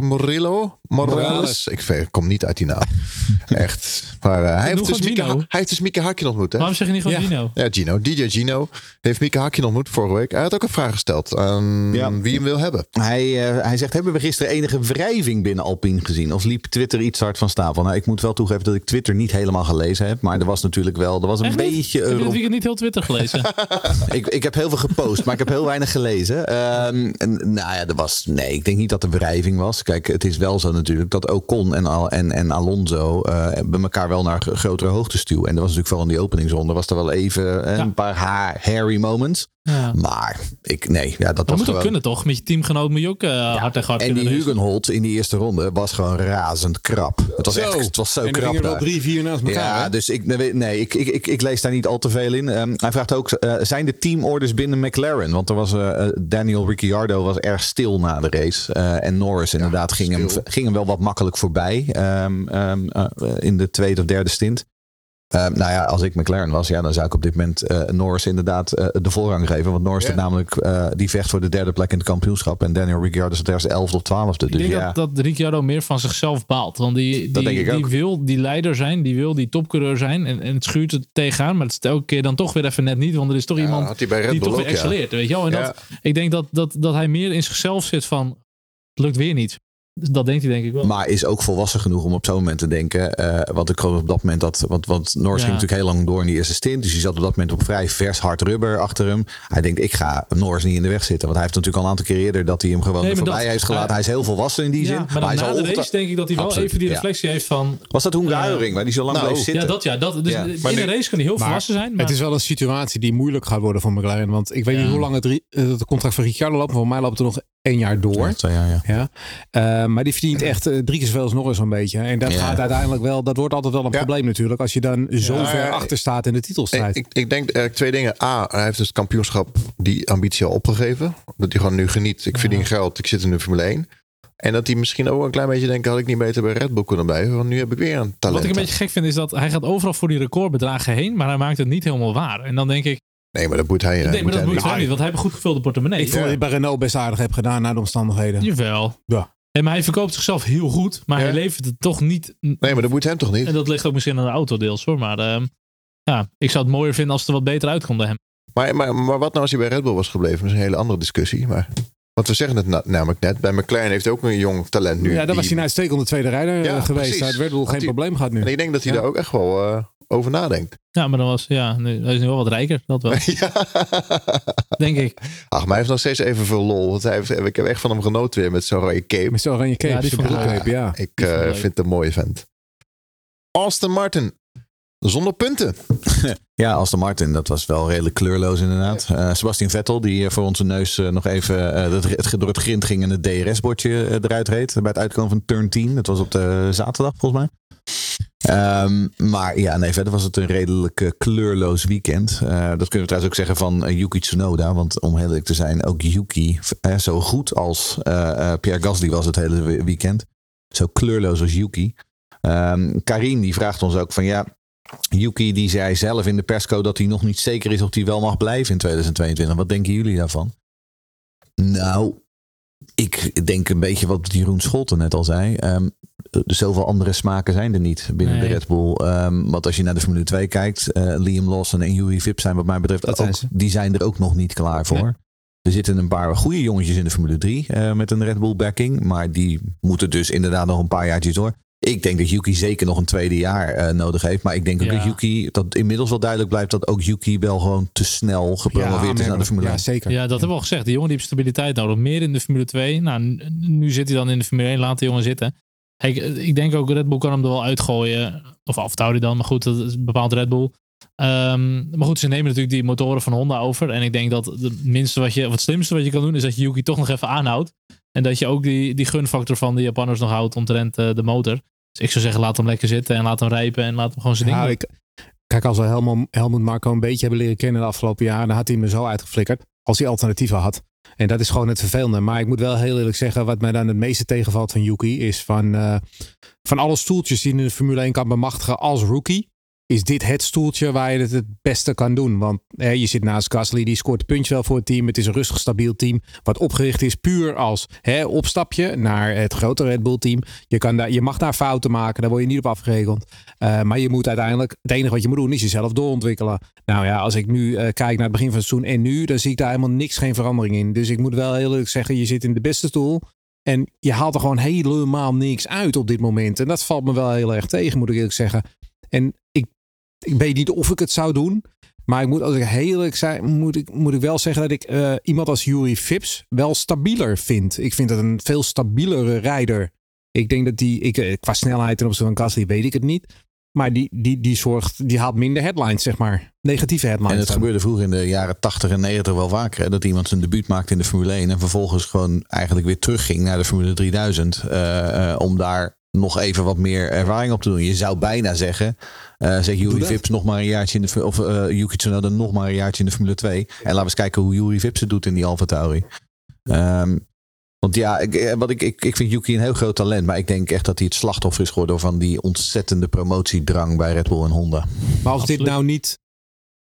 [SPEAKER 1] Morillo? Morales? Ik kom niet uit die naam. *laughs* Echt. Maar eh, hij, heeft dus Mieke, hij heeft dus Mieke Hakkinen ontmoet. Hè?
[SPEAKER 2] Waarom zeg je niet gewoon
[SPEAKER 5] Ja.
[SPEAKER 2] Gino?
[SPEAKER 1] Ja, Gino. DJ Gino heeft Mieke Hakkinen ontmoet vorige week. Hij had ook een vraag gesteld aan
[SPEAKER 4] Ja.
[SPEAKER 1] wie hem wil hebben.
[SPEAKER 4] Hij, eh, hij zegt, hebben we gisteren enige wrijving binnen Alpine gezien? Of liep Twitter iets hard van stapel? Nou, ik moet wel toegeven dat ik Twitter niet helemaal gelezen heb. Maar er was natuurlijk wel, er was een
[SPEAKER 2] Echt
[SPEAKER 4] beetje...
[SPEAKER 2] Heb je dit weekend niet heel Twitter gelezen? *laughs*
[SPEAKER 4] ik, ik heb heel veel gepost, maar ik heb heel weinig gelezen. Ehm, en, nou ja, er was, nee, ik denk niet dat er wrijving was. Kijk, het is wel zo natuurlijk dat Ocon en, Al- en, en Alonso eh bij elkaar wel naar grotere hoogte stuwen. En dat was natuurlijk vooral in die openingsronde, was er wel even eh,
[SPEAKER 2] Ja.
[SPEAKER 4] een paar ha- hairy moments.
[SPEAKER 2] ja.
[SPEAKER 4] Maar ik, nee, ja, dat
[SPEAKER 2] Dat
[SPEAKER 4] was
[SPEAKER 2] moet ook
[SPEAKER 4] gewoon...
[SPEAKER 2] kunnen toch? Met je teamgenoot moet je ook eh, hard en hard
[SPEAKER 4] En die. Hugenholt in die eerste ronde was gewoon razend krap. Het was, echt, het was zo
[SPEAKER 5] en er
[SPEAKER 4] krap
[SPEAKER 5] gingen er wel drie, vier naast elkaar.
[SPEAKER 4] Ja,
[SPEAKER 5] hè?
[SPEAKER 4] dus ik, nee, nee, ik, ik, ik, ik lees daar niet al te veel in. Ehm, hij vraagt ook, eh, zijn de teamorders binnen McLaren? Want er was, Daniel Ricciardo was erg stil na de race. Eh, en Norris inderdaad ging, hem, ging hem wel wat makkelijk voorbij ehm, ehm, eh, in de tweede of derde stint. Ehm, nou ja, als ik McLaren was, ja, dan zou ik op dit moment eh, Norris inderdaad eh, de voorrang geven. Want Norris namelijk, eh, die vecht voor de derde plek in het kampioenschap. En Daniel Ricciardo staat ergens elfde of twaalfde.
[SPEAKER 2] Ik
[SPEAKER 4] Dus
[SPEAKER 2] denk
[SPEAKER 4] ja.
[SPEAKER 2] dat, dat Ricciardo meer van zichzelf baalt. Want die, die,
[SPEAKER 4] denk ik
[SPEAKER 2] wil die leider zijn, die wil die topcoureur zijn. En, en het schuurt het tegenaan, maar het is elke keer dan toch weer even net niet. Want er is toch
[SPEAKER 1] Ja,
[SPEAKER 2] iemand die toch weer
[SPEAKER 1] ja.
[SPEAKER 2] excelleert. Weet je wel? En dat, ik denk dat, dat, dat hij meer in zichzelf zit van, het lukt weer niet. Dus dat denkt hij denk ik wel.
[SPEAKER 4] Maar is ook volwassen genoeg om op zo'n moment te denken. eh want ik geloof op dat moment dat. Want, want Norris
[SPEAKER 2] Ja.
[SPEAKER 4] ging natuurlijk heel lang door in die eerste stint. Dus hij zat op dat moment op vrij vers hard rubber achter hem. Hij denkt, ik ga Norris niet in de weg zitten. Want hij heeft natuurlijk al een aantal keer eerder dat hij hem gewoon
[SPEAKER 2] Nee, maar
[SPEAKER 4] voorbij
[SPEAKER 2] dat-
[SPEAKER 4] heeft gelaten.
[SPEAKER 2] hij-
[SPEAKER 4] hij is heel volwassen in die
[SPEAKER 2] ja,
[SPEAKER 4] zin.
[SPEAKER 2] maar
[SPEAKER 4] hij
[SPEAKER 2] na
[SPEAKER 4] zal
[SPEAKER 2] de race denk ik dat hij wel
[SPEAKER 4] Absoluut,
[SPEAKER 2] even die
[SPEAKER 4] ja.
[SPEAKER 2] reflectie heeft van...
[SPEAKER 4] Was dat Hungaroring, waar hij zo lang
[SPEAKER 1] Nou,
[SPEAKER 4] bleef zitten?
[SPEAKER 2] Ja, dat ja. Dat, dus
[SPEAKER 4] Ja.
[SPEAKER 2] in
[SPEAKER 1] Maar
[SPEAKER 2] een
[SPEAKER 1] nu-
[SPEAKER 2] race kan hij heel
[SPEAKER 5] Maar
[SPEAKER 2] volwassen zijn. Maar
[SPEAKER 5] Het is wel een situatie die moeilijk gaat worden voor McLaren. Want ik weet niet hoe lang het, eh, het contract van Ricciardo loopt. Voor mij loopt er nog één jaar door.
[SPEAKER 4] Ja,
[SPEAKER 5] Eh, maar die verdient echt eh, drie keer zoveel als Norris zo'n beetje. En dat
[SPEAKER 4] Ja.
[SPEAKER 5] gaat uiteindelijk wel, dat wordt altijd wel een
[SPEAKER 1] Ja.
[SPEAKER 5] probleem natuurlijk. Als je dan zo
[SPEAKER 1] Ja,
[SPEAKER 5] ver
[SPEAKER 1] ja,
[SPEAKER 5] achter staat in de
[SPEAKER 1] Ik,
[SPEAKER 5] titelstrijd.
[SPEAKER 1] ik, ik denk eigenlijk twee dingen. A, hij heeft dus het kampioenschap die ambitie al opgegeven. Dat hij gewoon nu geniet. Ik verdien geld, ik zit in de Formule 1. En dat hij misschien ook een klein beetje denkt... had ik niet beter bij Red Bull kunnen blijven. Want nu heb ik weer een talent.
[SPEAKER 2] Wat ik een beetje gek vind is dat hij gaat overal voor die recordbedragen heen, maar hij maakt het niet helemaal waar. En dan denk ik,
[SPEAKER 1] Nee, maar dat moet hij.
[SPEAKER 2] nee, maar dat
[SPEAKER 1] hij
[SPEAKER 2] moet
[SPEAKER 1] niet.
[SPEAKER 2] hij niet, want hij heeft een goed gevulde portemonnee.
[SPEAKER 5] ik vond dat hij bij Renault best aardig heb gedaan naar de omstandigheden.
[SPEAKER 2] Jawel.
[SPEAKER 5] Ja.
[SPEAKER 2] En maar hij verkoopt zichzelf heel goed, maar
[SPEAKER 1] Ja.
[SPEAKER 2] hij levert het toch niet.
[SPEAKER 1] Nee, maar dat moet hem toch niet?
[SPEAKER 2] En dat ligt ook misschien aan de auto deels hoor. Maar ehm, ja, ik zou het mooier vinden als het er wat beter uitkomt bij hem.
[SPEAKER 1] Maar, maar, maar wat nou als hij bij Red Bull was gebleven? Dat is een hele andere discussie. Maar, want we zeggen het na- namelijk net. Bij McLaren heeft hij ook een jong talent nu.
[SPEAKER 5] ja, daar
[SPEAKER 1] die-
[SPEAKER 5] was hij een uitstekende tweede rijder
[SPEAKER 1] Ja,
[SPEAKER 5] eh, geweest.
[SPEAKER 1] precies.
[SPEAKER 5] Hij had Red Bull
[SPEAKER 1] Had
[SPEAKER 5] geen probleem gehad nu.
[SPEAKER 1] En ik denk dat hij
[SPEAKER 5] Ja.
[SPEAKER 1] daar ook echt wel eh, over nadenkt.
[SPEAKER 2] Ja, maar dan was, ja, nu, hij is nu wel wat rijker, dat wel, *laughs*
[SPEAKER 1] ja.
[SPEAKER 2] denk ik.
[SPEAKER 1] Ach, maar hij heeft nog steeds even veel lol. Want hij heeft, ik heb echt van hem genoten weer met zo'n rode cape.
[SPEAKER 5] Met zo'n oranje cape,
[SPEAKER 2] Ja, die ik
[SPEAKER 5] ja.
[SPEAKER 1] Eh, vind het een mooie vent. Aston Martin. Zonder punten. *laughs*
[SPEAKER 4] Ja, Aston Martin, dat was wel redelijk kleurloos inderdaad. Eh, Sebastian Vettel, die eh, voor onze neus nog even eh, het, het, door het grind ging en het DRS-bordje eruit reed. Bij het uitkomen van turn 10. Dat was op de zaterdag volgens mij. Ehm, maar ja, nee, verder was het een redelijk eh, kleurloos weekend. Eh, dat kunnen we trouwens ook zeggen van eh, Yuki Tsunoda. Want om heel eerlijk te zijn, ook Yuki, zo goed als eh, Pierre Gasly was het hele we- weekend. Zo kleurloos als Yuki. Ehm Karin die vraagt ons ook van ja, Yuki die zei zelf in de persco dat hij nog niet zeker is of hij wel mag blijven in 2022. Wat denken jullie daarvan? Nou, ik denk een beetje wat Jeroen Scholten net al zei. Ehm, zoveel andere smaken zijn er niet binnen
[SPEAKER 2] Nee.
[SPEAKER 4] de Red Bull. Ehm, want als je naar de Formule 2 kijkt, eh, Liam Lawson en Yuri Vips zijn wat mij betreft
[SPEAKER 5] zijn
[SPEAKER 4] die zijn er ook nog niet klaar voor.
[SPEAKER 2] Nee.
[SPEAKER 4] Er zitten een paar goede jongetjes in de Formule 3 eh, met een Red Bull backing. Maar die moeten dus inderdaad nog een paar jaartjes door. Ik denk dat Yuki zeker nog een tweede jaar eh, nodig heeft. Maar ik denk ook
[SPEAKER 2] Ja.
[SPEAKER 4] dat Yuki, dat inmiddels wel duidelijk blijft dat ook Yuki wel gewoon te snel gepromoveerd is naar de Formule
[SPEAKER 5] Ja,
[SPEAKER 4] 1.
[SPEAKER 5] zeker.
[SPEAKER 2] Ja, dat hebben we al gezegd. Die jongen die heeft stabiliteit nodig. Meer in de Formule 2. Nou, nu zit hij dan in de Formule 1. Laat de jongen zitten. Kijk, ik denk ook Red Bull kan hem er wel uitgooien. Of afhouden dan. Maar goed, dat is bepaald Red Bull. Ehm, maar goed, ze nemen natuurlijk die motoren van Honda over. En ik denk dat het minste wat je, of het slimste wat je kan doen, is dat je Yuki toch nog even aanhoudt. En dat je ook die, die gunfactor van de Japanners nog houdt omtrent eh, de motor. Dus ik zou zeggen, laat hem lekker zitten en laat hem rijpen en laat hem gewoon zijn ding
[SPEAKER 5] Ja,
[SPEAKER 2] doen.
[SPEAKER 5] ik, kijk, als we Helmut, Helmut Marco een beetje hebben leren kennen de afgelopen jaren, dan had hij me zo uitgeflikkerd als hij alternatieven had. En dat is gewoon het vervelende. Maar ik moet wel heel eerlijk zeggen, wat mij dan het meeste tegenvalt van Yuki, is van, eh, van alle stoeltjes die in de Formule 1 kan bemachtigen als rookie, is dit het stoeltje waar je het het beste kan doen. Want hè, je zit naast Gasly, die scoort een puntje wel voor het team. Het is een rustig, stabiel team, wat opgericht is puur als hè, opstapje naar het grote Red Bull team. Je, kan daar, je mag daar fouten maken, daar word je niet op afgerekend. Uh, maar je moet uiteindelijk, het enige wat je moet doen is jezelf doorontwikkelen. Nou ja, als ik nu uh, kijk naar het begin van het seizoen en nu, dan zie ik daar helemaal niks, geen verandering in. Dus ik moet wel heel eerlijk zeggen, je zit in de beste stoel. En je haalt er gewoon helemaal niks uit op dit moment. En dat valt me wel heel erg tegen, moet ik eerlijk zeggen. En ik, ik weet niet of ik het zou doen. Maar ik moet, als ik heel eerlijk zijn, moet ik, moet ik wel zeggen dat ik uh, iemand als Yuri Vips wel stabieler vind. Ik vind het een veel stabielere rijder. Ik denk dat die, ik, eh, qua snelheid ten opzichte van Gasly weet ik het niet. Maar die, die, die zorgt, die haalt minder headlines, zeg maar. Negatieve headlines.
[SPEAKER 4] En het gebeurde vroeger in de jaren 80 en 90 wel vaker. Hè, dat iemand zijn debuut maakte in de Formule 1 en vervolgens gewoon eigenlijk weer terugging naar de Formule 3000. Uh, uh, om daar nog even wat meer ervaring op te doen. Je zou bijna zeggen, uh, zeg Yuri Vips nog maar een jaartje in de of uh, Yuki Tsunoda nog maar een jaartje in de Formule 2. En laten we eens kijken hoe Yuri Vips het doet in die Alfa Tauri. Um, want ja, ik, wat ik, ik, ik vind Yuki een heel groot talent. Maar ik denk echt dat hij het slachtoffer is geworden van die ontzettende promotiedrang bij Red Bull en Honda.
[SPEAKER 5] Maar als Absoluut. dit nou niet.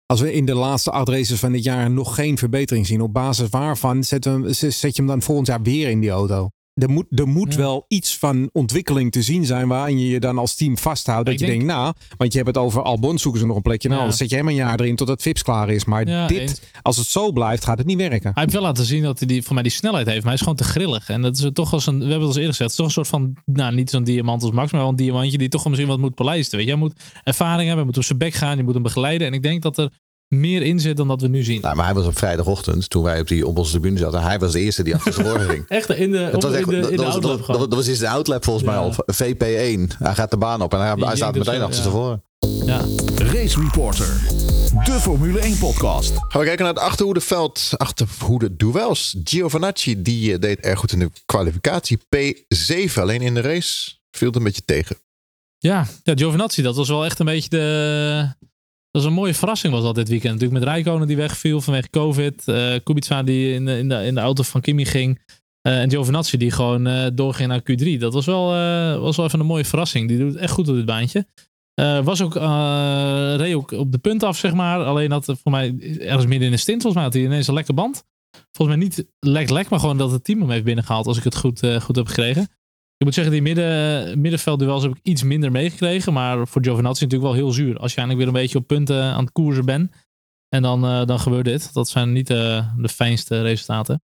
[SPEAKER 5] Als we in de laatste acht races van dit jaar nog geen verbetering zien, op basis waarvan zet, we, zet je hem dan volgend jaar weer in die auto? Er moet, er moet ja. wel iets van ontwikkeling te zien zijn waarin je je dan als team vasthoudt. Dat je denk, denkt, nou, want je hebt het over Albon, zoeken ze nog een plekje. Nou, ja. dan zet je hem een jaar erin totdat Vips klaar is. Maar ja, dit, eens. als het zo blijft, gaat het niet werken.
[SPEAKER 2] Hij heeft wel laten zien dat hij die, voor mij die snelheid heeft, maar hij is gewoon te grillig. En dat is toch als een, we hebben het al eerder gezegd, het is toch een soort van, nou, niet zo'n diamant als Max, maar wel een diamantje die toch misschien wat moet polijsten. Weet je, hij moet ervaring hebben, hij moet op zijn bek gaan, je moet hem begeleiden. En ik denk dat er meer in zit dan dat we nu zien.
[SPEAKER 4] Nou, maar hij was op vrijdagochtend, toen wij op, die, op onze tribune zaten, hij was de eerste die achter zijn oren ging. *laughs*
[SPEAKER 2] echt in de, op,
[SPEAKER 4] was echt,
[SPEAKER 2] in de, in de
[SPEAKER 4] dat,
[SPEAKER 2] outlap
[SPEAKER 4] dat, dat, dat, was eens de outlap volgens ja. mij al. VP1. Hij gaat de baan op en hij, hij staat meteen achter ja. voren.
[SPEAKER 2] Ja.
[SPEAKER 3] Race Reporter. De Formule 1 podcast.
[SPEAKER 1] Gaan we kijken naar het achterhoedeveld. Achterhoede duels. Giovanacci die uh, deed erg goed in de kwalificatie. P7. Alleen in de race viel het een beetje tegen.
[SPEAKER 2] Ja, ja Giovinazzi, dat was wel echt een beetje de... Dat was een mooie verrassing was dat dit weekend. Natuurlijk met Rijkonen die wegviel vanwege COVID. Uh, Kubica die in de, in, de, in de auto van Kimi ging. Uh, en Giovinazzi die gewoon uh, doorging naar Q3. Dat was wel, was wel even een mooie verrassing. Die doet echt goed op dit baantje. was ook, reed ook op de punt af, zeg maar. Alleen dat voor mij ergens midden in de stint, volgens mij had hij ineens een lekker band. Volgens mij niet lek lek, maar gewoon dat het team hem heeft binnengehaald. Als ik het goed, goed heb gekregen. Ik moet zeggen, die midden, middenveldduels heb ik iets minder meegekregen. Maar voor Giovinazzi natuurlijk wel heel zuur. Als je eigenlijk weer een beetje op punten aan het koersen bent. En dan, eh, dan gebeurt dit. Dat zijn niet eh, de fijnste resultaten.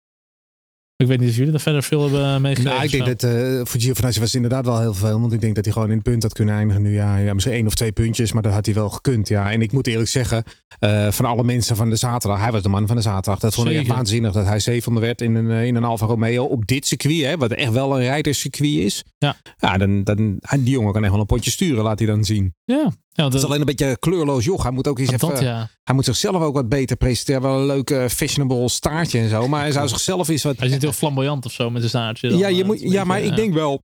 [SPEAKER 2] Ik weet niet of jullie er verder veel hebben meegekregen.
[SPEAKER 5] Nou, ik denk
[SPEAKER 2] zo.
[SPEAKER 5] dat eh voor Giovinazzi was het inderdaad wel heel veel. Want ik denk dat hij gewoon in het punt had kunnen eindigen nu. Ja, ja misschien één of twee puntjes, maar dat had hij wel gekund. Ja. En ik moet eerlijk zeggen, eh, van alle mensen van de zaterdag. Hij was de man van de zaterdag. Dat vond ik echt waanzinnig dat hij zevende werd in een, eh, in een Alfa Romeo. Op dit circuit, hè, wat echt wel een rijderscircuit is.
[SPEAKER 2] Ja.
[SPEAKER 5] ja dan, dan, die jongen kan echt wel een potje sturen, laat hij dan zien.
[SPEAKER 2] Ja, ja
[SPEAKER 5] Het is
[SPEAKER 2] dat,
[SPEAKER 5] alleen een beetje kleurloos joch. Hij moet ook eens even...
[SPEAKER 2] dat ja.
[SPEAKER 5] Hij moet zichzelf ook wat beter presenteren. Wel een leuk eh, fashionable staartje en zo. Maar hij zou zichzelf eens wat...
[SPEAKER 2] Hij niet heel flamboyant of zo met zijn staartje. dan,
[SPEAKER 5] ja, je
[SPEAKER 2] eh,
[SPEAKER 5] moet, ja,
[SPEAKER 2] een
[SPEAKER 5] maar ik denk wel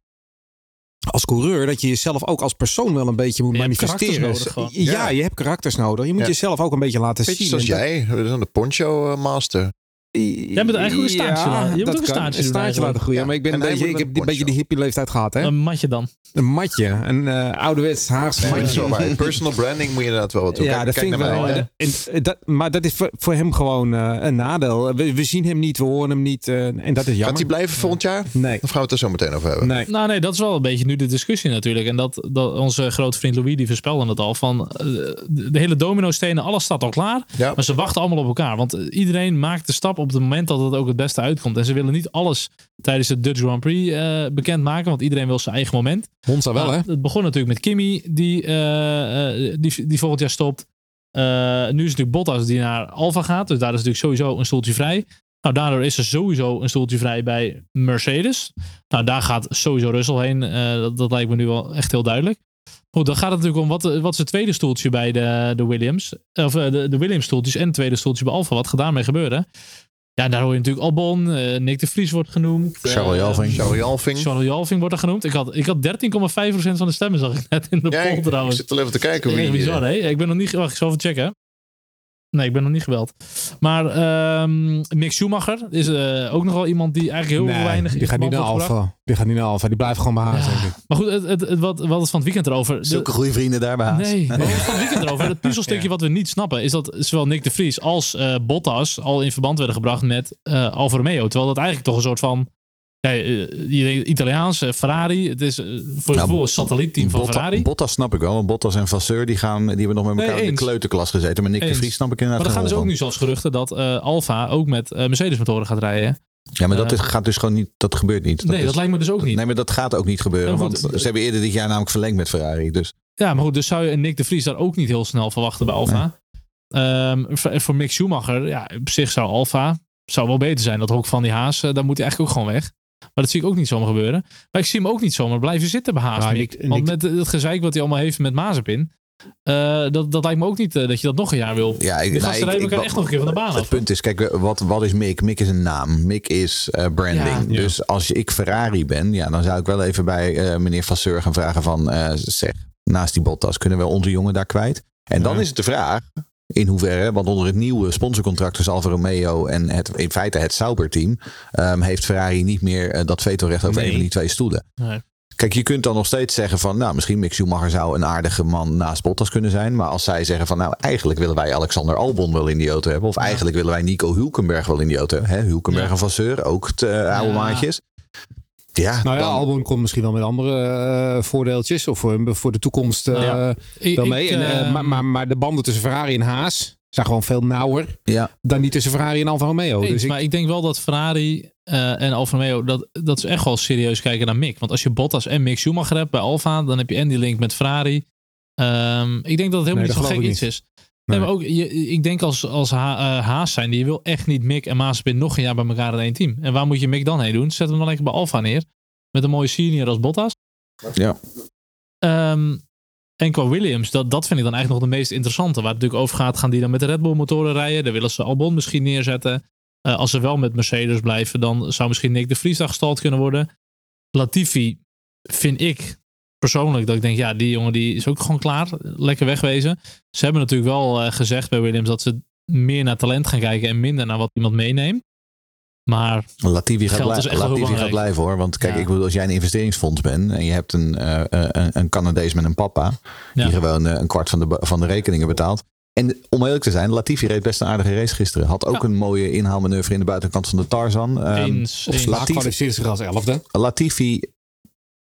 [SPEAKER 5] als coureur dat je jezelf ook als persoon wel een beetje moet
[SPEAKER 2] Je
[SPEAKER 5] manifesteren.
[SPEAKER 2] nodig
[SPEAKER 5] ja,
[SPEAKER 1] gewoon. Ja.
[SPEAKER 5] je hebt karakters nodig. Je moet
[SPEAKER 1] Ja.
[SPEAKER 5] jezelf ook een beetje laten
[SPEAKER 1] Beetje
[SPEAKER 5] zien.
[SPEAKER 1] zoals
[SPEAKER 5] dat-
[SPEAKER 1] jij, we zijn de poncho eh, master.
[SPEAKER 2] Jij eigenlijk ook een staartje je moet
[SPEAKER 5] dat
[SPEAKER 2] ook een staartje
[SPEAKER 5] een staartje laten groeien.
[SPEAKER 1] Ja.
[SPEAKER 5] Maar ik, ben
[SPEAKER 1] En
[SPEAKER 5] een beetje, ik heb
[SPEAKER 1] een
[SPEAKER 5] beetje de
[SPEAKER 1] poncho.
[SPEAKER 5] hippie leeftijd gehad. Hè?
[SPEAKER 2] Een matje dan.
[SPEAKER 5] Een matje. Een eh ouderwets Haagse matje.
[SPEAKER 1] waar. Personal branding moet je inderdaad wel wat doen.
[SPEAKER 5] Ja,
[SPEAKER 1] Kijk-
[SPEAKER 5] dat
[SPEAKER 1] kijk
[SPEAKER 5] vind ik wel. En- en dat, maar dat is voor, voor hem gewoon eh, een nadeel. We, we zien hem niet, we horen hem niet. eh, en dat is jammer.
[SPEAKER 1] Gaat hij blijven volgend jaar?
[SPEAKER 5] Nee.
[SPEAKER 1] Dan gaan we het er zo meteen over hebben.
[SPEAKER 5] Nee.
[SPEAKER 2] Nou nee, dat is wel een beetje nu de discussie natuurlijk. En dat, dat onze grote vriend Louis die voorspelde het al. Van eh, de, hele domino stenen, alles staat al klaar.
[SPEAKER 1] Ja.
[SPEAKER 2] Maar ze wachten allemaal op elkaar. Want eh, iedereen maakt de stap op het moment dat het ook het beste uitkomt. En ze willen niet alles tijdens de Dutch Grand Prix eh bekendmaken. Want iedereen wil zijn eigen moment.
[SPEAKER 5] Monza wel, hè?
[SPEAKER 2] Het begon natuurlijk met Kimi, die, eh, eh, die, die volgend jaar stopt. Nu is het natuurlijk Bottas die naar Alfa gaat. Dus daar is natuurlijk sowieso een stoeltje vrij. Nou, daardoor is er sowieso een stoeltje vrij bij Mercedes. Nou, daar gaat sowieso Russell heen. Dat, dat lijkt me nu wel echt heel duidelijk. Goed, dan gaat het natuurlijk om wat, wat is het tweede stoeltje bij de, de Williams. Of de, de Williams stoeltjes en het tweede stoeltje bij Alfa. Wat gaat daarmee gebeuren? Ja, daar hoor je natuurlijk Albon. eh, Nick de Vries wordt genoemd.
[SPEAKER 4] Charles Jalving.
[SPEAKER 1] Alving.
[SPEAKER 2] Charles Jalving wordt er genoemd. Ik had, ik had 13,5% van de stemmen, zag ik net in de
[SPEAKER 1] Ja,
[SPEAKER 2] poll
[SPEAKER 1] ik, ik
[SPEAKER 2] trouwens.
[SPEAKER 1] zit al even te kijken hoe
[SPEAKER 2] Echt
[SPEAKER 1] wie...
[SPEAKER 2] bizar,
[SPEAKER 1] eh,
[SPEAKER 2] hè? Ik ben nog niet... Wacht, ik zal even checken. Nee, ik ben nog niet gebeld. Maar ehm Mick Schumacher is eh, ook nog wel iemand die eigenlijk heel
[SPEAKER 5] Nee,
[SPEAKER 2] weinig... in
[SPEAKER 5] die gaat niet naar. Alfa. Die gaat niet naar Alfa. Die blijft gewoon bij Haas,
[SPEAKER 2] Ja.
[SPEAKER 5] denk ik.
[SPEAKER 2] Maar goed, het, het, het- wat, wat het van het weekend erover...
[SPEAKER 4] Zulke goede vrienden daar bij Haas.
[SPEAKER 2] Nee, maar wat het van het weekend erover. Het puzzelstukje *laughs* wat we niet snappen is dat zowel Nick de Vries als eh, Bottas al in verband werden gebracht met eh Alfa Romeo. Terwijl dat eigenlijk toch een soort van ja, eh, Italiaans, eh, Ferrari. Het is eh, voor je
[SPEAKER 4] Nou,
[SPEAKER 2] een satellietteam van
[SPEAKER 4] Botta-
[SPEAKER 2] Ferrari.
[SPEAKER 4] Bottas snap ik wel. Bottas en Vasseur die, gaan, die hebben nog met
[SPEAKER 2] Nee,
[SPEAKER 4] elkaar in de kleuterklas gezeten. Maar Nick de. Vries snap ik
[SPEAKER 2] Maar
[SPEAKER 4] inderdaad
[SPEAKER 2] er gaan dus ook nu zelfs geruchten dat Alfa ook met eh, Mercedes motoren gaat rijden.
[SPEAKER 4] Ja, maar dat is, gaat dus gewoon niet. Dat gebeurt niet.
[SPEAKER 2] nee,
[SPEAKER 4] is-
[SPEAKER 2] dat lijkt me dus ook niet.
[SPEAKER 4] Nee, maar dat gaat ook niet gebeuren.
[SPEAKER 2] Ja,
[SPEAKER 4] want ze hebben eerder dit jaar namelijk verlengd met Ferrari. Dus
[SPEAKER 2] Ja, maar goed, dus zou je Nick de Vries daar ook niet heel snel verwachten bij Alfa. Ehm, voor, voor Mick Schumacher, ja, op zich zou Alfa zou wel beter zijn. Dat hok van die Haas, daar moet hij eigenlijk ook gewoon weg. Maar dat zie ik ook niet zomaar gebeuren. Maar ik zie hem ook niet zomaar blijven zitten bij Haas.
[SPEAKER 5] Nou,
[SPEAKER 2] Want met het gezeik wat hij allemaal heeft met Mazepin. eh, dat, dat lijkt me ook niet eh, dat je dat nog een jaar wil.
[SPEAKER 4] ja, ik,
[SPEAKER 2] Die
[SPEAKER 4] nou, ik-
[SPEAKER 2] rijden
[SPEAKER 4] ik-
[SPEAKER 2] elkaar echt nog een keer van de baan
[SPEAKER 4] Het
[SPEAKER 2] af.
[SPEAKER 4] punt is, kijk, wat, wat is Mick? Mick is een naam. Mick is eh, branding.
[SPEAKER 2] Ja,
[SPEAKER 5] ja.
[SPEAKER 4] Dus als ik Ferrari ben, ja, dan zou ik wel even bij eh, meneer Vasseur gaan vragen van, eh, zeg, naast die Bottas kunnen we onze jongen daar kwijt? En dan
[SPEAKER 5] Ja.
[SPEAKER 4] is het de vraag, in hoeverre, want onder het nieuwe sponsorcontract tussen Alfa Romeo en het, in feite het Sauber-team, ehm, heeft Ferrari niet meer eh, dat vetorecht over
[SPEAKER 5] Nee.
[SPEAKER 4] een van die twee stoelen.
[SPEAKER 2] Nee.
[SPEAKER 4] Kijk, je kunt dan nog steeds zeggen van, nou, misschien Mick Schumacher zou een aardige man naast Bottas kunnen zijn. Maar als zij zeggen van, nou, eigenlijk willen wij Alexander Albon wel in die auto hebben. Of eigenlijk willen wij Nico Hulkenberg wel in die auto hebben. Hulkenberg
[SPEAKER 2] Ja.
[SPEAKER 4] en Vasseur, ook het, eh, oude
[SPEAKER 2] Ja.
[SPEAKER 4] maatjes. Ja,
[SPEAKER 5] Nou ja,
[SPEAKER 4] dan-
[SPEAKER 5] Albon komt misschien wel met andere eh, voordeeltjes. Of voor, voor de toekomst eh,
[SPEAKER 2] Ja. Ik-
[SPEAKER 5] wel
[SPEAKER 2] ik,
[SPEAKER 5] mee. En, eh, maar, maar, maar de banden tussen Ferrari en Haas zijn gewoon veel nauwer
[SPEAKER 4] ja.
[SPEAKER 5] dan die tussen Ferrari en Alfa Romeo. Dus ik,
[SPEAKER 2] maar ik denk wel dat Ferrari eh, en Alfa Romeo, dat, dat ze echt wel serieus kijken naar Mick. Want als je Bottas en Mick Schumacher hebt bij Alfa, dan heb je en die link met Ferrari. Ehm, ik denk dat het helemaal
[SPEAKER 5] Nee,
[SPEAKER 2] niet
[SPEAKER 5] geloof
[SPEAKER 2] gek
[SPEAKER 5] ik
[SPEAKER 2] iets is. Nee,
[SPEAKER 5] Nee.
[SPEAKER 2] maar ook, je, ik denk als, als Ha- eh, Haas zijn, die wil echt niet Mick en Mazepin nog een jaar bij elkaar in één team. En waar moet je Mick dan heen doen? Zet hem dan lekker bij Alfa neer. Met een mooie senior als Bottas.
[SPEAKER 4] Ja.
[SPEAKER 2] Ehm, en qua Williams, dat, dat vind ik dan eigenlijk nog de meest interessante. Waar het natuurlijk over gaat, gaan die dan met de Red Bull motoren rijden? Daar willen ze Albon misschien neerzetten. Eh, als ze wel met Mercedes blijven, dan zou misschien Nick de Vries gestald kunnen worden. Latifi vind ik persoonlijk dat ik denk, ja, die jongen die is ook gewoon klaar. Lekker wegwezen. Ze hebben natuurlijk wel eh, gezegd bij Williams dat ze meer naar talent gaan kijken en minder naar wat iemand meeneemt. Maar
[SPEAKER 4] Latifi gaat, blij- Latifi gaat blijven hoor. Want kijk,
[SPEAKER 2] Ja.
[SPEAKER 4] ik bedoel, als jij een investeringsfonds bent en je hebt een, eh, eh, een, een Canadees met een papa,
[SPEAKER 2] Ja.
[SPEAKER 4] die gewoon een kwart van de, van de rekeningen betaalt. En om eerlijk te zijn, Latifi reed best een aardige race gisteren. Had ook
[SPEAKER 2] Ja.
[SPEAKER 4] een mooie inhaalmanoeuvre in de buitenkant van de Tarzan. Ehm,
[SPEAKER 2] eens, eens.
[SPEAKER 5] Slaat
[SPEAKER 4] Latifi-
[SPEAKER 5] kwalificeert zich als elfde.
[SPEAKER 4] Latifi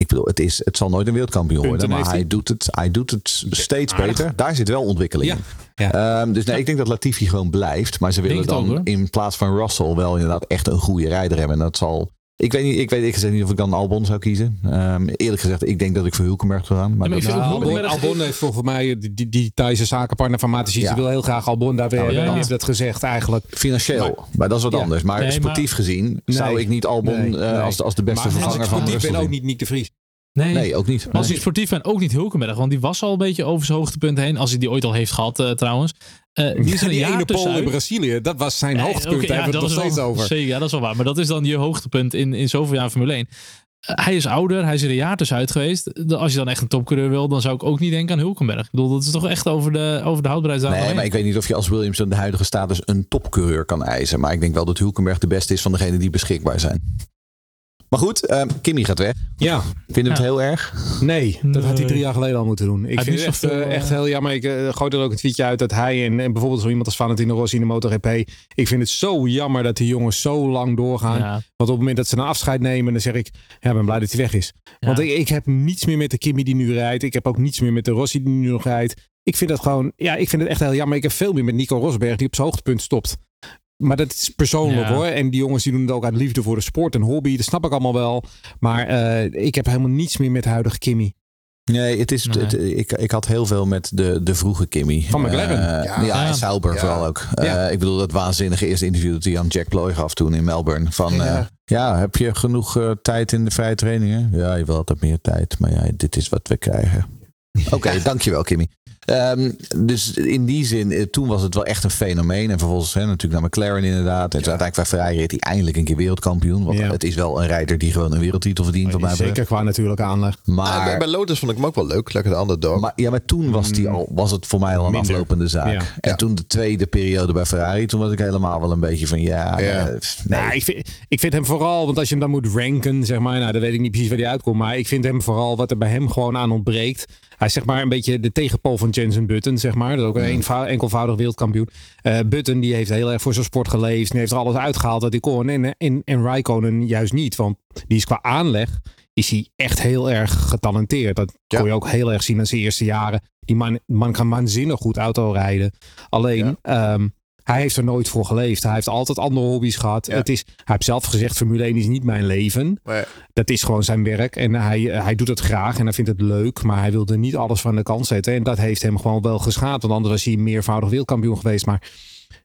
[SPEAKER 4] ik bedoel, het, is, het zal nooit een wereldkampioen
[SPEAKER 5] Punten
[SPEAKER 4] worden. Maar hij doet, het, hij doet het steeds
[SPEAKER 5] Aardig.
[SPEAKER 4] beter. Daar zit wel ontwikkeling
[SPEAKER 5] Ja.
[SPEAKER 4] in.
[SPEAKER 5] Ja.
[SPEAKER 4] Ehm, dus nee, ik denk dat Latifi gewoon blijft. Maar ze willen dan
[SPEAKER 2] ook,
[SPEAKER 4] in plaats van Russell wel inderdaad echt een goede rijder hebben. En dat zal... Ik weet niet, ik weet ik gezegd niet of ik dan Albon zou kiezen. Ehm, eerlijk gezegd, ik denk dat ik voor Hulkenberg zou gaan. Maar
[SPEAKER 2] Ja, maar ik
[SPEAKER 4] dat-
[SPEAKER 2] vind
[SPEAKER 5] Nou, Albon, heeft volgens mij die, die, die Thaise zakenpartner van Matisic.
[SPEAKER 4] Ja.
[SPEAKER 5] Die wil heel graag Albon daar weer.
[SPEAKER 4] Nou,
[SPEAKER 5] hebben.
[SPEAKER 2] ja.
[SPEAKER 5] Die heeft dat gezegd eigenlijk.
[SPEAKER 4] Financieel, maar, dat is wat
[SPEAKER 5] Ja.
[SPEAKER 4] anders. Maar
[SPEAKER 2] Nee,
[SPEAKER 4] sportief gezien zou ik niet Albon
[SPEAKER 5] Nee,
[SPEAKER 4] eh,
[SPEAKER 5] nee.
[SPEAKER 4] als, de, als de beste
[SPEAKER 5] maar als
[SPEAKER 4] vervanger
[SPEAKER 5] ik
[SPEAKER 4] van
[SPEAKER 5] sportief
[SPEAKER 4] Russell
[SPEAKER 5] ben ook niet Nick de Vries.
[SPEAKER 2] Nee.
[SPEAKER 4] Nee, ook niet.
[SPEAKER 2] Als hij sportief bent, ook niet Hulkenberg. Want die was al een beetje over zijn hoogtepunt heen. Als hij die ooit al heeft gehad eh, trouwens. Eh, die is een
[SPEAKER 5] die ene Pool in. Brazilië, dat was zijn
[SPEAKER 2] Nee,
[SPEAKER 5] hoogtepunt. Daar
[SPEAKER 2] ja,
[SPEAKER 5] hebben we het nog steeds
[SPEAKER 2] wel-
[SPEAKER 5] over.
[SPEAKER 2] Zeker, ja, dat is wel waar. Maar dat is dan je hoogtepunt in, in zoveel jaar Formule 1. Eh, hij is ouder, hij is er een jaar tussenuit geweest. De- Als je dan echt een topcoureur wil, dan zou ik ook niet denken aan Hulkenberg. Ik bedoel, dat is toch echt over de, over de houdbaarheidsdatum
[SPEAKER 4] Nee, maar ik weet niet of je als Williams in de huidige status een topcoureur kan eisen. Maar ik denk wel dat Hulkenberg de beste is van degenen die beschikbaar zijn. Maar goed, ehm, Kimmy gaat weg.
[SPEAKER 5] Ja,
[SPEAKER 4] Vinden we het heel erg?
[SPEAKER 5] nee, dat had hij drie jaar geleden al moeten doen. Ik vind het echt, eh, echt
[SPEAKER 2] eh,
[SPEAKER 5] heel jammer. Ik uh, gooi er ook een tweetje uit dat hij en, en bijvoorbeeld zo iemand als Valentino Rossi in de MotoGP. Ik vind het zo jammer dat die jongens zo lang doorgaan.
[SPEAKER 2] Ja.
[SPEAKER 5] Want op het moment dat ze een afscheid nemen, dan zeg ik, ja, ik ben blij dat hij weg is. Want ik, ik heb niets meer met de Kimi die nu rijdt. Ik heb ook niets meer met de Rossi die nu nog rijdt. Ik vind dat gewoon, ja, ik vind het echt heel jammer. Ik heb veel meer met Nico Rosberg die op zijn hoogtepunt stopt. Maar dat is persoonlijk
[SPEAKER 2] Ja.
[SPEAKER 5] hoor. En die jongens die doen het ook uit liefde voor de sport en hobby. Dat snap ik allemaal wel. Maar eh, ik heb helemaal niets meer met de huidige Kimi.
[SPEAKER 4] Nee, het is,
[SPEAKER 2] Nee.
[SPEAKER 4] het- ik, ik had heel veel met de, de vroege Kimmy.
[SPEAKER 5] Van McLaren.
[SPEAKER 4] Eh, ja,
[SPEAKER 2] Ja.
[SPEAKER 4] en Sauber
[SPEAKER 1] Ja.
[SPEAKER 4] vooral ook.
[SPEAKER 5] Ja.
[SPEAKER 4] Eh, ik bedoel, dat waanzinnige eerste interview dat hij aan Jack Ploy gaf toen in Melbourne. Van,
[SPEAKER 1] Ja.
[SPEAKER 4] heb je genoeg tijd in de vrije trainingen? Ja, je wil altijd meer tijd. Maar ja, dit is wat we krijgen. Oké, dankjewel Kimmy. Ehm, dus in die zin, eh, toen was het wel echt een fenomeen. En vervolgens hè, natuurlijk naar McLaren inderdaad. En toen uiteindelijk bij Ferrari reed hij eindelijk een keer wereldkampioen. Want
[SPEAKER 5] Ja.
[SPEAKER 4] het is wel een rijder die gewoon een wereldtitel verdient. Wat mij.
[SPEAKER 5] Zeker qua natuurlijke aanleg.
[SPEAKER 1] Ah, bij,
[SPEAKER 4] Maar,
[SPEAKER 1] bij Lotus vond ik hem ook wel leuk. Lekker de underdog.
[SPEAKER 4] maar, ja, maar toen was, die al, was het voor mij al een
[SPEAKER 5] Minder.
[SPEAKER 4] aflopende zaak.
[SPEAKER 5] Ja.
[SPEAKER 4] En
[SPEAKER 1] Ja.
[SPEAKER 4] toen de tweede periode bij Ferrari, toen was ik helemaal wel een beetje van ja,
[SPEAKER 1] Ja.
[SPEAKER 4] nee.
[SPEAKER 5] Nou, ik, vind, ik vind hem vooral, want als je hem dan moet ranken, zeg maar, nou, dan weet ik niet precies waar hij uitkomt. Maar ik vind hem vooral wat er bij hem gewoon aan ontbreekt. Hij is zeg maar een beetje de tegenpol van Jensen Button, zeg maar. Dat is ook een enkelvoudig wereldkampioen. Eh, Button die heeft heel erg voor zijn sport geleefd. Die heeft er alles uitgehaald wat hij kon. En, en, en Raikkonen juist niet. Want die is qua aanleg, is hij echt heel erg getalenteerd. Dat
[SPEAKER 1] Ja.
[SPEAKER 5] kon je ook heel erg zien in zijn eerste jaren. Die man, man kan waanzinnig goed auto rijden. Alleen, ehm, hij heeft er nooit voor geleefd. Hij heeft altijd andere hobby's gehad.
[SPEAKER 1] Ja.
[SPEAKER 5] Het is, hij heeft zelf gezegd, Formule 1 is niet mijn leven. Dat is gewoon zijn werk. En hij, hij doet het graag en hij vindt het leuk. Maar hij wilde niet alles van de kant zetten. En dat heeft hem gewoon wel geschaad. Want anders was hij meervoudig wereldkampioen geweest. Maar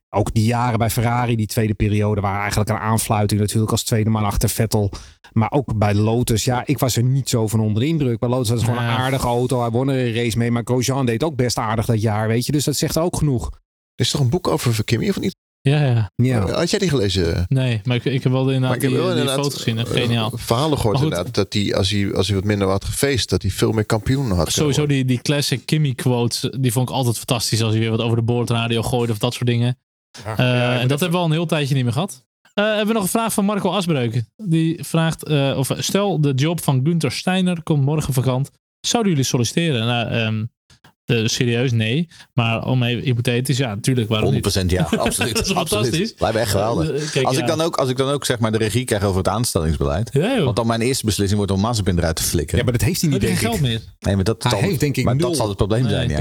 [SPEAKER 5] ook die jaren bij Ferrari, die tweede periode, waren eigenlijk een aanfluiting natuurlijk als tweede man achter Vettel. Maar ook bij Lotus, ja, ik was er niet zo van onder de indruk. Bij Lotus was het gewoon een aardige auto. Hij won er een race mee. Maar Grosjean deed ook best aardig dat jaar, weet je. Dus dat zegt ook genoeg.
[SPEAKER 1] Er is toch een boek over Kimmy of niet?
[SPEAKER 2] Ja, ja.
[SPEAKER 5] Ja.
[SPEAKER 1] Had jij die gelezen?
[SPEAKER 2] Nee, maar ik, ik heb wel inderdaad die,
[SPEAKER 1] wel
[SPEAKER 2] die foto's gezien. hè.
[SPEAKER 1] eh,
[SPEAKER 2] Geniaal.
[SPEAKER 1] verhalen gehoord inderdaad. Dat hij, als hij, als hij wat minder had gefeest, dat hij veel meer kampioen had.
[SPEAKER 2] Sowieso die, die classic Kimmy quotes, die vond ik altijd fantastisch als hij weer wat over de boordradio gooide of dat soort dingen. Eh, en dat hebben we al een heel tijdje niet meer gehad. Eh, hebben we nog een vraag van Marco Asbreuk. Die vraagt, eh, of stel de job van Gunther Steiner komt morgen vakant. Zouden jullie solliciteren? Nou, ehm, eh, serieus, nee. Maar om even hypothetisch, ja, natuurlijk. Waarom niet?
[SPEAKER 4] 100% ja, *laughs* absoluut.
[SPEAKER 2] Dat is
[SPEAKER 4] absoluut.
[SPEAKER 2] fantastisch.
[SPEAKER 4] Lijkt me echt geweldig.
[SPEAKER 2] Eh, kijk,
[SPEAKER 4] als,
[SPEAKER 2] ja.
[SPEAKER 4] ik dan ook, als ik dan ook zeg maar de regie krijg over het aanstellingsbeleid.
[SPEAKER 2] Ja.
[SPEAKER 4] Want dan mijn eerste beslissing wordt om Mazepin eruit te flikkeren.
[SPEAKER 5] ja, maar dat heeft hij niet, denk
[SPEAKER 2] geen
[SPEAKER 5] ik.
[SPEAKER 2] geld meer?
[SPEAKER 4] nee, maar dat,
[SPEAKER 5] Hij
[SPEAKER 4] zal,
[SPEAKER 5] heeft denk ik
[SPEAKER 4] maar
[SPEAKER 5] nul.
[SPEAKER 4] dat zal het probleem
[SPEAKER 2] Nee.
[SPEAKER 4] zijn. Ja.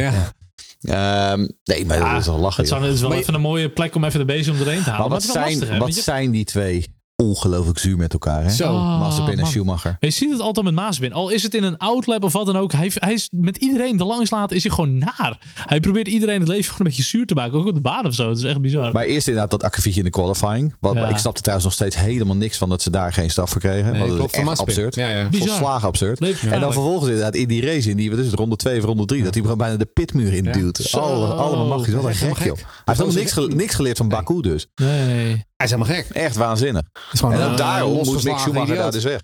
[SPEAKER 5] Ja.
[SPEAKER 4] Ehm, nee, maar dat is wel lachen.
[SPEAKER 2] Het, is wel
[SPEAKER 5] Maar je-
[SPEAKER 2] even een mooie plek om even de bezem erheen te halen.
[SPEAKER 4] Maar wat,
[SPEAKER 2] het is wel
[SPEAKER 4] zijn,
[SPEAKER 2] lastig, hè,
[SPEAKER 4] wat zijn die twee ongelooflijk zuur met elkaar? Hè?
[SPEAKER 5] Zo.
[SPEAKER 2] Oh,
[SPEAKER 4] Mazepin en. Schumacher.
[SPEAKER 2] Je ziet het altijd met Maasbin. Al is het in een outlap of wat dan ook. Hij, hij is met iedereen de langs laten is hij gewoon naar. Hij probeert iedereen het leven gewoon een beetje zuur te maken. Ook op de baan of zo. Het is echt bizar.
[SPEAKER 4] Maar eerst inderdaad dat akkefietje in de qualifying. Wat,
[SPEAKER 2] Ja.
[SPEAKER 4] Ik snapte trouwens nog steeds helemaal niks van dat ze daar geen straf voor kregen.
[SPEAKER 5] Nee,
[SPEAKER 4] dat is echt
[SPEAKER 5] Mazepin.
[SPEAKER 4] absurd.
[SPEAKER 5] Ja, ja.
[SPEAKER 4] Volslagen absurd. En dan vervolgens inderdaad in die race, in die, wat is het, ronde 2 of ronde 3, dat hij gewoon bijna de pitmuur induwt.
[SPEAKER 2] Zo.
[SPEAKER 4] Alle, allemaal magisch. Wat een
[SPEAKER 5] Dat is
[SPEAKER 4] gek, joh. Hij heeft helemaal niks, niks geleerd van Baku dus.
[SPEAKER 2] Nee.
[SPEAKER 5] Hij is helemaal gek.
[SPEAKER 4] Echt waanzinnig. En ook
[SPEAKER 5] eh,
[SPEAKER 4] daarom moest Mick Schumacher daar dus weg.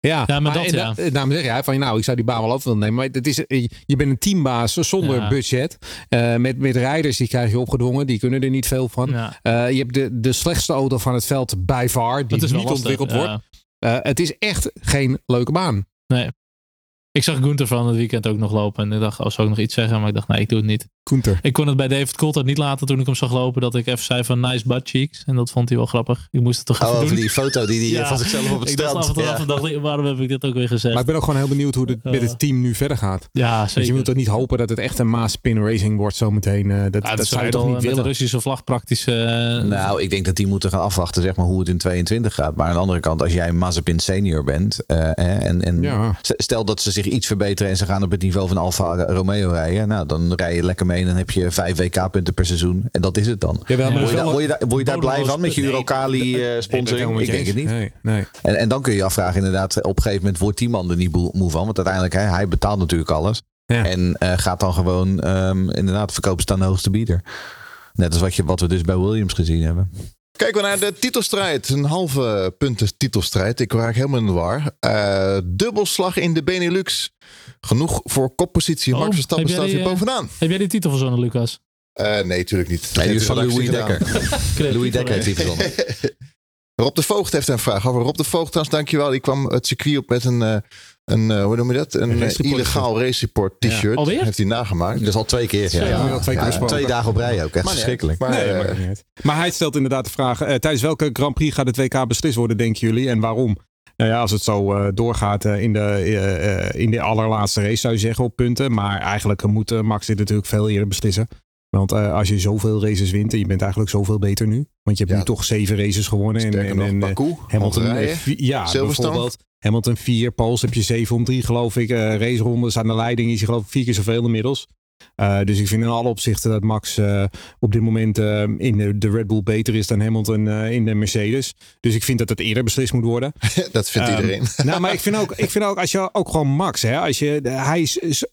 [SPEAKER 5] Ja,
[SPEAKER 2] Ja, maar dat, ja.
[SPEAKER 5] da- daarom zeg je, van, nou, ik zou die baan wel over willen nemen. Maar het is, eh, je bent een teambaas zonder
[SPEAKER 2] Ja.
[SPEAKER 5] budget. Eh, met, met rijders, die krijg je opgedwongen. Die kunnen er niet veel van.
[SPEAKER 2] Ja.
[SPEAKER 5] Eh, je hebt de, de slechtste auto van het veld by far. Die niet
[SPEAKER 2] lastig,
[SPEAKER 5] ontwikkeld
[SPEAKER 2] ja.
[SPEAKER 5] wordt. Eh, het is echt geen leuke baan.
[SPEAKER 2] Nee. Ik zag Gunther van het weekend ook nog lopen. En ik dacht, oh, zou ik nog iets zeggen? Maar ik dacht, nee, ik doe het niet.
[SPEAKER 5] Koenter.
[SPEAKER 2] Ik kon het bij David Coulthard niet laten toen ik hem zag lopen. Dat ik even zei van nice butt cheeks. En dat vond hij wel grappig. Ik moest het toch
[SPEAKER 4] Oh,
[SPEAKER 2] even
[SPEAKER 4] over
[SPEAKER 2] doen.
[SPEAKER 4] die foto die hij
[SPEAKER 2] Ja.
[SPEAKER 4] van zichzelf op het
[SPEAKER 2] ik dacht af
[SPEAKER 4] strand.
[SPEAKER 2] en toe
[SPEAKER 4] Ja.
[SPEAKER 2] af en dacht, ik, waarom heb ik dit ook weer gezegd?
[SPEAKER 5] Maar ik ben ook gewoon heel benieuwd hoe het met
[SPEAKER 2] Eh.
[SPEAKER 5] het team nu verder gaat.
[SPEAKER 2] ja,
[SPEAKER 5] Dus
[SPEAKER 2] zeker.
[SPEAKER 5] je moet toch niet hopen dat het echt een Maas-Spin Racing wordt zometeen. eh dat
[SPEAKER 2] Ja,
[SPEAKER 5] dat
[SPEAKER 2] dat
[SPEAKER 5] zou je toch niet
[SPEAKER 2] met de
[SPEAKER 5] willen?
[SPEAKER 2] Russische vlag praktisch... eh,
[SPEAKER 4] Nou, ik denk dat die moeten gaan afwachten zeg maar, hoe het in 22 gaat. Maar aan de andere kant, als jij Mazepin senior bent... eh, hè, en, en stel dat ze zich iets verbeteren... en ze gaan op het niveau van Alfa Romeo rijden... Nou, dan rij je lekker mee en dan heb je vijf WK-punten per seizoen. En dat is het dan.
[SPEAKER 5] Maar
[SPEAKER 4] Word je, word je word je daar blij van met je
[SPEAKER 5] Nee,
[SPEAKER 4] eh,
[SPEAKER 5] ik
[SPEAKER 4] denk het niet.
[SPEAKER 5] Nee, nee.
[SPEAKER 4] En, en dan kun je je afvragen inderdaad, op een gegeven moment wordt die man er niet moe van. Want uiteindelijk, hè, hij betaalt natuurlijk alles.
[SPEAKER 5] Ja.
[SPEAKER 4] En eh, gaat dan gewoon ehm, inderdaad verkopen staan de hoogste bieder. Net als wat, je, wat we dus bij Williams gezien hebben.
[SPEAKER 1] Kijken we naar de titelstrijd. Een halve punten titelstrijd. Ik raak helemaal in de war. Eh, dubbelslag in de Benelux. Genoeg voor koppositie.
[SPEAKER 2] Oh,
[SPEAKER 1] Max Verstappen staat weer
[SPEAKER 2] eh,
[SPEAKER 1] bovenaan.
[SPEAKER 2] Heb jij die titel verzonnen, Lucas?
[SPEAKER 1] Eh, nee, natuurlijk niet.
[SPEAKER 4] Nee, die is van Louis Dekker. *laughs* Louis Dekker heeft die verzonnen. *laughs*
[SPEAKER 1] Rob de Voogd heeft een vraag over. Rob de Voogd, trouwens, dankjewel. Die kwam het circuit op met een, eh, een eh, hoe noem je dat? Een,
[SPEAKER 5] Een
[SPEAKER 1] eh,
[SPEAKER 5] race
[SPEAKER 1] illegaal race report t-shirt.
[SPEAKER 2] Alweer?
[SPEAKER 1] Heeft hij nagemaakt.
[SPEAKER 4] Dat is al twee keer. Ja.
[SPEAKER 5] Ja,
[SPEAKER 4] Ja.
[SPEAKER 5] we al twee keer
[SPEAKER 4] twee dagen op rij ook. Echt
[SPEAKER 1] Maar
[SPEAKER 4] verschrikkelijk.
[SPEAKER 1] Maar,
[SPEAKER 5] Nee,
[SPEAKER 1] eh.
[SPEAKER 5] Maar hij stelt inderdaad de vraag: eh, tijdens welke Grand Prix gaat het WK beslist worden, denken jullie? En waarom? Nou ja, als het zo eh, doorgaat in, de, eh, eh, in de allerlaatste race, zou je zeggen, op punten. Maar eigenlijk moet Max dit natuurlijk veel eerder beslissen. Want eh, als je zoveel races wint, en je bent eigenlijk zoveel beter nu. Want je hebt
[SPEAKER 1] Ja.
[SPEAKER 5] nu toch zeven races gewonnen. En,
[SPEAKER 1] Sterker
[SPEAKER 5] en, en, eh,
[SPEAKER 1] Baku,
[SPEAKER 5] Hamilton,
[SPEAKER 1] Hongarije.
[SPEAKER 5] vi- ja,
[SPEAKER 1] Silverstone.
[SPEAKER 5] bijvoorbeeld. Hamilton 4, Pauls heb je 7 om 3 geloof ik. Eh racerondes aan de leiding is hij geloof ik vier keer zoveel inmiddels. Eh, dus ik vind in alle opzichten dat Max eh, op dit moment in de, de Red Bull beter is dan Hamilton in de Mercedes. Dus ik vind dat het eerder beslist moet worden. *laughs*
[SPEAKER 1] dat vindt
[SPEAKER 5] Ehm,
[SPEAKER 1] iedereen.
[SPEAKER 5] nou, maar ik vind ook, ik vind ook als je ook gewoon Max, hè, als je, hij is-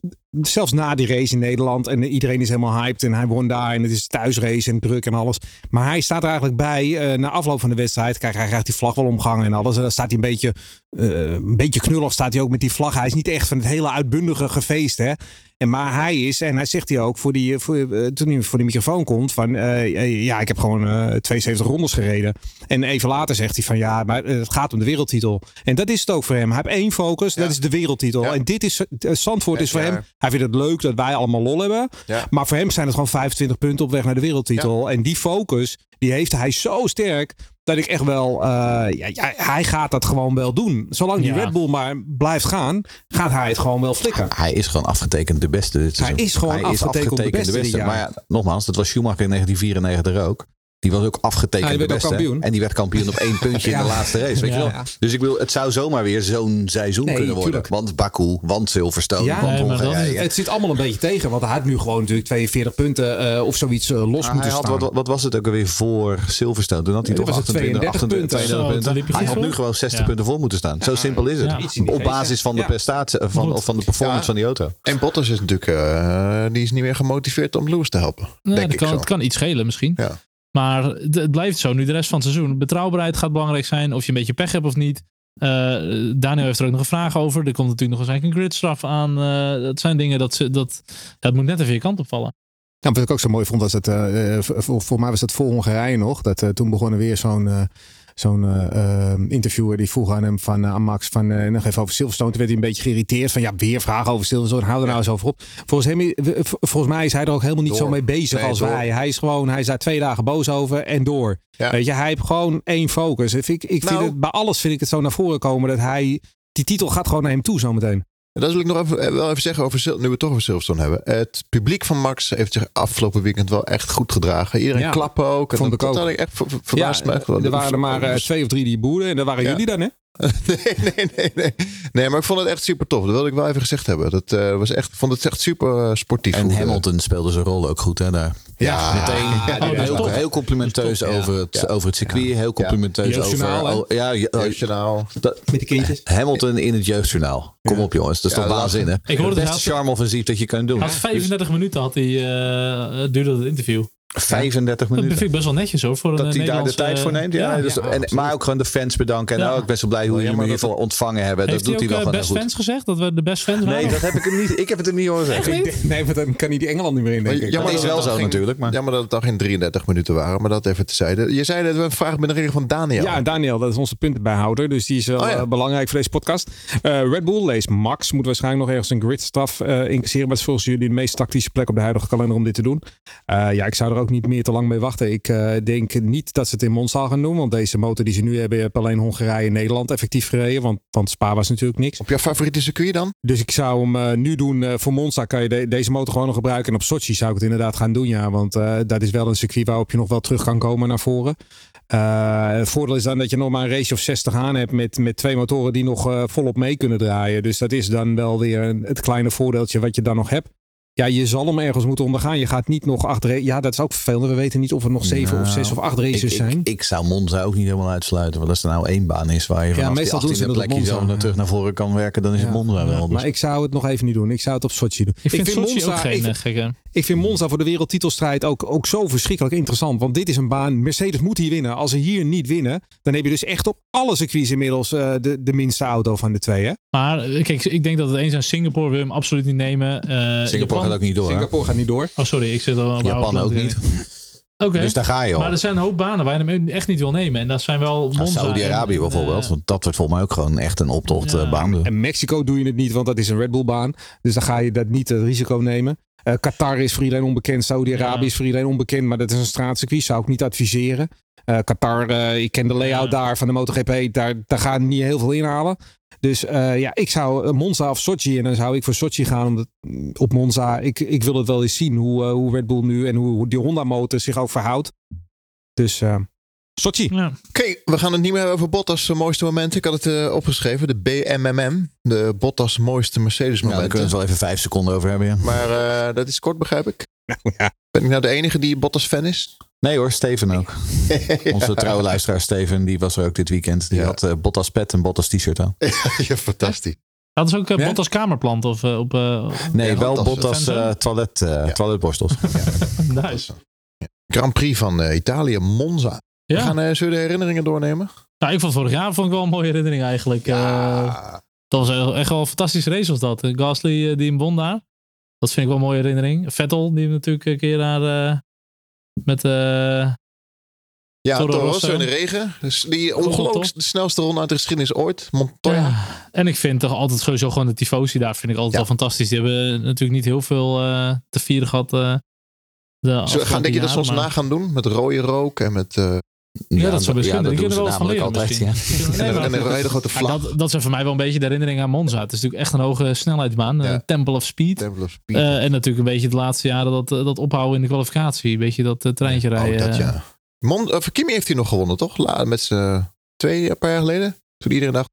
[SPEAKER 5] zelfs na die race in Nederland en iedereen is helemaal hyped en hij won daar en het is thuisrace en druk en alles. Maar hij staat er eigenlijk bij eh, na afloop van de wedstrijd. Kijk, hij krijgt die vlag wel omgangen en alles. En dan staat hij een beetje, eh, een beetje knullig staat hij ook met die vlag. Hij is niet echt van het hele uitbundige gefeest, hè. En maar hij is, en hij zegt hij ook voor die, voor, eh, toen hij voor die microfoon komt, van ja, ik heb gewoon eh 72 rondes gereden. En even later zegt hij van ja, maar het gaat om de wereldtitel. En dat is het ook voor hem. Hij heeft één focus, dat is de wereldtitel.
[SPEAKER 1] Ja.
[SPEAKER 5] En dit is, uh, Zandvoort is voor hem, hij vindt het leuk dat wij allemaal lol hebben.
[SPEAKER 1] Ja.
[SPEAKER 5] Maar voor hem zijn het gewoon 25 punten op weg naar de wereldtitel. En die focus, die heeft hij zo sterk. Dat ik echt wel, eh, ja, ja, hij gaat dat gewoon wel doen. Zolang die
[SPEAKER 2] Ja.
[SPEAKER 5] Red Bull maar blijft gaan, gaat hij het gewoon wel flikken.
[SPEAKER 4] Hij is gewoon afgetekend de beste dit seizoen.
[SPEAKER 5] is gewoon afgetekend de beste dit jaar.
[SPEAKER 4] Maar ja, nogmaals, dat was Schumacher in 1994 ook. Die was ook afgetekend
[SPEAKER 5] Ja, die
[SPEAKER 4] de beste.
[SPEAKER 5] kampioen.
[SPEAKER 4] En die werd kampioen op één puntje in de laatste race. Weet
[SPEAKER 5] Ja,
[SPEAKER 4] je wel?
[SPEAKER 5] ja.
[SPEAKER 4] Dus ik wil, het zou zomaar weer zo'n seizoen
[SPEAKER 5] Nee,
[SPEAKER 4] kunnen worden.
[SPEAKER 5] tuurlijk.
[SPEAKER 4] Want Baku, want Silverstone,
[SPEAKER 5] Ja,
[SPEAKER 4] want Hongarije.
[SPEAKER 2] is
[SPEAKER 5] Het zit allemaal een beetje tegen, want hij had nu gewoon natuurlijk 42 punten eh, of zoiets eh, los moeten
[SPEAKER 4] Ah, hij had,
[SPEAKER 5] staan.
[SPEAKER 4] wat, wat was het ook alweer voor Silverstone? Toen had hij toch
[SPEAKER 5] was het
[SPEAKER 4] 28,
[SPEAKER 5] 32 punten.
[SPEAKER 4] 32
[SPEAKER 2] Zo,
[SPEAKER 4] punten.
[SPEAKER 2] toen liep hij
[SPEAKER 4] had nu gewoon 60
[SPEAKER 2] Ja.
[SPEAKER 4] punten voor moeten staan. Zo simpel is het. Op basis van de prestatie, van, van de performance van die auto.
[SPEAKER 1] En Bottas is natuurlijk eh, die is niet meer gemotiveerd om Lewis te helpen.
[SPEAKER 2] Dat kan iets schelen misschien.
[SPEAKER 1] Ja.
[SPEAKER 2] Maar het, blijft zo nu de rest van het seizoen. Betrouwbaarheid gaat belangrijk zijn. Of je een beetje pech hebt of niet. Eh, Daniel heeft er ook nog een vraag over. Er komt natuurlijk nog eens een gridstraf aan. Eh, dat zijn dingen dat, ze, dat, dat moet net even je kant opvallen.
[SPEAKER 5] Ja, wat ik ook zo mooi vond, was dat, eh, voor, voor mij was dat voor Hongarije nog, dat toen begon er weer zo'n zo'n eh, eh, interviewer die vroeg aan hem, van, eh, aan Max, van eh, nog even over Silverstone. Toen werd hij een beetje geïrriteerd van, ja, weer vragen over Silverstone, hou er nou eens over op. Volgens, hem, volgens mij is hij er ook helemaal niet
[SPEAKER 1] Door.
[SPEAKER 5] zo mee bezig
[SPEAKER 1] Nee,
[SPEAKER 5] als
[SPEAKER 1] door.
[SPEAKER 5] wij. Hij is gewoon, hij is daar twee dagen boos over en door.
[SPEAKER 1] Ja.
[SPEAKER 5] Weet je, hij heeft gewoon één focus. Ik, ik, ik
[SPEAKER 1] Nou-
[SPEAKER 5] vind het, bij alles vind ik het zo naar voren komen dat hij, die titel gaat gewoon naar hem toe zometeen.
[SPEAKER 1] En dat wil ik nog even, eh, wel even zeggen over nu we het toch over Silverstone hebben. Het publiek van Max heeft zich afgelopen weekend wel echt goed gedragen. Iedereen
[SPEAKER 5] Ja.
[SPEAKER 1] klappen ook. En
[SPEAKER 5] Vond
[SPEAKER 1] dat,
[SPEAKER 5] ik ook.
[SPEAKER 1] had ik echt ver, ver- verbaasd me. wel.
[SPEAKER 5] er waren er maar eh, twee of drie die boeren en dat waren
[SPEAKER 1] Ja.
[SPEAKER 5] jullie dan, hè? *laughs*
[SPEAKER 1] nee, nee, nee, nee. Nee, maar ik vond het echt super tof. Dat wilde ik wel even gezegd hebben. Dat eh, was echt, ik vond het echt super eh, sportief.
[SPEAKER 4] En Hamilton speelde zijn rol ook goed hè, daar.
[SPEAKER 1] Ja,
[SPEAKER 4] Meteen
[SPEAKER 2] Ja,
[SPEAKER 4] heel,
[SPEAKER 2] top.
[SPEAKER 4] heel complimenteus over, het,
[SPEAKER 1] Ja.
[SPEAKER 4] over het circuit. Heel complimenteus
[SPEAKER 5] Jeugdjournaal,
[SPEAKER 4] over...
[SPEAKER 5] hè?
[SPEAKER 4] oh, ja, oh,
[SPEAKER 1] Jeugdjournaal.
[SPEAKER 4] dat-
[SPEAKER 5] Met kindjes.
[SPEAKER 4] Hamilton in het jeugdjournaal. Kom
[SPEAKER 5] Ja.
[SPEAKER 4] op jongens, dat is
[SPEAKER 1] Ja,
[SPEAKER 4] toch waanzinnig.
[SPEAKER 2] Ik hoorde
[SPEAKER 4] het
[SPEAKER 2] het
[SPEAKER 4] beste
[SPEAKER 2] laatst-
[SPEAKER 4] charme-offensief dat je kan doen.
[SPEAKER 2] Hij had 35 minuten had hij, eh, duurde het interview.
[SPEAKER 4] 35
[SPEAKER 2] Dat
[SPEAKER 4] minuten.
[SPEAKER 2] vind ik best wel netjes hoor. Voor
[SPEAKER 4] Dat
[SPEAKER 2] een
[SPEAKER 4] hij daar de
[SPEAKER 2] Nederlandse-
[SPEAKER 4] tijd voor neemt. Ja, dus,
[SPEAKER 5] ja,
[SPEAKER 4] en, maar ook gewoon de fans bedanken. En
[SPEAKER 2] Ja.
[SPEAKER 4] nou, ik ben zo blij hoe jullie me
[SPEAKER 1] maar
[SPEAKER 4] in
[SPEAKER 1] dat-
[SPEAKER 4] ieder geval ontvangen hebben.
[SPEAKER 2] Heeft
[SPEAKER 4] dat doet hij wel
[SPEAKER 2] ook
[SPEAKER 4] gewoon
[SPEAKER 2] eh,
[SPEAKER 4] heel
[SPEAKER 2] best
[SPEAKER 4] goed.
[SPEAKER 2] fans gezegd? Dat we de best fans waren?
[SPEAKER 4] Nee, dat heb ik hem niet. Ik heb het hem niet horen zeggen.
[SPEAKER 5] Nee, maar dan kan hij die Engeland niet meer in, denk ik.
[SPEAKER 1] Ja,
[SPEAKER 4] Dat
[SPEAKER 1] maar
[SPEAKER 4] is
[SPEAKER 1] dat
[SPEAKER 4] wel zo natuurlijk. Maar...
[SPEAKER 1] Jammer dat het dan geen 33 minuten waren, maar dat even tezijde. Je zei dat we een vraag binnenkregen van Daniel.
[SPEAKER 5] Ja, Daniel, dat is onze puntenbijhouder. Dus die is wel
[SPEAKER 1] Oh ja.
[SPEAKER 5] eh, belangrijk voor deze podcast. Eh, Red Bull, lees Max, moet waarschijnlijk nog ergens een gridstraf eh incasseren. Maar het is volgens jullie de meest tactische plek op de huidige kalender om dit te doen. Eh, ja, ik zou er ook niet meer te lang mee wachten. Ik eh, denk niet dat ze het in Monza gaan doen. Want deze motor die ze nu hebben, heeft alleen Hongarije en Nederland effectief gereden. Want, want Spa was natuurlijk niks.
[SPEAKER 1] Op jouw favoriete circuit dan?
[SPEAKER 5] Dus ik zou hem eh, nu doen. eh, voor Monza kan je de- deze motor gewoon nog gebruiken. En op Sochi zou ik het inderdaad gaan doen. Ja, want dat is wel een circuit waarop je nog wel terug kan komen naar voren. Het voordeel is dan dat je nog maar een race of 60 aan hebt. Met, met twee motoren die nog volop mee kunnen draaien. Dus dat is dan wel weer een, het kleine voordeeltje wat je dan nog hebt. Ja, je zal hem ergens moeten ondergaan. Je gaat niet nog acht races. Ja, dat is ook vervelend. We weten niet of er nog zeven of
[SPEAKER 4] Nou,
[SPEAKER 5] zes of acht races
[SPEAKER 4] ik,
[SPEAKER 5] zijn.
[SPEAKER 4] Ik, ik zou Monza ook niet helemaal uitsluiten. Want als er nou één baan is waar je vanaf
[SPEAKER 5] meestal
[SPEAKER 4] die
[SPEAKER 5] ze
[SPEAKER 4] 18e
[SPEAKER 5] dat op
[SPEAKER 4] plekje zo
[SPEAKER 5] Monza,
[SPEAKER 4] naar
[SPEAKER 5] ja.
[SPEAKER 4] terug naar voren kan werken, dan is het
[SPEAKER 5] Ja.
[SPEAKER 4] Monza wel. Dus.
[SPEAKER 5] maar ik zou het nog even niet doen. Ik zou het op Sochi doen.
[SPEAKER 2] Ik vind, Sochi
[SPEAKER 5] Monza-
[SPEAKER 2] ook geen
[SPEAKER 5] ik-
[SPEAKER 2] gekke.
[SPEAKER 5] Ik vind Monza voor de wereldtitelstrijd ook, ook zo verschrikkelijk interessant. Want dit is een baan. Mercedes moet hier winnen. Als ze hier niet winnen, dan heb je dus echt op alle circuits inmiddels eh, de, de minste auto van de twee. Hè?
[SPEAKER 2] Maar eh, kijk, ik denk dat het eens aan Singapore wil je hem absoluut niet nemen. Eh,
[SPEAKER 4] Singapore
[SPEAKER 2] Japan-
[SPEAKER 4] gaat ook niet door. hè?
[SPEAKER 5] Singapore gaat niet door.
[SPEAKER 2] Oh, sorry, ik zit al op
[SPEAKER 4] Japan ook niet. *laughs* *laughs*
[SPEAKER 2] Oké.
[SPEAKER 4] Dus daar ga je al.
[SPEAKER 2] Maar er zijn een hoop banen waar je hem echt niet wil nemen. En dat zijn wel
[SPEAKER 4] Nou. Saudi-Arabië bijvoorbeeld.
[SPEAKER 2] eh,
[SPEAKER 4] Want dat wordt volgens mij ook gewoon echt een optochtbaan.
[SPEAKER 2] Ja.
[SPEAKER 5] En Mexico doe je het niet, want dat is een Red Bull baan. Dus dan ga je dat niet het risico nemen. Eh, Qatar is voor iedereen onbekend. Saudi-Arabië
[SPEAKER 2] Ja.
[SPEAKER 5] is voor iedereen onbekend. Maar dat is een straatcircuit. Zou ik niet adviseren. Eh, Qatar, eh, ik ken de layout
[SPEAKER 2] Ja.
[SPEAKER 5] daar van de MotoGP. Daar, daar gaan niet heel veel inhalen. Dus eh, ja, ik zou eh, Monza of Sochi. En dan zou ik voor Sochi gaan. Omdat, mm, op Monza, ik, ik wil het wel eens zien hoe, eh, hoe Red Bull nu en hoe, hoe die Honda motor zich ook verhoudt. Dus eh, Sochi.
[SPEAKER 2] ja.
[SPEAKER 1] Oké, we gaan het niet meer hebben over Bottas' mooiste momenten. Ik had het eh, opgeschreven, de BMMM. De Bottas mooiste Mercedes
[SPEAKER 4] Ja, daar
[SPEAKER 1] momenten.
[SPEAKER 4] kunnen we het wel even vijf seconden over hebben. Ja.
[SPEAKER 1] maar eh, dat is kort, begrijp ik. *laughs*
[SPEAKER 5] Ja.
[SPEAKER 1] Ben ik nou de enige die Bottas fan is?
[SPEAKER 4] Nee hoor, Steven ook. *laughs* Onze trouwe luisteraar Steven, die was er ook dit weekend. Die
[SPEAKER 1] Ja.
[SPEAKER 4] had eh, Bottas pet en Bottas t-shirt aan. *laughs*
[SPEAKER 1] ja, fantastisch.
[SPEAKER 2] Dat is ook uh,
[SPEAKER 5] Ja?
[SPEAKER 2] Bottas kamerplant of eh, op... eh,
[SPEAKER 4] Nee,
[SPEAKER 1] Ja,
[SPEAKER 4] wel
[SPEAKER 1] Bottas,
[SPEAKER 4] eh, toilet, eh,
[SPEAKER 1] Ja.
[SPEAKER 4] toiletborstels. *laughs*
[SPEAKER 2] nice.
[SPEAKER 1] Grand Prix van eh, Italië, Monza. We
[SPEAKER 2] Ja.
[SPEAKER 1] gaan eh, zullen we de herinneringen doornemen?
[SPEAKER 2] Nou, ik vond vorig jaar vond ik wel een mooie herinnering eigenlijk. Eh, dat was echt wel een fantastische race was dat. Gasly die hem won daar. Dat vind ik wel een mooie herinnering. Vettel die hem natuurlijk een keer daar eh, met... eh,
[SPEAKER 1] ja,
[SPEAKER 2] Toro Rosso.
[SPEAKER 1] In de regen. Dus die ongelooflijk de snelste ronde uit de geschiedenis ooit. Montoya.
[SPEAKER 2] Ja, en ik vind toch altijd sowieso gewoon de tifosi daar vind ik altijd
[SPEAKER 1] Ja.
[SPEAKER 2] wel fantastisch. Die hebben natuurlijk niet heel veel eh, te vieren gehad. eh de
[SPEAKER 1] we gaan, denk je dat ze ons
[SPEAKER 2] maar-
[SPEAKER 1] na gaan doen? Met rode rook en met...
[SPEAKER 2] Ja, dat zou best kunnen. Wel van leren
[SPEAKER 4] altijd. Ja.
[SPEAKER 2] Nee,
[SPEAKER 1] en,
[SPEAKER 2] maar-
[SPEAKER 1] en een hele grote
[SPEAKER 2] maar
[SPEAKER 1] vlag.
[SPEAKER 2] dat, dat zijn voor mij wel een beetje de herinnering aan Monza. Het is natuurlijk echt een hoge snelheidsbaan.
[SPEAKER 1] Ja.
[SPEAKER 2] eh, Temple of Speed.
[SPEAKER 1] Temple of Speed.
[SPEAKER 2] Eh, en natuurlijk een beetje de laatste jaren dat, eh, dat ophouden in de kwalificatie. Een beetje dat treintje rijden.
[SPEAKER 1] oh, dat ja. Mon, of Kimi heeft hij nog gewonnen, toch? La, met z'n twee een paar jaar geleden. Toen iedereen dacht,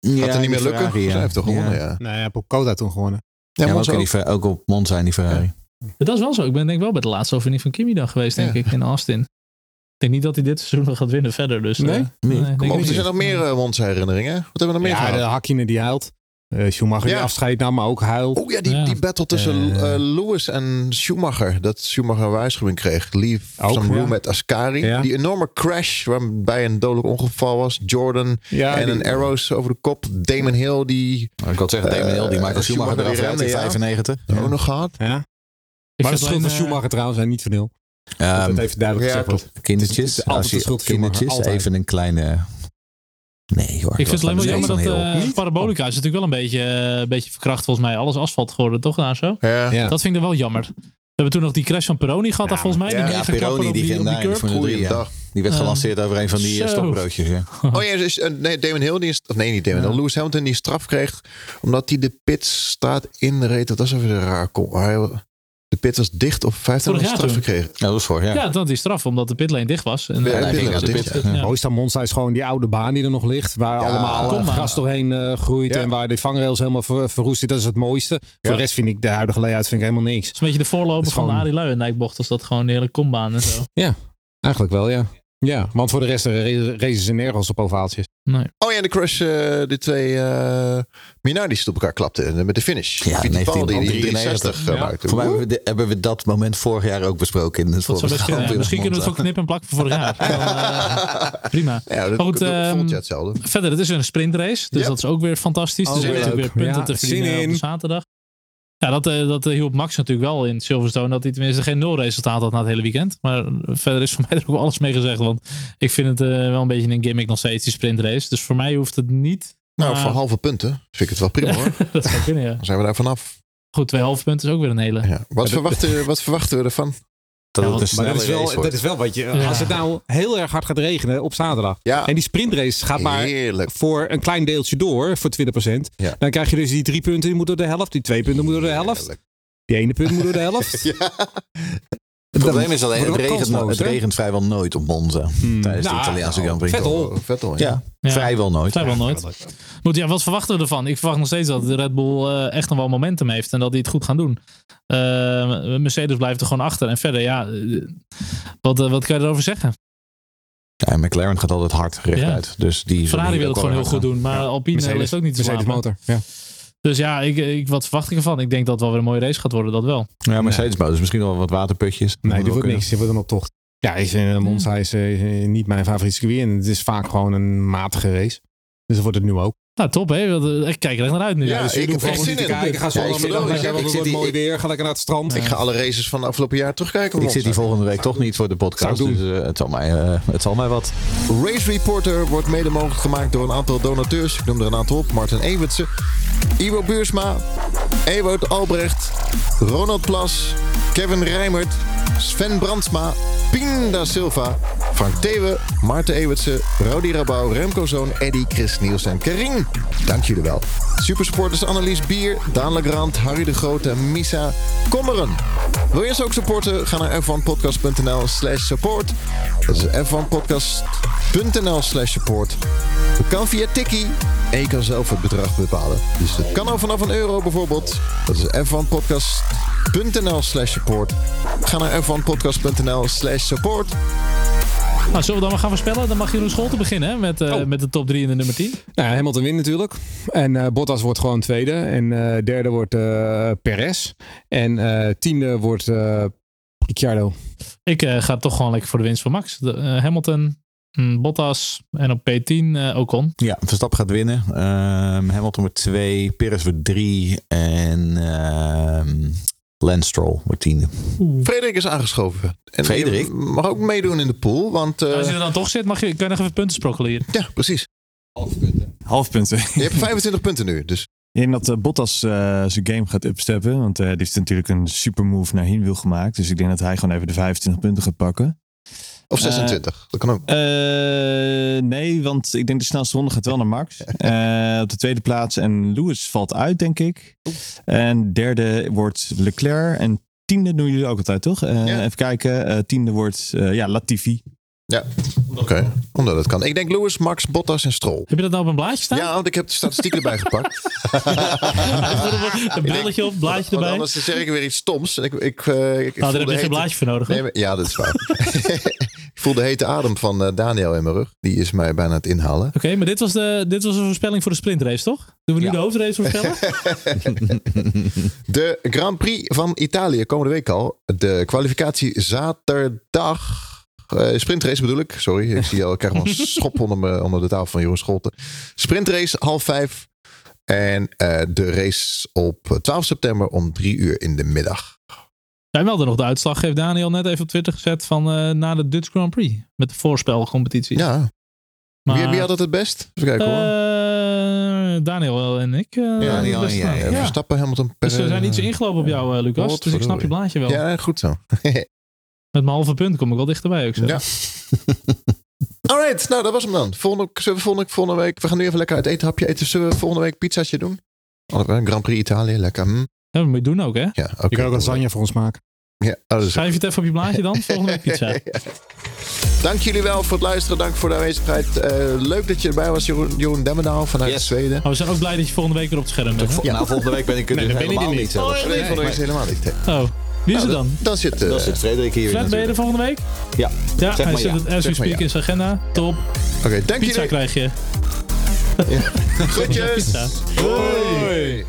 [SPEAKER 1] gaat het niet meer lukken?
[SPEAKER 4] Ferrari,
[SPEAKER 1] Hij heeft toch gewonnen, ja.
[SPEAKER 5] Nee, hij heeft op Koda toen gewonnen.
[SPEAKER 1] Ja,
[SPEAKER 4] ook, in
[SPEAKER 1] ook.
[SPEAKER 4] die ook op Monza en die Ferrari.
[SPEAKER 2] Dat is wel zo. Ik ben denk ik wel bij de laatste overwinning van Kimi dan geweest, denk
[SPEAKER 1] Ja.
[SPEAKER 2] ik, in Austin. Ik denk niet dat hij dit seizoen nog gaat winnen verder. Dus, eh,
[SPEAKER 5] Nee?
[SPEAKER 4] Nee.
[SPEAKER 2] denk
[SPEAKER 1] Kom op, er zijn nog meer eh, Monza-herinneringen. Wat hebben we nog meer
[SPEAKER 5] Ja, de? Hakkinen die huilt. Eh Schumacher
[SPEAKER 1] Ja.
[SPEAKER 5] die afscheid nam, maar ook huilt.
[SPEAKER 1] Oh ja, die,
[SPEAKER 2] Ja.
[SPEAKER 1] die battle tussen
[SPEAKER 5] Eh.
[SPEAKER 1] eh, Lewis en Schumacher. Dat Schumacher een waarschuwing kreeg. Leave
[SPEAKER 5] Ook,
[SPEAKER 1] some room
[SPEAKER 5] ja.
[SPEAKER 1] met Ascari.
[SPEAKER 5] Ja.
[SPEAKER 1] Die enorme crash waarbij een dodelijk ongeval was. Jordan
[SPEAKER 5] Ja,
[SPEAKER 1] en
[SPEAKER 5] die-
[SPEAKER 1] een arrows over de kop. Damon Hill die
[SPEAKER 4] Maar Ik wil zeggen, Damon Hill, die
[SPEAKER 1] Eh,
[SPEAKER 4] Michael Schumacher
[SPEAKER 1] Schumacher
[SPEAKER 4] rijdt in
[SPEAKER 1] rende, ja.
[SPEAKER 4] 95.
[SPEAKER 1] ook nog gehad.
[SPEAKER 5] Ja.
[SPEAKER 2] Ik
[SPEAKER 5] Maar de schuld
[SPEAKER 2] alleen,
[SPEAKER 5] van
[SPEAKER 2] eh,
[SPEAKER 5] Schumacher trouwens en niet van Nil.
[SPEAKER 4] Ehm,
[SPEAKER 5] dat heeft duidelijk
[SPEAKER 1] ja,
[SPEAKER 5] gezegd wordt.
[SPEAKER 4] kindertjes, als je kindertjes, even een kleine... Nee hoor.
[SPEAKER 2] Ik vind het alleen wel jammer dat eh Parabolica is natuurlijk wel een beetje, eh, een beetje verkracht volgens mij. Alles asfalt geworden, toch daar zo?
[SPEAKER 1] Ja.
[SPEAKER 5] Ja.
[SPEAKER 2] Dat vind ik wel jammer. We hebben toen nog die crash van Peroni gehad, daar volgens mij.
[SPEAKER 1] ja,
[SPEAKER 2] die
[SPEAKER 1] ja,
[SPEAKER 4] Peroni
[SPEAKER 2] op
[SPEAKER 4] die ging in de
[SPEAKER 2] curve.
[SPEAKER 4] Formule 3, ja. Die werd
[SPEAKER 2] Eh,
[SPEAKER 4] gelanceerd over een van die eh,
[SPEAKER 2] zo.
[SPEAKER 4] stokbroodjes. Ja.
[SPEAKER 1] Oh ja, dus, eh, nee, Damon Hill, die is, of nee, niet Damon Hill. Lewis Hamilton die straf kreeg omdat hij de pitstraat inreed. Dat was even een raar. kom- hij- De pit was dicht of 15
[SPEAKER 2] Vorig
[SPEAKER 1] straf
[SPEAKER 2] jaar toen.
[SPEAKER 1] gekregen.
[SPEAKER 4] Ja, dat was voor, ja.
[SPEAKER 2] Ja, dat is straf, omdat de pitlane dicht was. En,
[SPEAKER 1] Ja,
[SPEAKER 2] eh,
[SPEAKER 1] de pitlane
[SPEAKER 2] ja,
[SPEAKER 1] was dicht, ja.
[SPEAKER 2] ja.
[SPEAKER 5] Monza is gewoon die oude baan die er nog ligt. Waar
[SPEAKER 1] Ja,
[SPEAKER 5] allemaal gras doorheen eh, groeit.
[SPEAKER 1] Ja.
[SPEAKER 5] En waar de vangrails helemaal ver, verroest is. Dat is het mooiste. Voor de rest vind ik de huidige layout vind ik helemaal niks.
[SPEAKER 2] Het is een beetje de voorloper
[SPEAKER 5] is
[SPEAKER 2] van de
[SPEAKER 5] gewoon-
[SPEAKER 2] Arie Luijendijkbocht. Als dat gewoon een hele kombaan en zo.
[SPEAKER 5] Eigenlijk wel, ja. Ja, want voor de rest eh, ra- racen ze nergens op ovaaltjes.
[SPEAKER 2] Nee.
[SPEAKER 1] Oh ja, en de crash, eh, de twee eh Minardi's die op elkaar klapten met de finish.
[SPEAKER 4] Ja,
[SPEAKER 1] die die
[SPEAKER 4] 1993
[SPEAKER 1] 360
[SPEAKER 2] Ja.
[SPEAKER 1] maakte.
[SPEAKER 4] Voor mij hebben we, de- hebben we dat moment vorig jaar ook besproken in het
[SPEAKER 2] Dat best Misschien kunnen we het gewoon knippen en plakken voor vorig jaar. *laughs* Dan, eh, prima.
[SPEAKER 1] Ja, dat,
[SPEAKER 2] Maar goed,
[SPEAKER 1] dat,
[SPEAKER 2] ehm,
[SPEAKER 1] jaar hetzelfde.
[SPEAKER 2] Verder, het is weer een sprintrace. Dus dat is ook weer fantastisch.
[SPEAKER 1] Oh,
[SPEAKER 2] dus er
[SPEAKER 1] weer
[SPEAKER 2] punten
[SPEAKER 5] Ja,
[SPEAKER 2] te verdienen op zaterdag. Ja, dat, eh, dat eh, hielp Max natuurlijk wel in Silverstone. Dat hij tenminste geen nul resultaat had na het hele weekend. Maar verder is voor *laughs* mij er ook alles mee gezegd. Want ik vind het eh, wel een beetje een gimmick nog steeds, die sprintrace. Dus voor mij hoeft het niet.
[SPEAKER 1] Nou, voor halve punten vind ik het wel prima hoor. *laughs*
[SPEAKER 2] dat zou kunnen, ja.
[SPEAKER 1] Dan zijn we daar vanaf.
[SPEAKER 2] Goed, twee halve punten is ook weer een hele.
[SPEAKER 1] Ja. Wat, verwachten, wat verwachten we ervan?
[SPEAKER 4] Dat
[SPEAKER 2] Ja,
[SPEAKER 4] het
[SPEAKER 2] want-
[SPEAKER 4] een
[SPEAKER 5] Maar dat is, wel,
[SPEAKER 4] race
[SPEAKER 5] dat is wel wat je.
[SPEAKER 2] Ja.
[SPEAKER 5] Als het nou heel erg hard gaat regenen op zaterdag.
[SPEAKER 1] Ja,
[SPEAKER 5] En die sprintrace gaat maar
[SPEAKER 1] heerlijk.
[SPEAKER 5] voor een klein deeltje door, voor 20%.
[SPEAKER 1] Ja.
[SPEAKER 5] Dan krijg je dus die drie punten, die moeten door de helft. Die twee punten moeten door de helft.
[SPEAKER 1] Heerlijk.
[SPEAKER 5] Die ene punt moet door de helft. *laughs*
[SPEAKER 1] Ja.
[SPEAKER 4] Het probleem is alleen, het regent,
[SPEAKER 5] kansloos,
[SPEAKER 4] het
[SPEAKER 5] hè?
[SPEAKER 4] regent vrijwel nooit op Monza.
[SPEAKER 5] Hmm.
[SPEAKER 4] Tijdens de
[SPEAKER 5] Nou,
[SPEAKER 4] Italiaanse Grand Prix.
[SPEAKER 5] Vettel.
[SPEAKER 1] Vettel, ja.
[SPEAKER 4] Ja,
[SPEAKER 2] Ja.
[SPEAKER 4] vrijwel nooit.
[SPEAKER 2] Vrijwel nooit. Goed, ja, wat verwachten we ervan? Ik verwacht nog steeds dat de Red Bull eh, echt nog wel momentum heeft en dat hij het goed gaan doen. Eh, Mercedes blijft er gewoon achter. En verder, ja, eh, wat, wat kan je erover zeggen?
[SPEAKER 4] Ja, en McLaren gaat altijd hard rechtuit. Dus die zullen
[SPEAKER 2] Ferrari wil het gewoon heel goed doen, maar Alpine
[SPEAKER 5] Mercedes-
[SPEAKER 2] ligt ook niet te
[SPEAKER 5] Mercedes motor. Ja.
[SPEAKER 2] Dus ja, ik, ik, wat verwacht ik ervan? Ik denk dat het wel weer een mooie race gaat worden, dat wel.
[SPEAKER 4] Ja, Mercedes bouwt dus misschien wel wat waterputjes.
[SPEAKER 5] Nee, die
[SPEAKER 4] Dat
[SPEAKER 5] wordt
[SPEAKER 4] ook,
[SPEAKER 5] niks. Die wordt een optocht. Ja, is, eh, Monza is eh, niet mijn favoriete circuit. En het is vaak gewoon een matige race. Dus dat wordt het nu ook.
[SPEAKER 2] Nou, top hè. Ik kijk er echt naar uit nu.
[SPEAKER 1] Ja,
[SPEAKER 2] dus
[SPEAKER 1] ik heb echt zin in.
[SPEAKER 2] te
[SPEAKER 5] Kijk, ik ga zo
[SPEAKER 1] Ja, ik
[SPEAKER 5] lang
[SPEAKER 1] zit
[SPEAKER 5] lekker,
[SPEAKER 1] ik zit die-
[SPEAKER 5] mooi weer. Ga lekker naar het strand.
[SPEAKER 1] Ik ga alle races van de afgelopen jaar terugkijken.
[SPEAKER 4] Ik zit hier
[SPEAKER 1] Monza.
[SPEAKER 4] volgende week toch niet voor de podcast.
[SPEAKER 5] Zou ik
[SPEAKER 4] Dus eh, het, zal mij, eh, het zal mij wat.
[SPEAKER 1] Race Reporter wordt mede mogelijk gemaakt door een aantal donateurs. Ik noem er een aantal op. Martin Evertsen, Ivo Buursma, Ewout Albrecht, Ronald Plas, Kevin Rijmert, Sven Brandsma, Pien da Silva, Frank Thewe, Maarten Evertsen, Rodi Rabouw, Remco Zoon, Eddy, Chris Niels en Karin. Dank jullie wel. Supersporters Annelies Bier, Daan Legrand, Harry de Groot en Misa Kommeren. Wil je ons ook supporten? Ga naar f1podcast.nl slash support. Dat is f1podcast.nl slash support. Dat kan via Tikkie en je kan zelf het bedrag bepalen. Dus het kan al vanaf een euro bijvoorbeeld. Dat is f1podcast.nl slash support. Ga naar f1podcast.nl slash support.
[SPEAKER 2] Nou, zullen we dan maar gaan voorspellen? Dan mag Jeroen Scholten beginnen hè, met, eh,
[SPEAKER 5] Oh.
[SPEAKER 2] met de top 3 en de nummer 10.
[SPEAKER 5] Nou, Hamilton wint natuurlijk. En eh, Bottas wordt gewoon tweede. En eh, derde wordt eh Perez. En eh, tiende wordt eh Ricciardo.
[SPEAKER 2] Ik eh, ga toch gewoon lekker voor de winst van Max. De, Hamilton, mm, Bottas en op P10 eh, Ocon.
[SPEAKER 4] Ja, Verstappen gaat winnen. Ehm, Hamilton wordt 2, Perez wordt 3 en ehm Lance Stroll wordt tiende.
[SPEAKER 1] Frederik is aangeschoven. En
[SPEAKER 4] Frederik?
[SPEAKER 1] mag ook meedoen in de pool, want... eh,
[SPEAKER 2] Als je er dan toch zit, mag je, kan je nog even punten sprokkelen hier.
[SPEAKER 1] ja, precies.
[SPEAKER 6] Half punten.
[SPEAKER 1] Je hebt *laughs* 25 punten nu, dus
[SPEAKER 6] Ik denk dat eh, Bottas eh, zijn game gaat upsteppen. Want eh, die heeft natuurlijk een super move naar Hinwil gemaakt. Dus ik denk dat hij gewoon even de 25 punten gaat pakken.
[SPEAKER 1] Of 26, dat kan ook.
[SPEAKER 6] Eh, nee, want ik denk de snelste ronde gaat wel naar Max. *laughs* Eh, op de tweede plaats. En Lewis valt uit, denk ik. En derde wordt Leclerc. En tiende doen jullie ook altijd, toch? Eh,
[SPEAKER 1] Ja.
[SPEAKER 6] Even kijken. Eh, tiende wordt eh, ja, Latifi.
[SPEAKER 1] Ja, oké. Omdat het kan. Ik denk Lewis, Max, Bottas en Stroll.
[SPEAKER 2] Heb je dat nou op een blaadje staan?
[SPEAKER 1] Ja, want ik heb de statistieken erbij gepakt. *laughs*
[SPEAKER 2] een brilletje op, blaadje
[SPEAKER 1] Want
[SPEAKER 2] erbij.
[SPEAKER 1] anders zeg ik weer iets stoms. En ik, ik, eh, ik
[SPEAKER 2] Nou, daar
[SPEAKER 1] voel
[SPEAKER 2] heb
[SPEAKER 1] de
[SPEAKER 2] je geen
[SPEAKER 1] hete-
[SPEAKER 2] blaadje voor nodig.
[SPEAKER 1] Nee,
[SPEAKER 2] hoor.
[SPEAKER 1] maar- ja, dat is waar. *laughs* ik voel de hete adem van eh, Daniel in mijn rug. Die is mij bijna aan het inhalen.
[SPEAKER 2] Oké, maar dit was, de, dit was een voorspelling voor de sprintrace, toch? Doen we nu
[SPEAKER 1] Ja.
[SPEAKER 2] de hoofdrace voorspellen? *laughs*
[SPEAKER 1] De Grand Prix van Italië komende week al. De kwalificatie zaterdag. Eh, sprintrace bedoel ik. Sorry, ik zie al, ik krijg wel een schop onder, me, onder de tafel van Jeroen Scholten. Sprintrace half vijf. En eh, de race op 12 september om drie uur in de middag.
[SPEAKER 2] Wij melden nog de uitslag, heeft Daniel net even op Twitter gezet van eh, na de Dutch Grand Prix. Met de voorspelcompetitie.
[SPEAKER 1] Ja,
[SPEAKER 2] maar,
[SPEAKER 1] wie, wie had het het best? Even kijken hoor.
[SPEAKER 2] Daniel en ik. eh,
[SPEAKER 1] Daniel
[SPEAKER 4] en jij,
[SPEAKER 2] Ja.
[SPEAKER 1] Verstappen, Hamilton,
[SPEAKER 2] Dus we zijn iets ingelopen op jou, Lucas.
[SPEAKER 1] Wat
[SPEAKER 2] Dus ik snap je blaadje wel.
[SPEAKER 1] Ja, goed zo. *laughs*
[SPEAKER 2] Met mijn halve punt kom ik wel dichterbij ook zo.
[SPEAKER 1] Ja. *laughs* Alright, nou dat was hem dan. Volgende, zullen we volgende, volgende week, we gaan nu even lekker uit eten, hapje eten. Zullen we volgende week pizzaatje doen? Oh, Grand Prix Italië, lekker. Hm.
[SPEAKER 2] Ja, dat moet je doen ook, hè?
[SPEAKER 1] Ja, oké.
[SPEAKER 5] Je kan ook lasagne voor ons maken.
[SPEAKER 1] Ja, oh,
[SPEAKER 2] Schrijf je het even op je blaadje dan. *laughs* Volgende week pizza.
[SPEAKER 1] Dank jullie wel voor het luisteren. Dank voor de aanwezigheid. Eh, leuk dat je erbij was, Jeroen, Jeroen Demmendaal vanuit
[SPEAKER 4] Yes.
[SPEAKER 1] Zweden.
[SPEAKER 2] Maar we zijn ook blij dat je volgende week weer op het scherm bent. hè?
[SPEAKER 4] Nou, volgende week ben ik er
[SPEAKER 5] Nee,
[SPEAKER 4] dus helemaal niet.
[SPEAKER 1] Oh, nee, volgende week is helemaal niet.
[SPEAKER 2] Oh, Wie is
[SPEAKER 1] Nou,
[SPEAKER 2] het dan?
[SPEAKER 1] Dan zit... eh,
[SPEAKER 4] Dan zit Frederik hier.
[SPEAKER 2] Fred, ben je er volgende week?
[SPEAKER 4] Ja.
[SPEAKER 2] Ja,
[SPEAKER 4] Zeg
[SPEAKER 2] hij
[SPEAKER 4] maar
[SPEAKER 2] zet
[SPEAKER 4] ja.
[SPEAKER 2] het as we speak
[SPEAKER 1] ja.
[SPEAKER 2] in zijn agenda. Top.
[SPEAKER 1] Oké, dank
[SPEAKER 2] Pizza
[SPEAKER 1] jullie.
[SPEAKER 2] krijg je.
[SPEAKER 1] Groetjes.
[SPEAKER 2] Pizza.
[SPEAKER 1] Hoi.